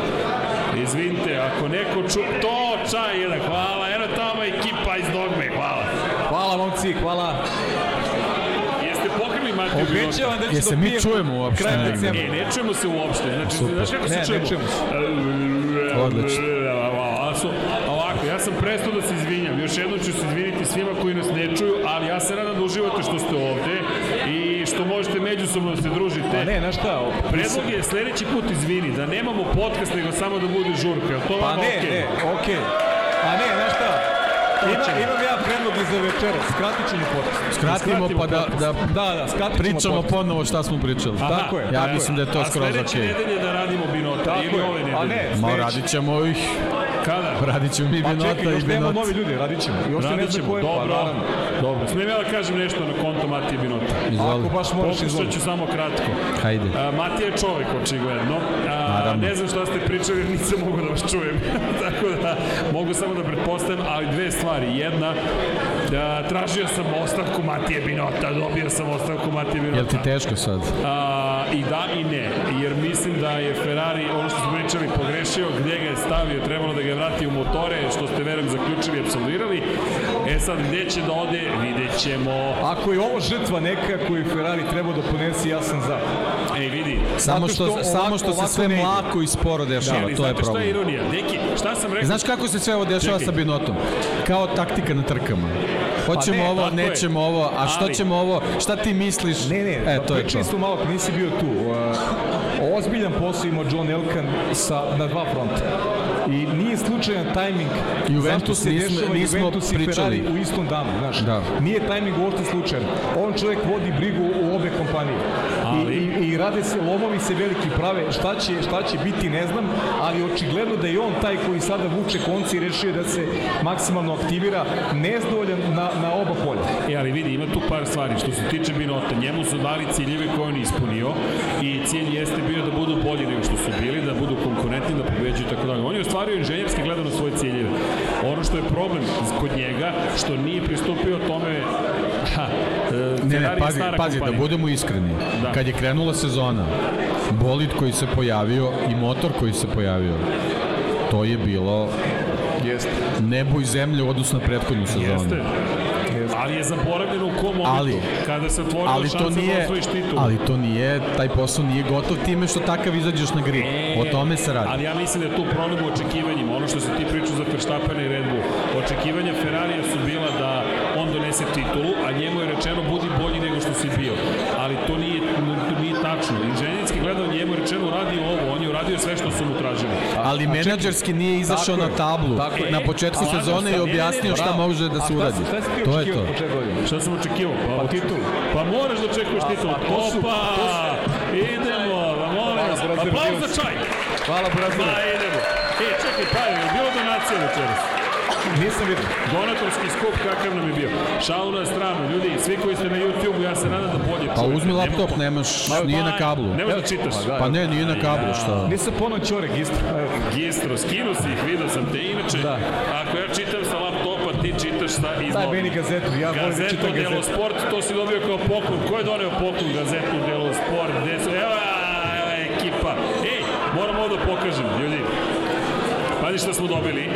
Izvinite, ako neko ču... To, čaj jedan, hvala. Eno tamo ekipa iz Dogme, hvala. Hvala momci, hvala. Jeste pokrili Matiju Binota? Obećavam da ću Jel se da mi čujemo uopšte negde? decembra. E, ne čujemo se uopšte. Znači, znaš kako se Ne, ne čujemo? čujemo se. Odlično. A su, ovako, ja sam prestao da se izvinjam. Još jednom ću se izviniti svima koji nas ne čuju, ali ja se nadam da uživate što ste ovde i što možete međusobno da se družite. Pa ne, znaš šta, Predlog je sledeći put izvini, da nemamo podcast, nego samo da bude žurka. To Pa ne, okej? ne, okej. A ne, znaš šta, Ima, imam ja predlog i za večeras, skratit ćemo podcast. Skratimo skratimo pa da, da Da, da, skratit ćemo pričamo podcast. ponovo šta smo pričali. Aha, Tako je, Ja tako mislim da je to A skroz sledeće okej. nedelje da radimo binota Tako ili je. ove nedelje. A ne, Ma radit ćemo ih, Kada? radit ćemo mi Pa Binota čekaj, još i nemamo Binot. novi ljudi, radit ćemo. Još Radit ćemo, ko je, pa dobro. naravno. Dobro, smijem ja da kažem nešto na konto Matije Binota? Izvoli. Ako baš moraš Pokušat izvoliti. ću samo kratko. Hajde. A, Matija je čovek, očigledno. A, Naravno. ne znam šta ste pričali, jer nisam mogu da vas čujem. [LAUGHS] Tako da, mogu samo da pretpostavim, ali dve stvari. Jedna, da, tražio sam ostavku Matije Binota, dobio sam ostavku Matije Binota. Jel ti teško sad? A, I da i ne, jer mislim da je Ferrari, ono što smo pričali, pogrešio, gde ga je stavio, trebalo da ga vrati u motore, što ste verujem zaključili i absolvirali. E sad, gde će da ode, vidjet ćemo. Ako je ovo žrtva neka koju Ferrari treba da ponesi, ja sam za. Ej, vidi, Samo što, što samo što se sve mlako i sporo dešava, ali to je znate šta je problem. ironija? Deki, šta sam rekao? Znaš kako se sve ovo dešava Čekaj. sa Binotom? Kao taktika na trkama. Hoćemo Pa ne, ovo, tako je. nećemo ovo, a što Ali- ćemo ovo, šta ti misliš? Ne, ne, e, to je to. pričali smo malo, kad nisi bio tu. Uh, ozbiljan posao ima John Elkan sa, na dva fronta. I nije slučajan tajming Juventus zašto se nismo- dešava nismo Juventus i pričali. Ferrari u istom danu, znaš. Da. Nije tajming uopšte slučajan. On čovjek vodi brigu u obe kompanije. I, rade se, lomovi se veliki prave, šta će, šta će biti ne znam, ali očigledno da je on taj koji sada vuče konci i rešio da se maksimalno aktivira, nezdovoljan na, na oba polja. E, ali vidi, ima tu par stvari. Što se tiče Binota, njemu su dali ciljeve koje on ispunio i cilj jeste bio da budu bolji nego što su bili, da budu konkurentni, da pobeđuju i tako dalje. On je ostvario inženjerski gledano svoje ciljeve. Ono što je problem kod njega, što nije pristupio tome Ne, Ferrari ne, je pazi, stara pazi da kompanija. budemo iskreni. Da. Kad je krenula sezona, bolid koji se pojavio i motor koji se pojavio, to je bilo Jeste. nebo i zemlje u odnosu na prethodnu sezonu. Jeste. Ali je zaboravljeno u kom momentu. Ali- kada se otvorila Ali šansa to da nije, osvojiš titul. ali to nije, taj posao nije gotov time što takav izađeš na grid. O tome se radi. Ali ja mislim da je tu problem u očekivanjima. Ono što se ti pričao za Verstappena i Red Bull. Očekivanja Ferrarija su bila da donese titulu, a njemu je rečeno budi bolji nego što si bio. Ali to nije, to nije tačno. Inženjerski gledao njemu je rečeno uradi ovo, on je uradio sve što su mu tražili. Ali menadžerski nije izašao na tablu tako je. na početku E, sezone i objasnio šta može da se uradi. To je to. Šta sam očekivao? Pa, Pa titulu. Pa moraš da očekuješ su- Opa! Idemo, pa molim vas. Aplauz za čaj! Hvala, Brazil. Pa idemo. E, čekaj, pa je bilo donacija večeras. Nisam vidio. Donatorski skup kakav nam je bio. Šalu na stranu, ljudi, svi koji ste na YouTube-u, ja se nadam da bolje Pa čujete. uzmi Nema laptop, nemaš, Pa, nije na kablu. Ne možeš da čitaš. Pa. Pa ne, nije na kablu, šta? Nisam ponoćio registr. Evo. Gistro, skinu si ih, vidio sam te. Inače, Da. ako ja čitam sa laptopa, ti čitaš sa iz Daj meni gazetu, ja volim da Gazetu čitam Delo gazetu. Sport, to si dobio kao poklon. Ko je doneo poklon gazetu Delo Sport? Gde su, evo, evo ekipa. Ej, moram ovo da pokažem, ljudi. Pazi šta smo dobili.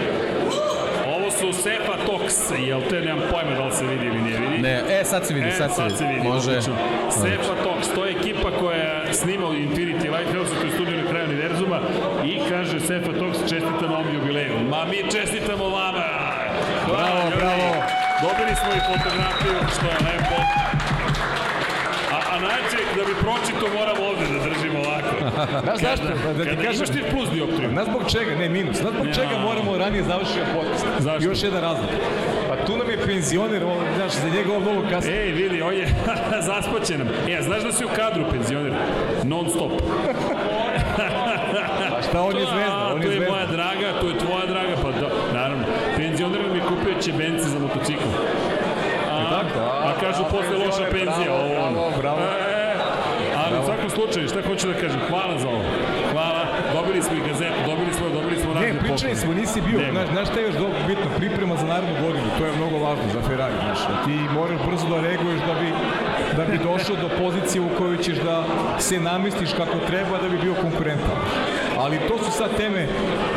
Su Sefa Tox, jel te, nemam pojma da li se vidi ili ne vidi. Ne, e sad se vidi, sad se vidi. Može. odlično. Sefa Tox, to je ekipa koja snima u Infinity Lighthouse, to je studio na kraju univerzuma i kaže Sefa Tox čestita na ovom jubileju. Ma mi čestitamo vama! Hvala, Bravo, ljudi. bravo. Dobili smo i fotografiju, što je lepo. A, a znači, da bi pročito moram ovde da držim ovako. [LAUGHS] Znaš zašto? Da, da ti kažem, imaš ti plus dioptriju. Znaš zbog čega? Ne, minus. Znaš zbog Ja. čega moramo ranije završiti podcast? Zašto? Još jedan razlog. Pa tu nam je penzioner, ovo, znaš, za njega ovo mnogo kasno. Ej, vidi, on je [LAUGHS] zaspaćen nam. E, znaš da si u kadru penzioner? Non stop. [LAUGHS] A šta on je zvezda? On je je moja zvezda. draga, tu je tvoja draga, pa da, naravno. Penzioner mi kupio čebence za motocikl. A, a, A, kažu posle loša penzija. bravo, bravo, bravo. Slučaju, šta hoću da kažem, hvala za ovo. Hvala, dobili smo i gazetu, dobili smo, dobili smo razne Ne, pričali smo, nisi bio, Nema. znaš, znaš šta je još dobro bitno, priprema za narednu godinu, to je mnogo važno za Ferrari, znaš, ti moraš brzo da reaguješ da bi, da bi došao do pozicije u kojoj ćeš da se namestiš kako treba da bi bio konkurentan. Ali to su sad teme,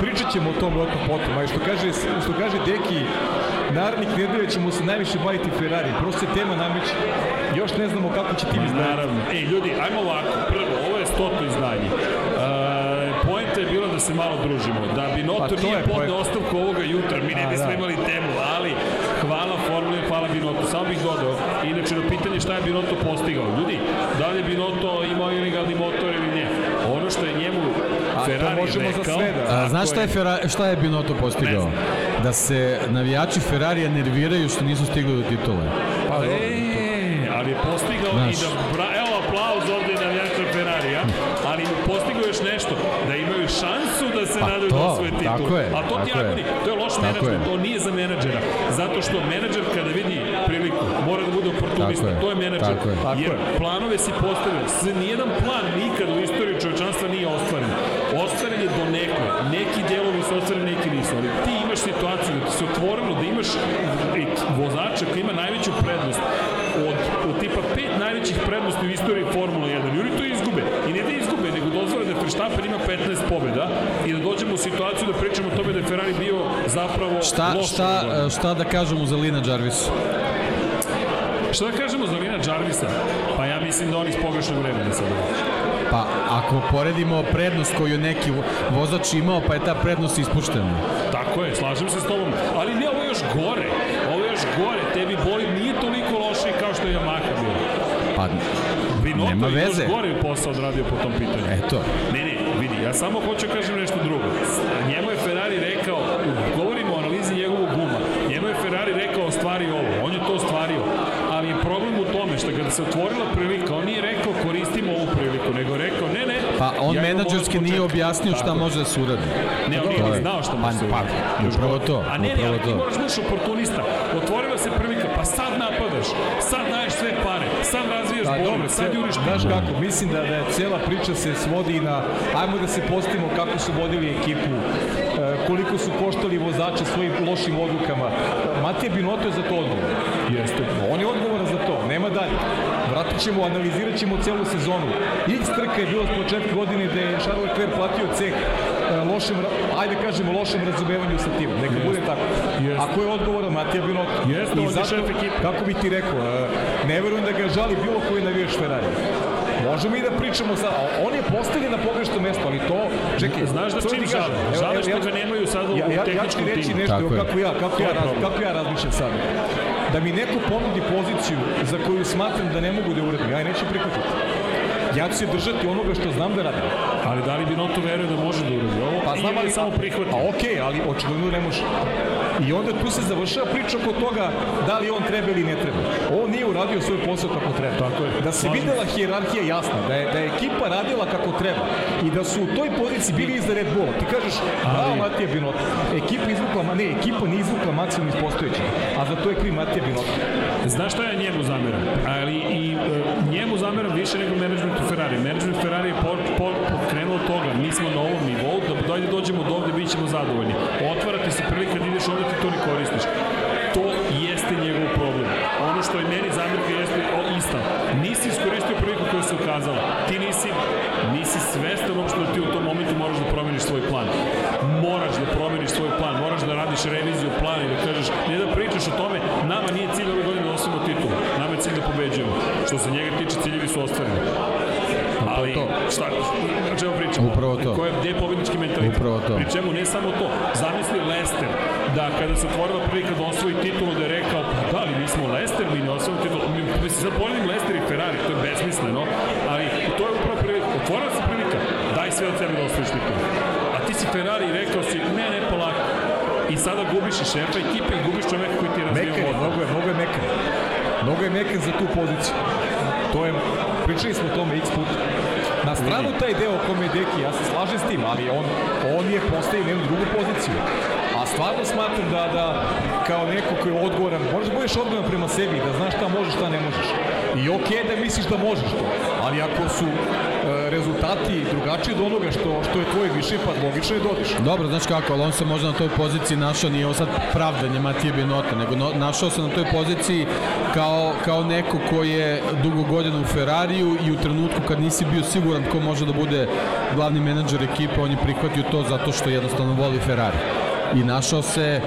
pričat ćemo o tom rotom potom, a što kaže, što kaže Deki, narednih nedelja ćemo se najviše baviti Ferrari, prosto se tema nameće. Još ne znamo kako će tim izgledati. Naravno. Ej, ljudi, ajmo ovako. Prvo, ovo je stoto izdanje. E, poenta je bila da se malo družimo. Da bi Noto Pa nije je podne ostavku ovoga jutra, mi ne bismo da. imali temu, ali hvala Formuli, hvala Binoto. Samo bih dodao, inače na pitanje šta je Binoto postigao. Ljudi, da li je Binoto imao ilegalni motor ili? Ono što je njemu A to Ferrari možemo za rekao, sve da- A, znaš šta je, Ferrari, šta je Binotto postigao? Da se navijači Ferrarija nerviraju što nisu stigli do titule. Pa, e, ali je postigao Znaš. i da, bra, evo aplauz ovde na navijača Ferrarija, ali postigao još nešto, da imaju šansu da se Pa nadaju to, tako je, A to ti agoni, to je loš menadžment, je. to nije za menadžera. Zato što menadžer kada vidi priliku, mora da bude oportunista, to je menadžer. tako je. Tako Jer je. planove si postavio, s nijedan plan nikad u istoriji čovečanstva nije ostvaren. Ostvaren je do neko, neki delovi su ostvareni, neki nisu, ali ti imaš situaciju da ti se otvorilo, da imaš vozača koji ima najveću prednost od, od tipa pet najvećih prednosti u istoriji Formula 1 i oni to izgube. I ne da izgube, nego dozvore da Verstappen ima 15 pobjeda i da dođemo u situaciju da pričamo o tome da je Ferrari bio zapravo Šta, loš šta, šta da kažemo za Lina Jarvisa? Šta da kažemo za Lina Jarvisa? Pa ja mislim da on iz pogrešnog vremena sada. Pa ako poredimo prednost koju neki vo- vozač imao, pa je ta prednost ispuštena. Tako je, slažem se s tobom. Ali ne, ovo je još gore. Ovo je još gore. Tebi boli nije toliko loše kao što je Yamaha bio. Pa, Binotto Nema je veze. još gore posao odradio po tom pitanju. eto. Ne, ne, vidi, ja samo hoću da kažem nešto drugo. Njemu je Ferrari rekao, govorimo o analizi njegovog guma, njemu je Ferrari rekao ostvari ovo, on je to ostvario, ali je problem u tome što kada se otvorila prilika, on nije rekao koristimo ovu priliku, nego je rekao ne, ne, Pa on ja menadžerski od nije objasnio šta Tako može da se uradi. Ne, on nije ni znao šta Pa, može se pa, uraditi. Još upravo to, A ne, ne, ali ti moraš budeš oportunista. Otvorila se prilika, pa sad napadaš, sad daješ sve pare, sad razvijaš borbe, dobro, sad juriš Znaš kako, mislim da, da je cela priča se svodi na ajmo da se postimo kako su vodili ekipu, e, koliko su koštali vozače svojim lošim odlukama. Matija Binotto je za to odgovor. Jeste. On je odgovoran za to, nema dalje. Vratit ćemo, analizirat ćemo celu sezonu. X trka je bilo s početka godine da je Charles Leclerc platio ceh lošem, ra- ajde kažemo lošem razumevanju sa tim. Neka bude tako. Jeste. Ako je odgovoran Matija Binotto. Jeste, I on je zato, šef kako bi ti rekao, e, ne verujem da ga žali bilo koji navijač Ferrari. Možemo i da pričamo sad, on je postavljen na pogrešno mesto, ali to, čekaj, Znaš da čim žale? Žale što ja ću- ga nemaju sada u ja, ja, ja ću tehničkom ti reći timu. nešto, evo, kako ja, kako ja, raz, kako ja razmišljam sad. Da mi neko ponudi poziciju za koju smatram da ne mogu da uradim, ja je neću prihvatiti. Ja ću se držati onoga što znam da radim. Ali da li Binotto veruje da može da uradi ovo? Pa znam, ali samo prihvatio? Pa okej, okay, ali očigledno ne može. I onda tu se završava priča oko toga da li on treba ili ne treba. On nije uradio svoj posao kako treba. Tako je. Da se videla hijerarhija jasna, da je, da je ekipa radila kako treba i da su u toj poziciji bili iza Red Bulla. Ti kažeš, bravo Matija Binotto. Ekipa izvukla, ma- ne, ekipa nije izvukla maksimum iz postojećeg, a za to je kriv Matija Binotto. Znaš šta ja njemu zameram? Ali i zameram više nego menadžmentu Ferrari. Menadžment Ferrari je po, po, pokrenuo toga. Mi smo na ovom nivou, da dojde dođemo do ovde, bit ćemo zadovoljni. Otvara ti se prilika da ideš ovde, ti to ne koristiš. To jeste njegov problem. Ono što je meni zamerka jeste o, ista. Nisi iskoristio priliku koja se ukazala. Ti nisi, nisi svestan uopšte da ti u tom momentu moraš da promeniš svoj plan. Moraš da promeniš svoj plan, moraš da radiš reviziju plana i da kažeš, ne da pričaš o tome, nama nije cilj ove godine da osvojimo titul, nama je cilj da pobeđujemo. Što se njega su ostvareni. Ali, to. šta, o čemu pričamo? Upravo to. Ko je, gde je pobednički mentalitet? Upravo to. Pri čemu ne samo to, zamisli Lester, da kada se otvorila prilika da osvoji titulu, da je rekao, pa da li mi smo Lester, mi ne osvojimo titulu. Mi, mislim, sad poredim Lester i Ferrari, to je besmisleno, ali to je upravo prilika. Otvorila se prilika, daj sve od sebe da osvojiš titulu. A ti si Ferrari i rekao si, ne, ne, polako. I sada gubiš i šefa ekipe i gubiš čoveka koji ti je je, motor. mnogo je, mnogo je mekan. Mnogo je mekan za tu poziciju. To je, pričali smo o tome x puta. Na stranu taj deo o kome je Deki, ja se slažem s tim, ali on, on je postavio jednu drugu poziciju. A stvarno smatram da, da kao neko koji je odgovoran, možeš da budeš odgovoran prema sebi, da znaš šta možeš, šta ne možeš. I okej okay da misliš da možeš to, ali ako su rezultati drugačiji od onoga što, što je tvoj viši, pa logično je dodiš. Dobro, znaš kako, ali on se možda na toj poziciji našao, nije ovo sad pravdanje Matije Binota, nego no, našao se na toj poziciji kao, kao neko ko je dugo godina u Ferrariju i u trenutku kad nisi bio siguran ko može da bude glavni menadžer ekipe, on je prihvatio to zato što jednostavno voli Ferrari. I našao se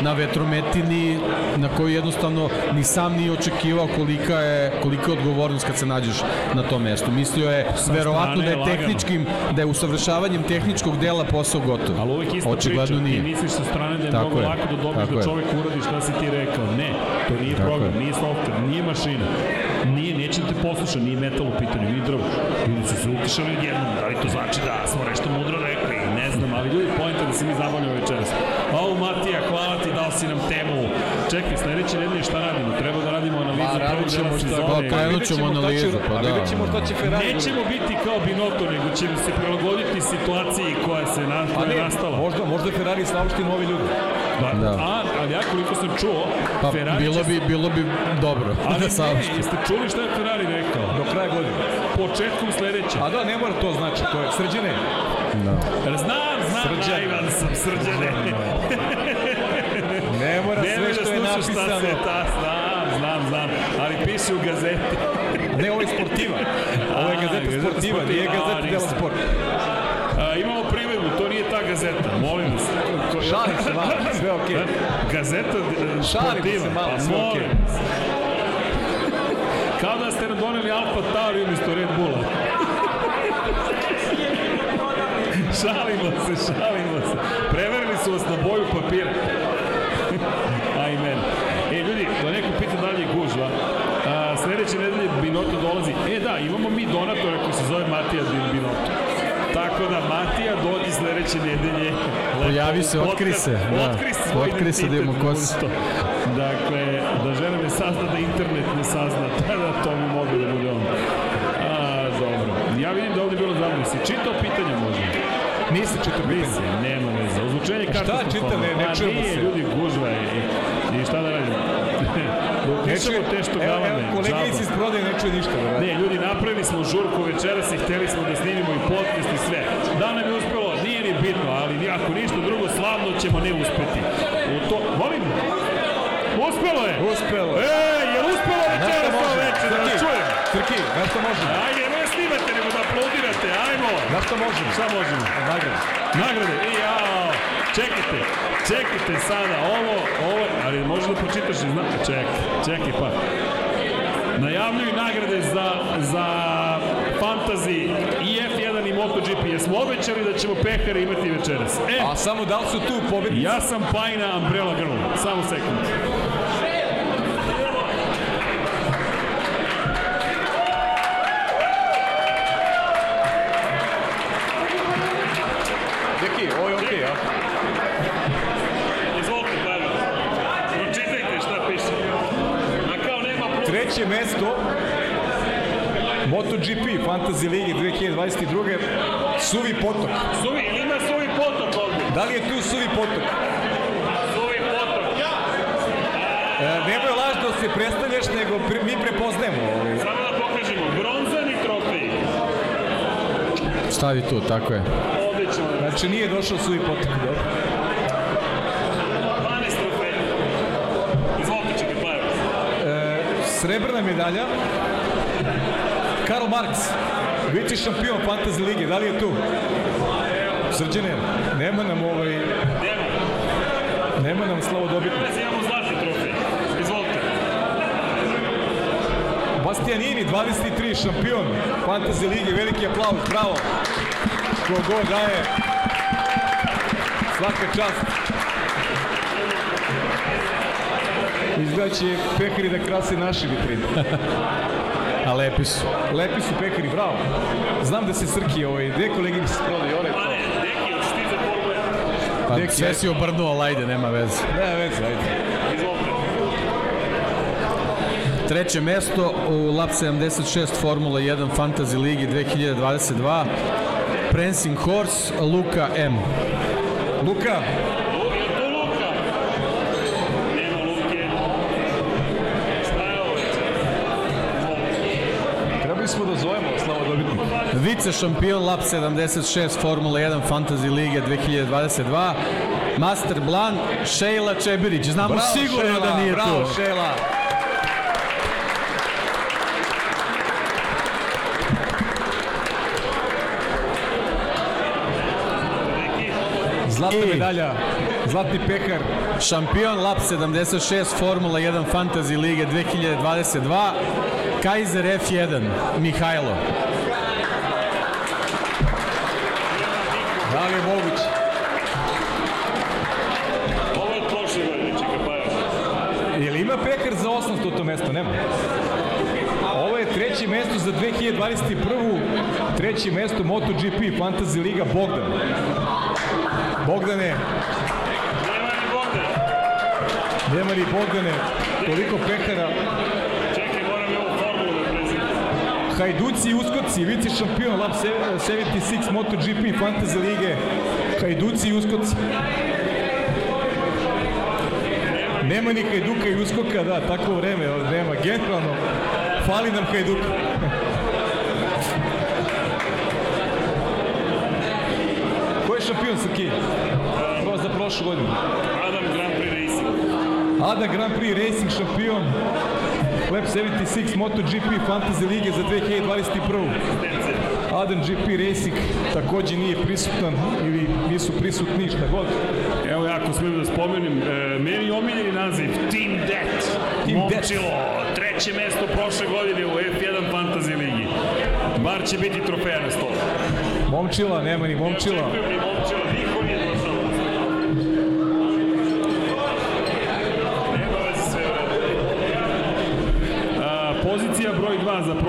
na vetrometini na koju jednostavno ni sam nije očekivao kolika je kolika je odgovornost kad se nađeš na tom mestu. Mislio je verovatno da je lagano. tehničkim da je usavršavanjem tehničkog dela posao gotov. Ali uvek ista Očigledno priča. nije. Ti misliš sa strane da je Tako mnogo je. lako da dobiš Tako da čovek uradi šta si ti rekao. Ne, to nije Tako program, je. nije software, nije mašina. Nije, neće da te posluša, nije metal u pitanju, nije drvo. Ljudi su se utišali odjednom, da li to znači da smo nešto mudro rekli, ne znam, ali ljudi, pojenta da se mi zabavljamo večeras. Au, Matija, hvala ti, dao si nam temu. Čekaj, sledeće nedelje šta radimo? Treba da radimo analizu Pa, prvog dela sezone. Pa, krenut ćemo analizu, pa da. vidjet ćemo šta će Ferrari. Nećemo biti kao Binotto, nego ćemo se prilagoditi situaciji koja se na, koja ne, je nastala. možda, možda Ferrari saopšti novi ljudi. Da. Da. A, ali ja koliko sam čuo, Pa Ferrari bilo će bi bilo bi dobro Ali [LAUGHS] da ne, jeste čuli šta je Ferrari rekao? Do kraja godine. Početkom sledeće. A da, ne mora to znači, to je srđene. Da. Znam, Srđan. naivan sam, srđane. [LAUGHS] Ne mora Nemoj sve da što je šta napisano. se ta, znam, znam, znam, ali piše u gazeti. [LAUGHS] Ne, ovo je sportiva. Ovo je gazeta Gazeta sportiva, nije Sportiva, a, gazeta dela sport. A, imamo primedbu, to nije ta gazeta, molim vas. Ko- Šalim se malo, sve okej. Gazeta e, Šalimo sportiva, se malo, pa sve molim okej. vas. Kao da ste nam doneli Alfa Tauri umjesto Red Bulla. Šalimo se, šalimo se. Preverili su vas na boju papira. [LAUGHS] Ajmen. E, ljudi, da neko pita da li je gužva. A, sledeće nedelje Binotto dolazi. E da, imamo mi donatora koji se zove Matija Bin- Binotto. Tako da, Matija, dođi sledeće nedelje. [LAUGHS] Pojavi se, otkri se, da. Otkri se svoj Otkri se da imamo ko si. Gusto. Dakle, da žena ne sazna, da internet ne sazna, tada [LAUGHS] to bi moglo da bude on. A, dobro. Ja vidim da je ovde bilo zabavno. Si čitao pitanja možda? Nisi čitao pitanje. Nisi, nema veze. Ozvučenje Šta karta čita, ne- ne Pa čujemo se. ljudi, gužva je. I, i šta da radimo? Dok [LAUGHS] pišemo te što evo, galame. evo, koleginici iz prodaje ne čuje ništa. Da Ne, ljudi, napravili smo žurku večeras i hteli smo da snimimo i podcast i sve. Da nam je uspelo, nije ni bitno, ali ako ništa drugo, slavno ćemo ne uspeti. U to, molim, uspelo je! Uspelo. E, je uspelo večeras ovo večer, da čujem? Srki, na što možemo? Ajde, ne snimate, nego da aplaudirate, ajmo! Na što možemo? Šta možemo? Nagrada. Nagrade, i jao, čekajte, čekajte sada, ovo, ovo, ali možeš da pročitaš, zna, čekaj, čekaj pa. Najavljuju nagrade za, za Fantasy i F1 i MotoGP. Jesmo obećali da ćemo pehare imati večeras. E, A samo da li su tu pobednici? ja sam Pajna Umbrella Girl. Samo sekund. Mesto MotoGP Fantasy Ligi 2022. Suvi potok. Suvi, ili ima suvi potok ovde? Da li je tu suvi potok? Suvi potok. E, nemoj lažno se predstavljaš, nego pre, mi prepoznajemo. Ovaj. Samo da pokažemo, bronzani trofej. Stavi tu, tako je. Odlično. Znači nije došao suvi potok. Dobro. 12 srebrna medalja. Karl Marx, vici šampion Fantasy Lige, da li je tu? Srđane, nema nam ovaj, Nema. nema nam slavo dobitno. Vezi imamo zlatni trofej. Izvolite. Bastianini, 23 šampion Fantasy Lige, veliki aplauz, bravo. Ko god daje, svaka čast. Izgleda će pekari da krase naši vitrine. A lepi su. Lepi su pekari, bravo. Znam da se Srki, ovaj, gde kolegini se prodaju, one Pa to. Pa Neki, sve si obrnuo, ajde, nema veze. Ne, veze, ajde. Treće mesto u Lab 76 Formula 1 Fantasy Ligi 2022. Prancing Horse, Luka M. Luka, Vice šampion Lab 76 Formula 1 Fantasy Lige 2022. Master Blan, Šejla Čebirić. Znamo Bravo, sigurno Šela, da nije bravo, tu. Šela. Zlatna I- medalja, zlatni pehar, Šampion Lab 76 Formula 1 Fantasy Lige 2022. Kaiser F1 Mihajlo. da li je moguće? Ovo je prošle godine, čeka pa. Je li ima pekar za 800 to mesto? Nema. Ovo je treće mesto za 2021. Treće mesto MotoGP Fantasy Liga Bogdan. Bogdane, Nema ni Bogdan. nema ni Bogdane, toliko pekara. Čekaj, moram i ovu formulu da prezivam. Hajduci i Uskoci, vice šampion Lab 76 MotoGP Fantasy Lige. Hajduci i Uskoci. Nema ni Hajduka i Uskoka, da, takvo vreme, ali nema. Generalno, fali nam Hajduka. Ko je šampion Srki? Pro za prošlu godinu. Adam Grand Prix Racing. Ada Grand Prix Racing šampion Lab 76 MotoGP Fantasy Lige za 2021. Adam GP Racing takođe nije prisutan ili nisu prisutni šta god. Evo ja ako smijem da spomenem, e, meni omiljeni naziv Team Det. Team. Momčilo, treće mesto prošle godine u F1 Fantasy Ligi. Bar će biti trofeja na stolu. Momčila, nema ni Momčila. Ne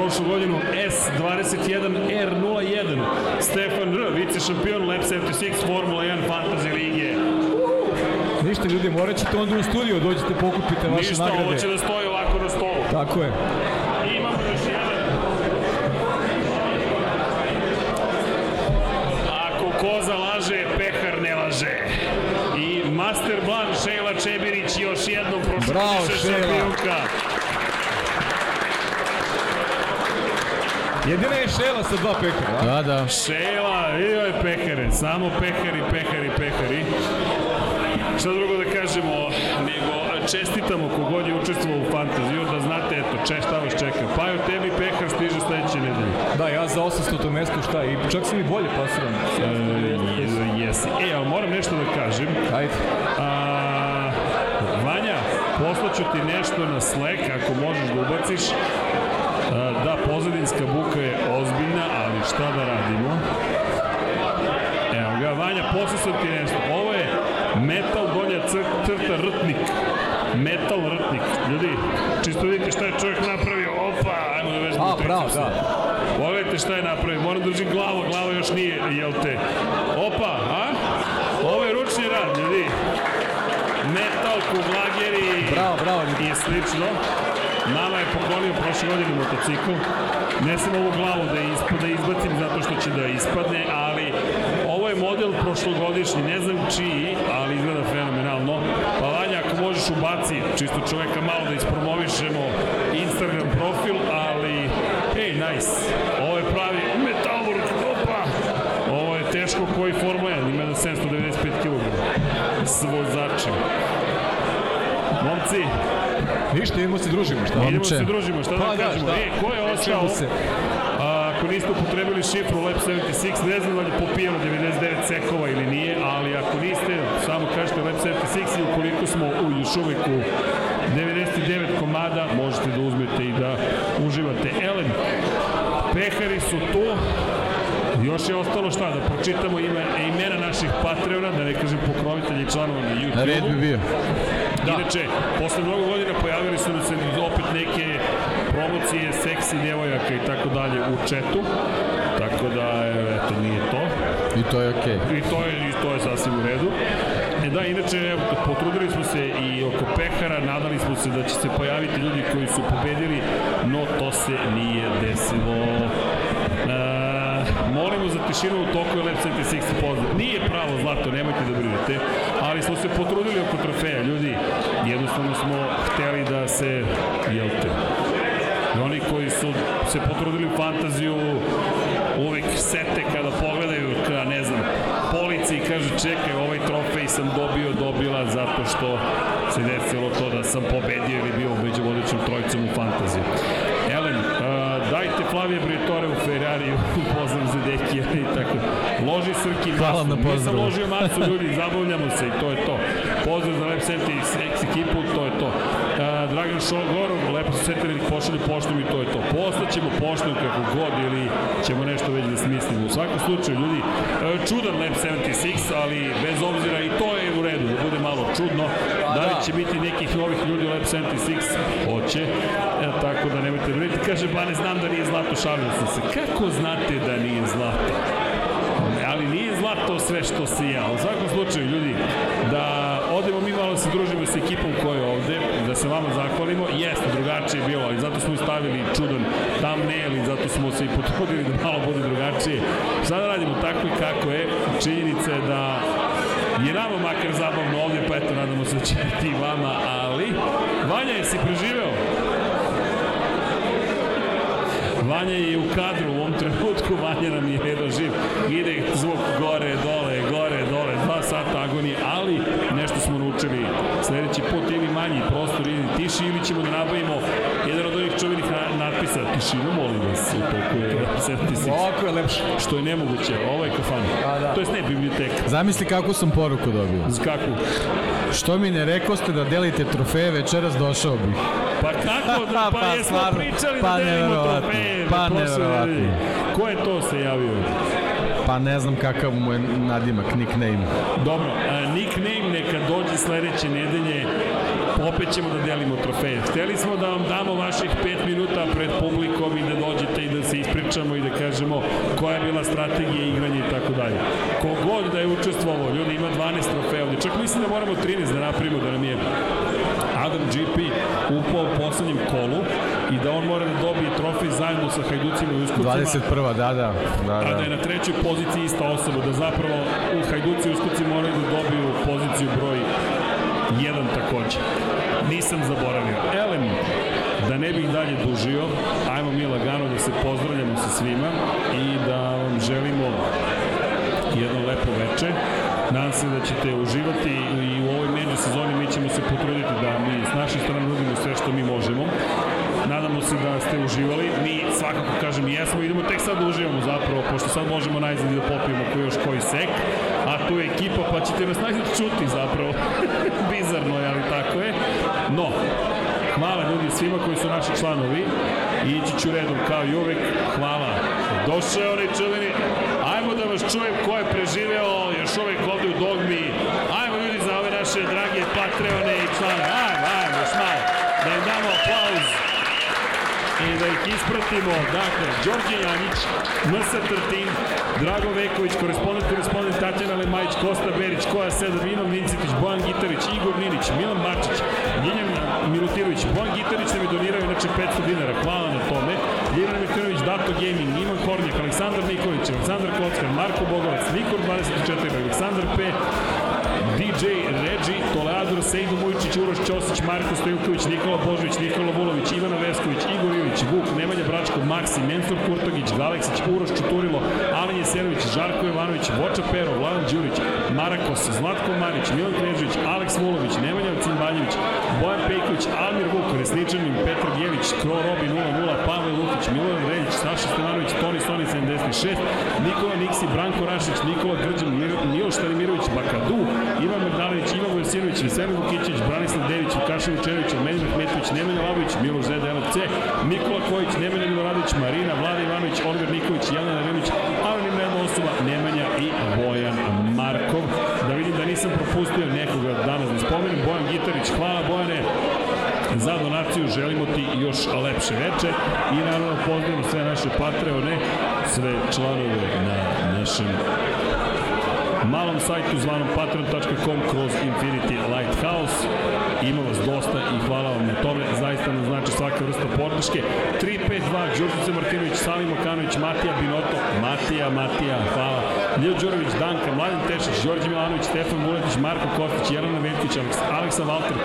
prošlu godinu S21R01 Stefan R, vice šampion Lab 76 Formula 1 Fantasy Lige. Ništa ljudi, morat ćete onda u studio, dođete pokupite vaše Ništa, ovo nagrade. će da stoji ovako na stolu. Tako je. Imamo još jedan. Ako koza laže, pehar ne laže. I Master Blan Šejla Čebirić još jednom prošla Bravo, Šejla. Jedina je Šela sa dva pekara. Da, da. Šejla, vidio je pekare, samo pekari, pekari, pekari. Šta drugo da kažemo, nego čestitamo kogod je učestvovao u fantaziju, da znate, eto, če, šta vas čeka. Pa jo tebi pehar stiže sledeće nedelje. Da, ja za 800 mesto šta, i čak sam i bolje pasiran. E, jesi. E, ali moram nešto da kažem. Ajde. A, Vanja, poslaću ti nešto na Slack, ako možeš da ubaciš. Da, pozadinska buka je ozbiljna, ali šta da radimo? Evo ga, Vanja, sam ti nešto. Ovo je metal donja cr- crta rtnik. Metal rtnik. Ljudi, čisto vidite šta je čovjek napravio. Opa, ajmo da vežbamo A, bravo, da. Pogledajte šta je napravio. Moram da držim glavu, glava još nije, jel te? Opa, a? Ovo je ručni rad, ljudi. Metal, kuglageri Bravo, bravo. i slično. Poklonio prošle godine motocikl. Ne sam ovu glavu da, ispa, da izbacim zato što će da ispadne, ali ovo je model prošlogodišnji, ne znam čiji, ali izgleda fenomenalno. Pa Vanja, ako možeš ubaci, čisto čoveka malo da ispromovišemo Instagram profil, ali ej, nice. Ovo je pravi metalurg, opa! Ovo je teško koji Formula 1, ima na 795 kg. S vozačem. Momci, Ništa, idemo se družimo, šta? idemo se družimo, šta da, Pa da, kažemo? šta? E, ko je ostao? Se? A, ako niste upotrebili šifru Lab 76, ne znam da li je popijeno 99 sekova ili nije, ali ako niste, samo kažete Lab 76 i ukoliko smo u, još uvek u 99 komada, možete da uzmete i da uživate. Elem, pehari su tu, Još je ostalo šta, da pročitamo ime, imena naših Patreona, da ne kažem pokrovitelji i članova na YouTube-u. Red bi bio. Da. Inače, posle mnogo godina pojavili su se opet neke promocije seksi devojaka i tako dalje u četu. Tako da, eto, nije to. I to je okej. I to je, i to je sasvim u redu. E da, inače, potrudili smo se i oko pehara, nadali smo se da će se pojaviti ljudi koji su pobedili, no to se nije desilo. E, molimo za tišinu u toku je Lab 76 pozdrav. Nije pravo zlato, nemojte da brinete, ali smo se potrudili oko trofeja, ljudi. Jednostavno smo hteli da se, jel te, I oni koji su se potrudili u fantaziju uvek sete kada pogledaju, kada ne znam, polici i kažu čekaj, ovaj trofej sam dobio, dobila zato što se desilo to da sam pobedio ili bio među vodećom trojicom u fantaziju. Flavije Briatore u Ferrari u [LAUGHS] pozdrav za Dekija i tako. Loži Srki Hvala masu. na Nisam pozdravu. ložio masu, ljudi, zabavljamo se i to je to. Pozdrav za Lep Senti X ekipu, to je to. Uh, Dragan Šogorov, lepo se setili da pošalju poštom i to je to. Poslaćemo poštom kako god ili ćemo nešto već da smislimo. U svakom slučaju, ljudi, uh, čudan Lab 76, ali bez obzira i to je u redu, da bude malo čudno. Da li će biti nekih novih ljudi u Lab 76? Hoće. E, tako da nemojte briniti. Kaže, ba ne znam da nije zlato, šalio sam se. Kako znate da nije zlato? ali nije zlato sve što sija. U svakom slučaju, ljudi, da odemo mi malo da se družimo sa ekipom koja je ovde, da se vama zahvalimo. Jeste, drugačije je bilo, ali zato smo i stavili čudan thumbnail i zato smo se i potrudili da malo bude drugačije. Sada radimo tako i kako je. Činjenica je da je nama makar zabavno ovde, pa eto, nadamo se da će biti i vama, ali Vanja, jesi preživeo? Vanja je u kadru u ovom trenutku, Vanja nam je jedno živ. Ide zvuk gore, dole, gore, dole, dva sata agonije, ali nešto smo naučili. Sledeći put ili manji prostor, ili tiši, ili ćemo da nabavimo jedan čuvenih na, natpisa. Tišinu, molim vas, u toku je 76. Ovako je lepše. Što je nemoguće, ovo je kafana. A, da. To je ne biblioteka. Zamisli kakvu sam poruku dobio. Z kakvu? Što mi ne rekoste da delite trofeje, večeras došao bih. Pa kako da, [LAUGHS] pa, Pa jesmo stvarno, pričali pa da delimo trofeje. pa nedelje. Ko je to se javio? Pa ne znam kakav mu je nadimak, nickname. Dobro, a, nickname neka dođe sledeće nedelje, opet ćemo da delimo trofeje. Hteli smo da vam damo vaših 5 minuta pred publikom i da dođete i da se ispričamo i da kažemo koja je bila strategija igranja i tako dalje. Kogod da je učestvovao, ljudi ima 12 trofeja ovde, čak mislim da moramo 13 da napravimo da nam je Adam GP upao u poslednjem kolu i da on mora da dobije trofej zajedno sa Hajducima i Uskucima. 21. da, da. da, A da je da. na trećoj poziciji ista osoba, da zapravo u Hajduci i Uskoci moraju da dobiju poziciju broj 1 takođe. Nisam zaboravio. Elem, da ne bih dalje dužio, ajmo mi lagano da se pozdravljamo sa svima i da vam želimo jedno lepo veče. Nadam se da ćete uživati i u ovoj međusezoni mi ćemo se potruditi da mi s naše strane nudimo sve što mi možemo. Nadamo se da ste uživali. Mi svakako kažem jesmo, idemo tek sad da uživamo zapravo, pošto sad možemo najzad i da popijemo ko još koji sek, a tu je ekipa pa ćete nas najzad čuti zapravo. [LAUGHS] Bizarno je, ali tako je. No, hvala ljudi svima koji su naši članovi. Ići ću redom kao i uvek. Hvala. Došao je onaj čuveni. Ajmo da vas čujem ko je preživeo još uvek ovde u dogmi. Ajmo ljudi za ove naše drage Patreone i članove. Ajmo, ajmo, još. Da im damo aplauz i da ih ispratimo. Dakle, Đorđe Janjić, MSA Trtin, Drago Veković, korespondent, korespondent Tatjana Lemajić, Kosta Berić, Koja Sedar, Ivan Vincitić, Bojan Gitarić, Igor Ninić, Milan Bačić, Ljiljan Milutirović, Bojan Gitarić nam je donirao inače 500 dinara, hvala na tome. Ljiljan Milutirović, Dato Gaming, Ivan Kornjak, Aleksandar Nikolić, Aleksandar Kockar, Marko Bogovac, Nikor 24, Aleksandar P, DJ Regi, Toleador, Sejdo Mujičić, Uroš Ćosić, Marko Stojilković, Nikola Božović, Nikola Vulović, Ivana Vesković, Igor Ilić, Vuk, Nemanja Bračko, Maksi, Mensur Kurtogić, Galeksić, Uroš Čuturilo, Alen Jeserović, Žarko Jovanović, Voča Pero, Vladan Đurić, Marakos, Zlatko Marić, Milan Knežević, Aleks Vulović, Nemanja Cimbaljević, Bojan Pejković, Almir Vuk, Resničanin, Petar Bjević, Kro Robi 0-0, Pavel Lukić, Milovan Reljić, Saša Stevanović, Toni Stoni 76, Nikola Niksi, Branko Rašić, Nikola Grđan, Miloš Stanimirović, Bakadu, Ivan Magdalenić, Ivan Vojsinović, Veselin Vukićić, Branislav Dević, Vukašin Vučević, Medin Ahmetović, Nemanja Labović, Miloš Zeda LFC, Nikola Kojić, Nemanja Miloradović, Marina, Vlada Ivanović, Olgar Nikolić, Jelena Remić, jedna osoba, Nemanja propustio nekoga danas da spomenem. Bojan Gitarić, hvala Bojane, za donaciju želimo ti još lepše veče i naravno pozdravimo sve naše Patreone, sve članove na našem malom sajtu zvanom patreon.com kroz Infinity Lighthouse. Ima vas dosta i hvala vam na tome. Zaista nam znači svaka vrsta podrške. 352, Đurđice Martinović, Sami Mokanović, Matija Binoto, Matija, Matija, hvala. Ljo Đurović, Danka, Mladen Tešić, Đorđe Milanović, Stefan Vuletić, Marko Kostić, Jelena Veljković, Aleksa Valter,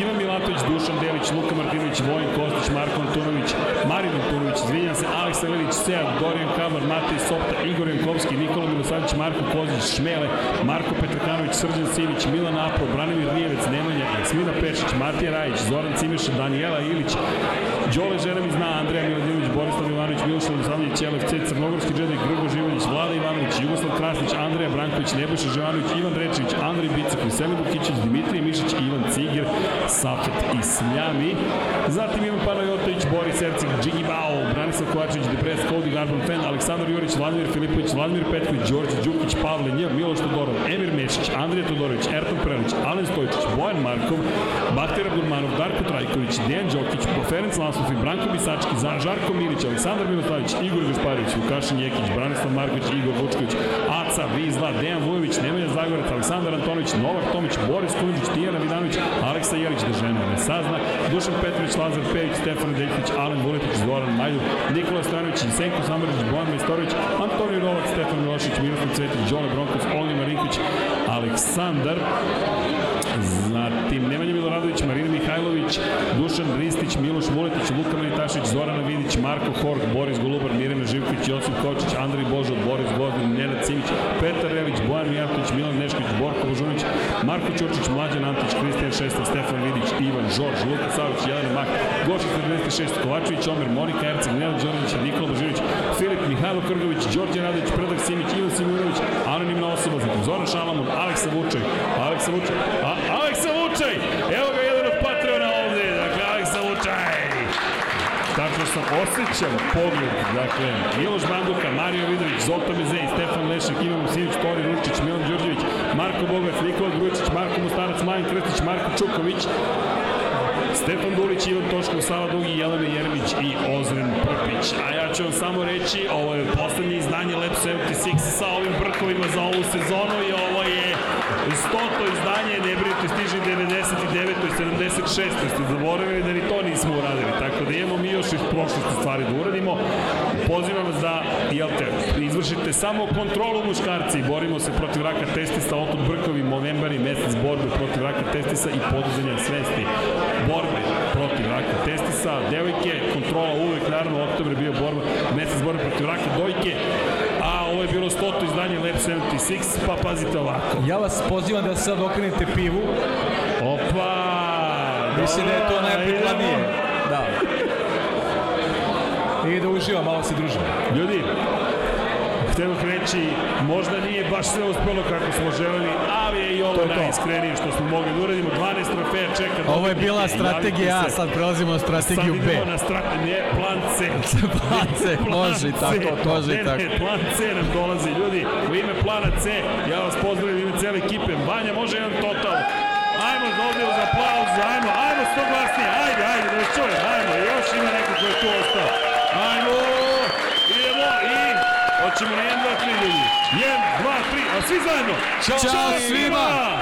Ivan Milatović, Dušan Delić, Luka Martinović, Vojin Kostić, Marko Antunović, Marin Antunović, izvinjam se, Aleksa Lelić, Sead, Dorijan Kamar, Matej Sopta, Igor Jankovski, Nikola Milosavljević, Marko Kozić, Šmele, Marko Petrkanović, Srđan Simić, Milan Apro, Branimir Nijevec, Nemanja, Jasmina Pešić, Matija Rajić, Zoran Cimeša, Danijela Ilić, Đole Žeremi zna, Andreja Miladinović, Borislav Ivanović, Miloš Milosavljević, LFC, Crnogorski džednik, Grgo Živović, Vlada Ivanović, Jugoslav Krasnić, Andreja Branković, Nebojša Živanović, Ivan Rečević, Andrej Bicak, Veselin Bukićić, Dimitrij Mišić, Ivan Ciger, Safet i Sljami. Zatim Ivan Panajotović, Boris Ercik, Džigi Bao, Branislav Kovačević, Depres, Cody Garban Fen, Aleksandar Jurić, Vladimir Filipović, Vladimir Petković, Đorđe Đukić, Pavle Njev, Miloš Todorov, Emir Mešić, Andrija Todorović, Ertan Prelić, Alen Stojčić, Bojan Markov, Bahtera Gurmanov, Darko Trajković, Dejan Đokić, Ferenc Lasov i Branko Bisački, Žarko Milić, Aleksandar Miloslavić, Igor Gašparović, Vukašin Jekić, Branislav Marković, Igor Vučković, Aca, Vizla, Dejan Vujović, Nemanja Zagorac, Aleksandar Antonović, Novak Tomić, Boris Kunđić, Tijana Vidanović, Aleksa Jelić, da žena ne sazna, Dušan Petrović, Lazar Pević, Stefan Deljković, Alen Vuletić, Zoran Majdu, Nikola Stranović, Senko Samarić, Bojan Majstorović, Antonio Novak, Stefan Milošić, Miroslav Cvetić, Đole Bronkos, Olni Marinković, Aleksandar, Zatim Nemanja Miloradović, Marina Mihajlović, Dušan Ristić, Miloš Vuletić, Luka Manitašić, Zorana Vidić, Marko Horg, Boris Golubar, Mirjana Živković, Josip Kočić, Andrej Božo, Boris Gozdin, Nenad Cimić, Petar Relić, Bojan Mijatović, Milan Nešković, Borko Božunić, Marko Ćurčić, Mlađan Antić, Kristijan Šestan, Stefan Vidić, Ivan Žorž, Luka Savić, Jelena Mak, Gošić 96, Kovačević, Omer, Monika Erceg, Nenad Đorđević, Nikola Božinović, Filip Mihajlo Krgović, Đorđe Radović, Predak Simić, Ivan Simunović, anonimna osoba, Zoran Šalamun, Aleksa Vučaj, Aleksa Vučaj, a Aleksa sam osjećam pogled, dakle, Miloš Banduka, Mario Vidović, Zoltan Mezej, Stefan Lešak, Ivan Musinić, Tori Ručić, Milan Đurđević, Marko Bogac, Nikola Grujičić, Marko Mustarac, Majan Krstić, Marko Čuković, Stefan Dulić, Ivan Toškov, Sava Dugi, Jelena Jeremić i Ozren Prpić. A ja ću vam samo reći, ovo je poslednje izdanje Lab 76 sa ovim brkovima za ovu sezonu i ovo je stoto izdanje, ne brinite, stiže 99. i 76. Ste zaboravili da ni to nismo uradili, tako da imamo mi još iz prošlosti stvari da uradimo. Pozivam vas da, jel te, izvršite samo kontrolu muškarci, borimo se protiv raka testisa, otud brkovi, novembari, mesec borbe protiv raka testisa i poduzanja svesti. Borbe protiv raka testisa, devojke, kontrola uvek, naravno, oktober je bio borba, mesec borbe protiv raka dojke, bilo 100. izdanje Lab 76, pa pazite ovako. Ja vas pozivam da sad okrenete pivu. Opa! Mislim da je to najprikladnije. Da. I da uživam, malo se družimo. Ljudi, hteo reći, možda nije baš sve uspelo kako smo želeli, ali je i ovo To je to. najiskrenije što smo mogli da uradimo. 12 trofeja čeka. Ovo je bila strategija A, sad prelazimo na strategiju Sad B. idemo na strategiju, ne, plan C. [LAUGHS] Plan C, može i tako, može i tako. Ne, plan C nam dolazi, ljudi. U ime plana C, ja vas pozdravim u ime cele ekipe. Vanja, može jedan total. Ajmo ovdje za aplauz, ajmo, ajmo što glasnije, ajde, ajde, da vas čujem, ajmo, još ima neko ko je tu ostao. Ajmo, hoćemo na 1, 2, 3 ljudi. 1, 2, 3, a svi zajedno. Ćao svima!